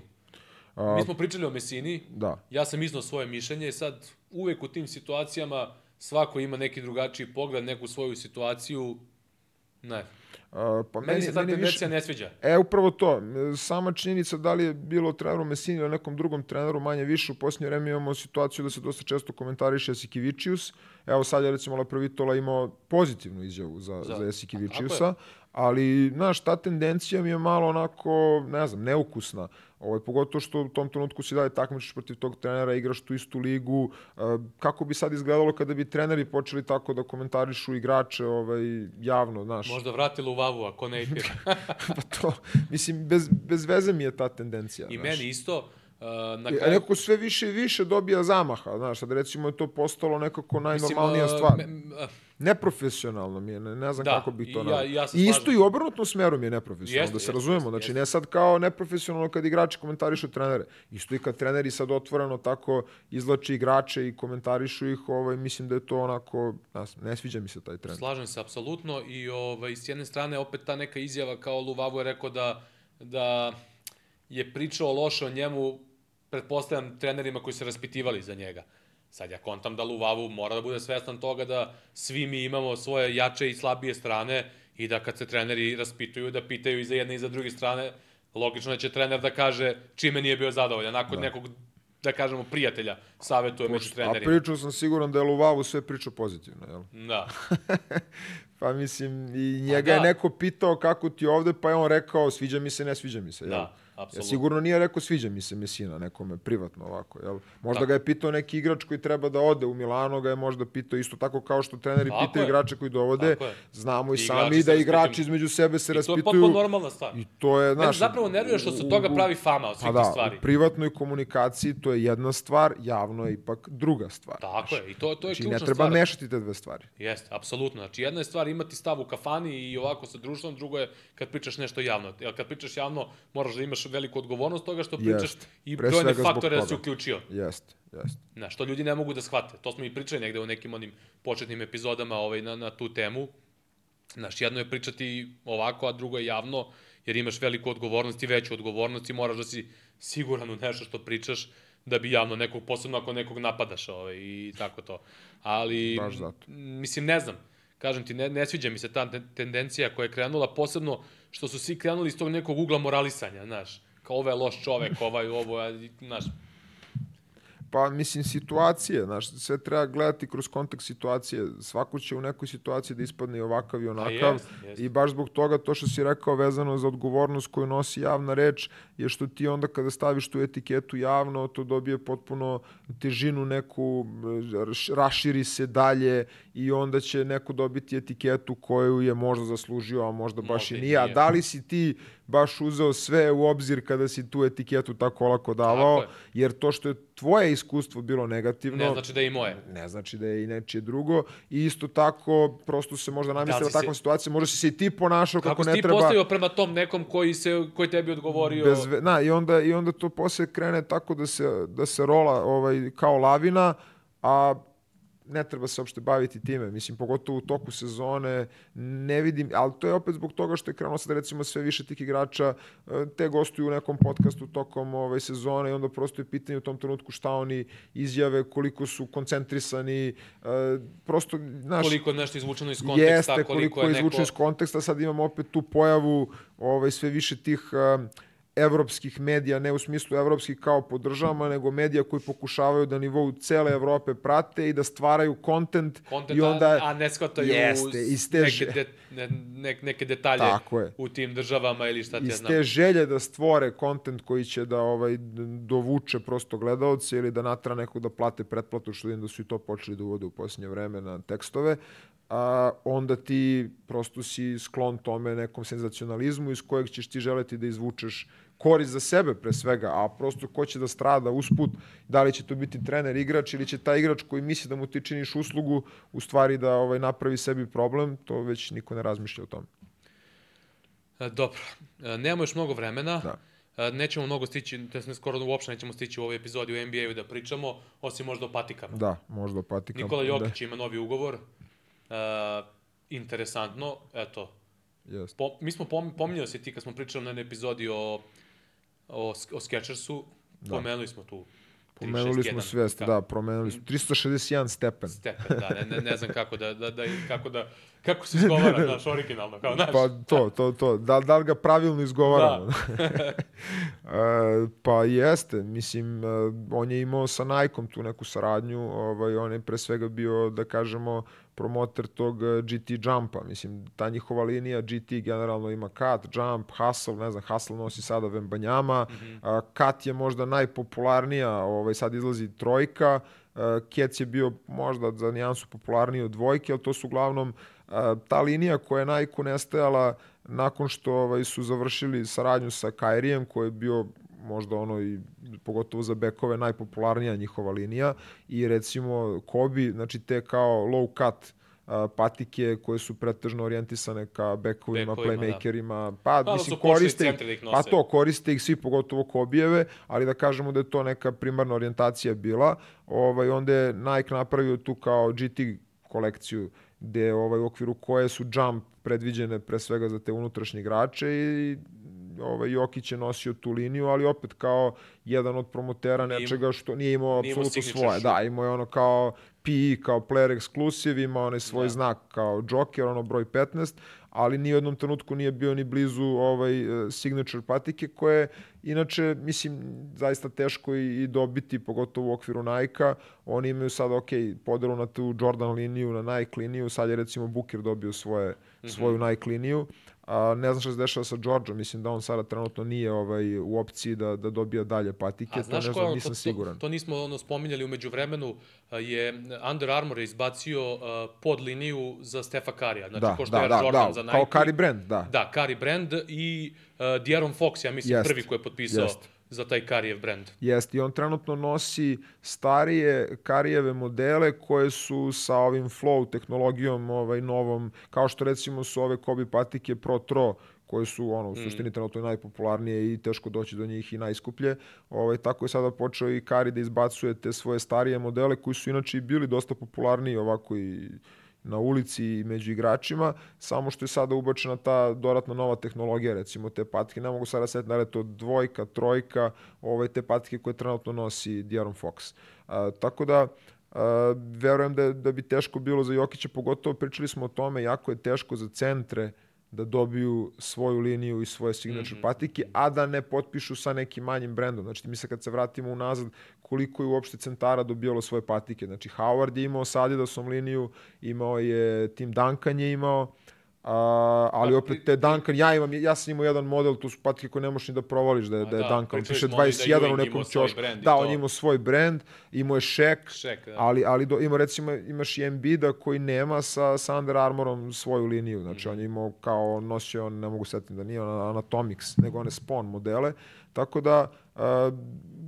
A, Mi smo pričali o Mesini, Da. ja sam iznao svoje mišljenje i sad uvek u tim situacijama svako ima neki drugačiji pogled, neku svoju situaciju. Ne. A, pa Meni, se ta meni tendencija ne sviđa. E, upravo to. Sama činjenica da li je bilo treneru Messini ili nekom drugom treneru manje više, u posljednje vreme imamo situaciju da se dosta često komentariše Esikivičius. Evo sad je recimo Laprovitola imao pozitivnu izjavu za, Za- za, a Esikivičiusa, tako ali, znaš, ta tendencija mi je malo onako, ne znam, neukusna. Ovaj, pogotovo što u tom trenutku si dalje takmičiš protiv tog trenera, igraš tu istu ligu. E, kako bi sad izgledalo kada bi treneri počeli tako da komentarišu igrače ovaj, javno, znaš? Možda vrati Luvavua, ko ne ipira. pa to, mislim, bez, bez veze mi je ta tendencija. I znaš. meni isto, na I- A kraju... nekako sve više i više dobija zamaha, znaš, sad recimo je to postalo nekako najnormalnija Mislim, uh, stvar. me- m- uh, Neprofesionalno mi je, ne, ne znam Da, kako bi to na... ja- ja I isto i u obrnutom smeru mi je neprofesionalno, Jeste, da se jeste, razumemo. jeste, znači, jeste. ne sad kao neprofesionalno kad igrači komentarišu trenere. Isto i kad treneri sad otvoreno tako izlači igrače i komentarišu ih, ovaj, mislim da je to onako, znam, ne sviđa mi se taj trend. Slažem se, apsolutno. I ovaj, s jedne strane, opet ta neka izjava kao Luvavu je rekao da, da je pričao loše o njemu, pretpostavljam, trenerima koji se raspitivali za njega. Sad ja kontam da Luvavu mora da bude svestan toga da svi mi imamo svoje jače i slabije strane i da kad se treneri raspituju, da pitaju i za jedne i za druge strane, logično da će trener da kaže čime nije bio zadovoljan. Nakon da. nekog, da kažemo, prijatelja savetuje među A trenerima. pričao sam siguran da je Luvavu sve pričao pozitivno, jel? Da. Pa mislim, i njega da. je neko pitao kako ti ovde, pa je on rekao sviđa mi se, ne sviđa mi se. Jel? Da, Ja apsolutno. sigurno nije rekao sviđa mi se Mesina nekome privatno ovako, jel? Možda Tako. ga je pitao neki igrač koji treba da ode u Milano, ga je možda pitao isto tako kao što treneri Tako pitaju je. igrače koji dovode. Znamo i, I sami da raspituju. igrači između sebe se I to je raspituju. potpuno normalna stvar. I to je, znaš... zapravo nervira što se toga pravi fama od svih Pa da, tih stvari. u privatnoj komunikaciji to je jedna stvar, javno je ipak druga stvar. Tako je, i to, to je Znači, ključna ne treba stvar. mešati te dve stvari. Jeste, apsolutno. Znači, jedna je stvar imati stav u kafani i ovako sa društvom, drugo je kad pričaš nešto javno. Kad pričaš javno, moraš da imaš veliku odgovornost toga što pričaš Jest. i brojne faktore da si uključio. Jeste, jeste. Na, što ljudi ne mogu da shvate. To smo i pričali negde u nekim onim početnim epizodama ovaj, na, na tu temu. Znaš, jedno je pričati ovako, a drugo je javno, jer imaš veliku odgovornost i veću odgovornost i moraš da si siguran u nešto što pričaš, da bi javno nekog, posebno ako nekog napadaš ovaj, i tako to. Ali, Baš zato. mislim, ne znam. Kažem ti, ne, ne sviđa mi se ta te- tendencija koja je krenula, posebno što su svi krenuli iz tog nekog ugla moralisanja, znaš. Kao ovaj je loš čovek, ovaj ovo, znaš, Pa, mislim, situacije, znaš, sve treba gledati kroz kontekst situacije. Svako će u nekoj situaciji da ispadne i ovakav i onakav. jest, jest. I baš zbog toga, to što si rekao vezano za odgovornost koju nosi javna reč, je što ti onda kada staviš tu etiketu javno, to dobije potpuno težinu neku, raširi se dalje i onda će neko dobiti etiketu koju je možda zaslužio, a možda baš Možda i nije. A da li si ti baš uzeo sve u obzir kada si tu etiketu tako olako davao? je. jer to što je tvoje iskustvo bilo negativno, ne znači da je i moje. ne znači da je i nečije drugo. I isto tako, prosto se možda namestila si takva se- situacija, možda si se i ti ponašao kako, Kako si ne ti treba. postavio prema tom nekom koji, se, koji tebi odgovorio... Bez, na, i, onda, I onda to posle krene tako da se, da se rola ovaj, kao lavina, a ne treba se uopšte baviti time. Mislim, pogotovo u toku sezone ne vidim, ali to je opet zbog toga što je krenuo sad recimo sve više tih igrača e, te gostuju u nekom podcastu tokom ove sezone i onda prosto je pitanje u tom trenutku šta oni izjave, koliko su koncentrisani, e, prosto, znaš... Koliko je nešto izvučeno iz konteksta, Jeste, koliko, koliko je je neko... izvučeno iz konteksta, sad imamo opet tu pojavu ovaj, sve više tih uh, evropskih medija, ne u smislu evropskih kao podržavama, nego medija koji pokušavaju da nivou cele Evrope prate i da stvaraju kontent i onda a ne shvataju jeste, iz te neke, de, ne, ne, neke detalje Tako je. u tim državama ili šta ti ja iz znam. te želje da stvore kontent koji će da ovaj dovuče prosto gledaoce ili da natra nekog da plate pretplatu, što vidim da su i to počeli da uvode u posljednje vreme na tekstove, a onda ti prosto si sklon tome nekom senzacionalizmu iz kojeg ćeš ti želeti da izvučeš korist za sebe pre svega, a prosto ko će da strada usput, da li će to biti trener, igrač ili će taj igrač koji misli da mu ti činiš uslugu u stvari da ovaj napravi sebi problem, to već niko ne razmišlja o tome. Dobro, E, nemamo još mnogo vremena. Da. E, Nećemo mnogo stići, to jest skoro uopšte nećemo stići u ovoj epizodi u NBA-u da pričamo, osim možda o patikama. Da, možda patikam. Nikola da. Jokić ima novi ugovor. E, interesantno, eto. Jeste. Po, mi smo pom, pominjali se ti kad smo pričali na jednoj epizodi o, o, o Sketchersu, pomenuli smo tu Pomenuli smo 361, svest, kako- da, promenuli smo 361 stepen. Stepen, da, ne, ne, ne znam kako da, da, da, kako da, kako se izgovara, znaš, originalno, kao, znaš. Pa to, to, to. Da, da li ga pravilno izgovaramo? Da. E, pa jeste, mislim, e, on je imao sa Nike-om tu neku saradnju, ovaj, on je pre svega bio, da kažemo, promoter tog e, GT jumpa, mislim, ta njihova linija GT generalno ima cut, jump, hustle, ne znam, hustle nosi sada Vembanjama, mm. -hmm. cut je možda najpopularnija, ovaj, sad izlazi trojka, uh, Kec je bio možda za nijansu popularniji od dvojke, ali to su uglavnom uh, ta linija koja je Nike nestajala nakon što ovaj, su završili saradnju sa Kairijem, koji je bio možda ono i pogotovo za bekove najpopularnija njihova linija. I recimo Kobe, znači te kao low cut a, patike koje su pretežno orijentisane ka bekovima, Bekovima, da. playmakerima, pa, Pa, da mislim koriste, centri da ih pa to koriste ih svi, pogotovo Kobijeve, ali da kažemo da je to neka primarna orijentacija bila, ovaj, onda je Nike napravio tu kao GT kolekciju gde ovaj, u okviru koje su jump predviđene pre svega za te unutrašnje igrače i ovaj, Jokić je nosio tu liniju, ali opet kao jedan od promotera nečega što nije imao apsolutno svoje. Da, imao je ono kao PE, kao player exclusive, ima onaj svoj Da. znak kao Joker, ono broj 15, ali ni u jednom trenutku nije bio ni blizu ovaj e, signature patike koje inače mislim zaista teško i, i dobiti pogotovo u okviru Nike-a. Oni imaju sad ok, podelu na tu Jordan liniju, na Nike liniju, sad je recimo Booker dobio svoje svoju Nike liniju. A, ne znam šta se dešava sa Georgeom, mislim da on sada trenutno nije ovaj, u opciji da, da dobija dalje patike, A to ne znam, je, nisam to, siguran. To, to nismo ono spominjali umeđu vremenu, je Under Armour je izbacio uh, pod liniju za Stefa Karija. Znači, da, ko što da, je da, Jordan da, za Nike. kao Kari Brand, da. Da, Kari brand i uh, Dieron Fox, ja mislim, Jest, prvi koji je potpisao jest. Za taj Karijev brand. Jest, i on trenutno nosi starije Karijeve modele koje su sa ovim flow tehnologijom ovaj, novom, kao što recimo su ove Kobe patike Pro Tro, koje su ono, u suštini trenutno najpopularnije i teško doći do njih i najskuplje. Ovaj, tako je sada počeo i Kari da izbacuje te svoje starije modele koji su inače i bili dosta popularniji ovako i na ulici i među igračima, samo što je sada ubačena ta dodatna nova tehnologija, recimo te patike, ne mogu sada setiti da je to dvojka, trojka, ove te patike koje trenutno nosi De'Aaron Fox. A, tako da, a, verujem da, da bi teško bilo za Jokića, pogotovo pričali smo o tome, jako je teško za centre da dobiju svoju liniju i svoje signature mm -hmm. patike, a da ne potpišu sa nekim manjim brendom. Znači, mi se kad se vratimo unazad, koliko je uopšte centara dobijalo svoje patike. Znači, Howard je imao sa Adidasom liniju, imao je Tim Duncan je imao, a, ali opet te Duncan, ja imam, ja sam imao jedan model, tu su patike koje ne možeš ni da provališ da je, da je da, Duncan, piše smo oni da 21 u nekom i Da, on je imao svoj brend, imao je Shaq, Shaq, da. ali, ali do, ima recimo, imaš i Embida koji nema sa, sa Under Armourom svoju liniju, znači Mhm. on je imao kao, nosio, on, ne mogu setiti da nije on Anatomics, nego one Spawn modele, tako da uh,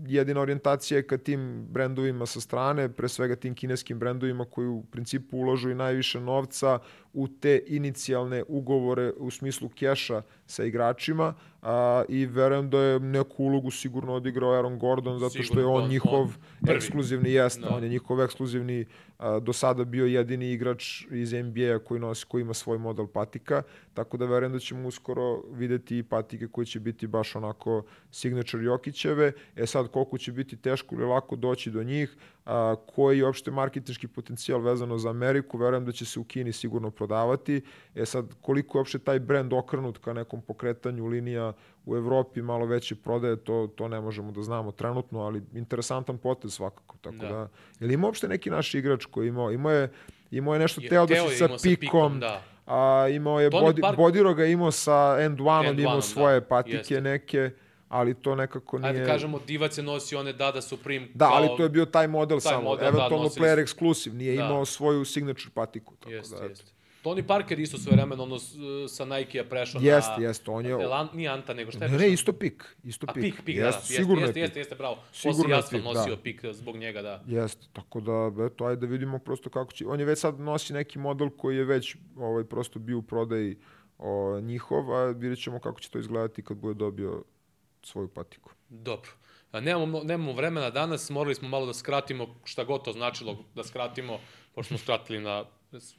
jedina orijentacija je ka tim brendovima sa strane, pre svega tim kineskim brendovima koji u principu uložu i najviše novca u te inicijalne ugovore u smislu keša sa igračima a, i verujem da je neku ulogu sigurno odigrao Aaron Gordon zato što je on, on- njihov on prvi. ekskluzivni jest, Da. on je njihov ekskluzivni a, do sada bio jedini igrač iz NBA-a koji nosi koji ima svoj model patika, tako da verujem da ćemo uskoro videti i patike koje će biti baš onako signature Jokićeve. E sad koliko će biti teško ili lako doći do njih, a, koji je uopšte marketinški potencijal vezano za Ameriku, verujem da će se u Kini sigurno prodavati. E sad koliko je uopšte taj brend okrenut ka nekom pokretanju linija u Evropi malo veće prodaje, to, to ne možemo da znamo trenutno, ali interesantan potez svakako. Tako da. Da. da je li ima uopšte neki naš igrač koji imao, imao je, imao je nešto Je- teo da Teo se je sa imao sa pikom, pikom, da. a imao je Tony body, Park- Bodiroga imao sa end one, End imao one-om, svoje da, patike jeste. neke, ali to nekako nije... Ajde da kažemo, Divac je nosio one Dada Supreme. Da, ali kao- to je bio taj model taj samo, model, da, eventualno nosili player exclusive, nije Da. imao svoju signature patiku. Tako Jeste, da, eto. jeste. Tony Parker isto sve vremena ono sa Nike-a prešao Jeste, na... jeste, on je- Elan, nije Anta, nego šta je Ne, prešao? ne, isto pik, isto A pik. pik, pik, da, Jeste, jeste, sigurno jeste, je jeste, pik. jeste, bravo. Sigurno je pik, nosio da. pik zbog njega, da. Jeste, tako da, eto, ajde da vidimo prosto kako će... On je već sad nosi neki model koji je već ovaj, prosto bio u prodaji o, njihov, a vidjet ćemo kako će to izgledati kad bude dobio svoju patiku. Dobro. Nemamo, nemamo vremena danas, morali smo malo da skratimo šta god to značilo da skratimo, pošto smo skratili na,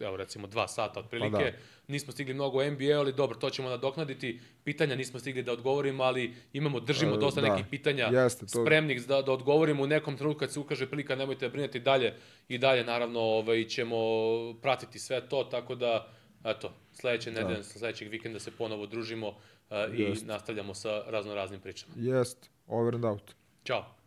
evo recimo, dva sata otprilike. Pa da. Nismo stigli mnogo NBA, ali dobro, to ćemo nadoknaditi. Pitanja nismo stigli da odgovorimo, ali imamo, držimo E, dosta da. nekih pitanja Jeste, to- spremnih da, da odgovorimo u nekom trenutku kad se ukaže prilika, nemojte brineti dalje i dalje, naravno, ovaj, ćemo pratiti sve to, tako da, eto, sledeće nedelje, sledećeg vikenda se ponovo družimo i nastavljamo sa razno raznim pričama. Jest, over and out. Ćao.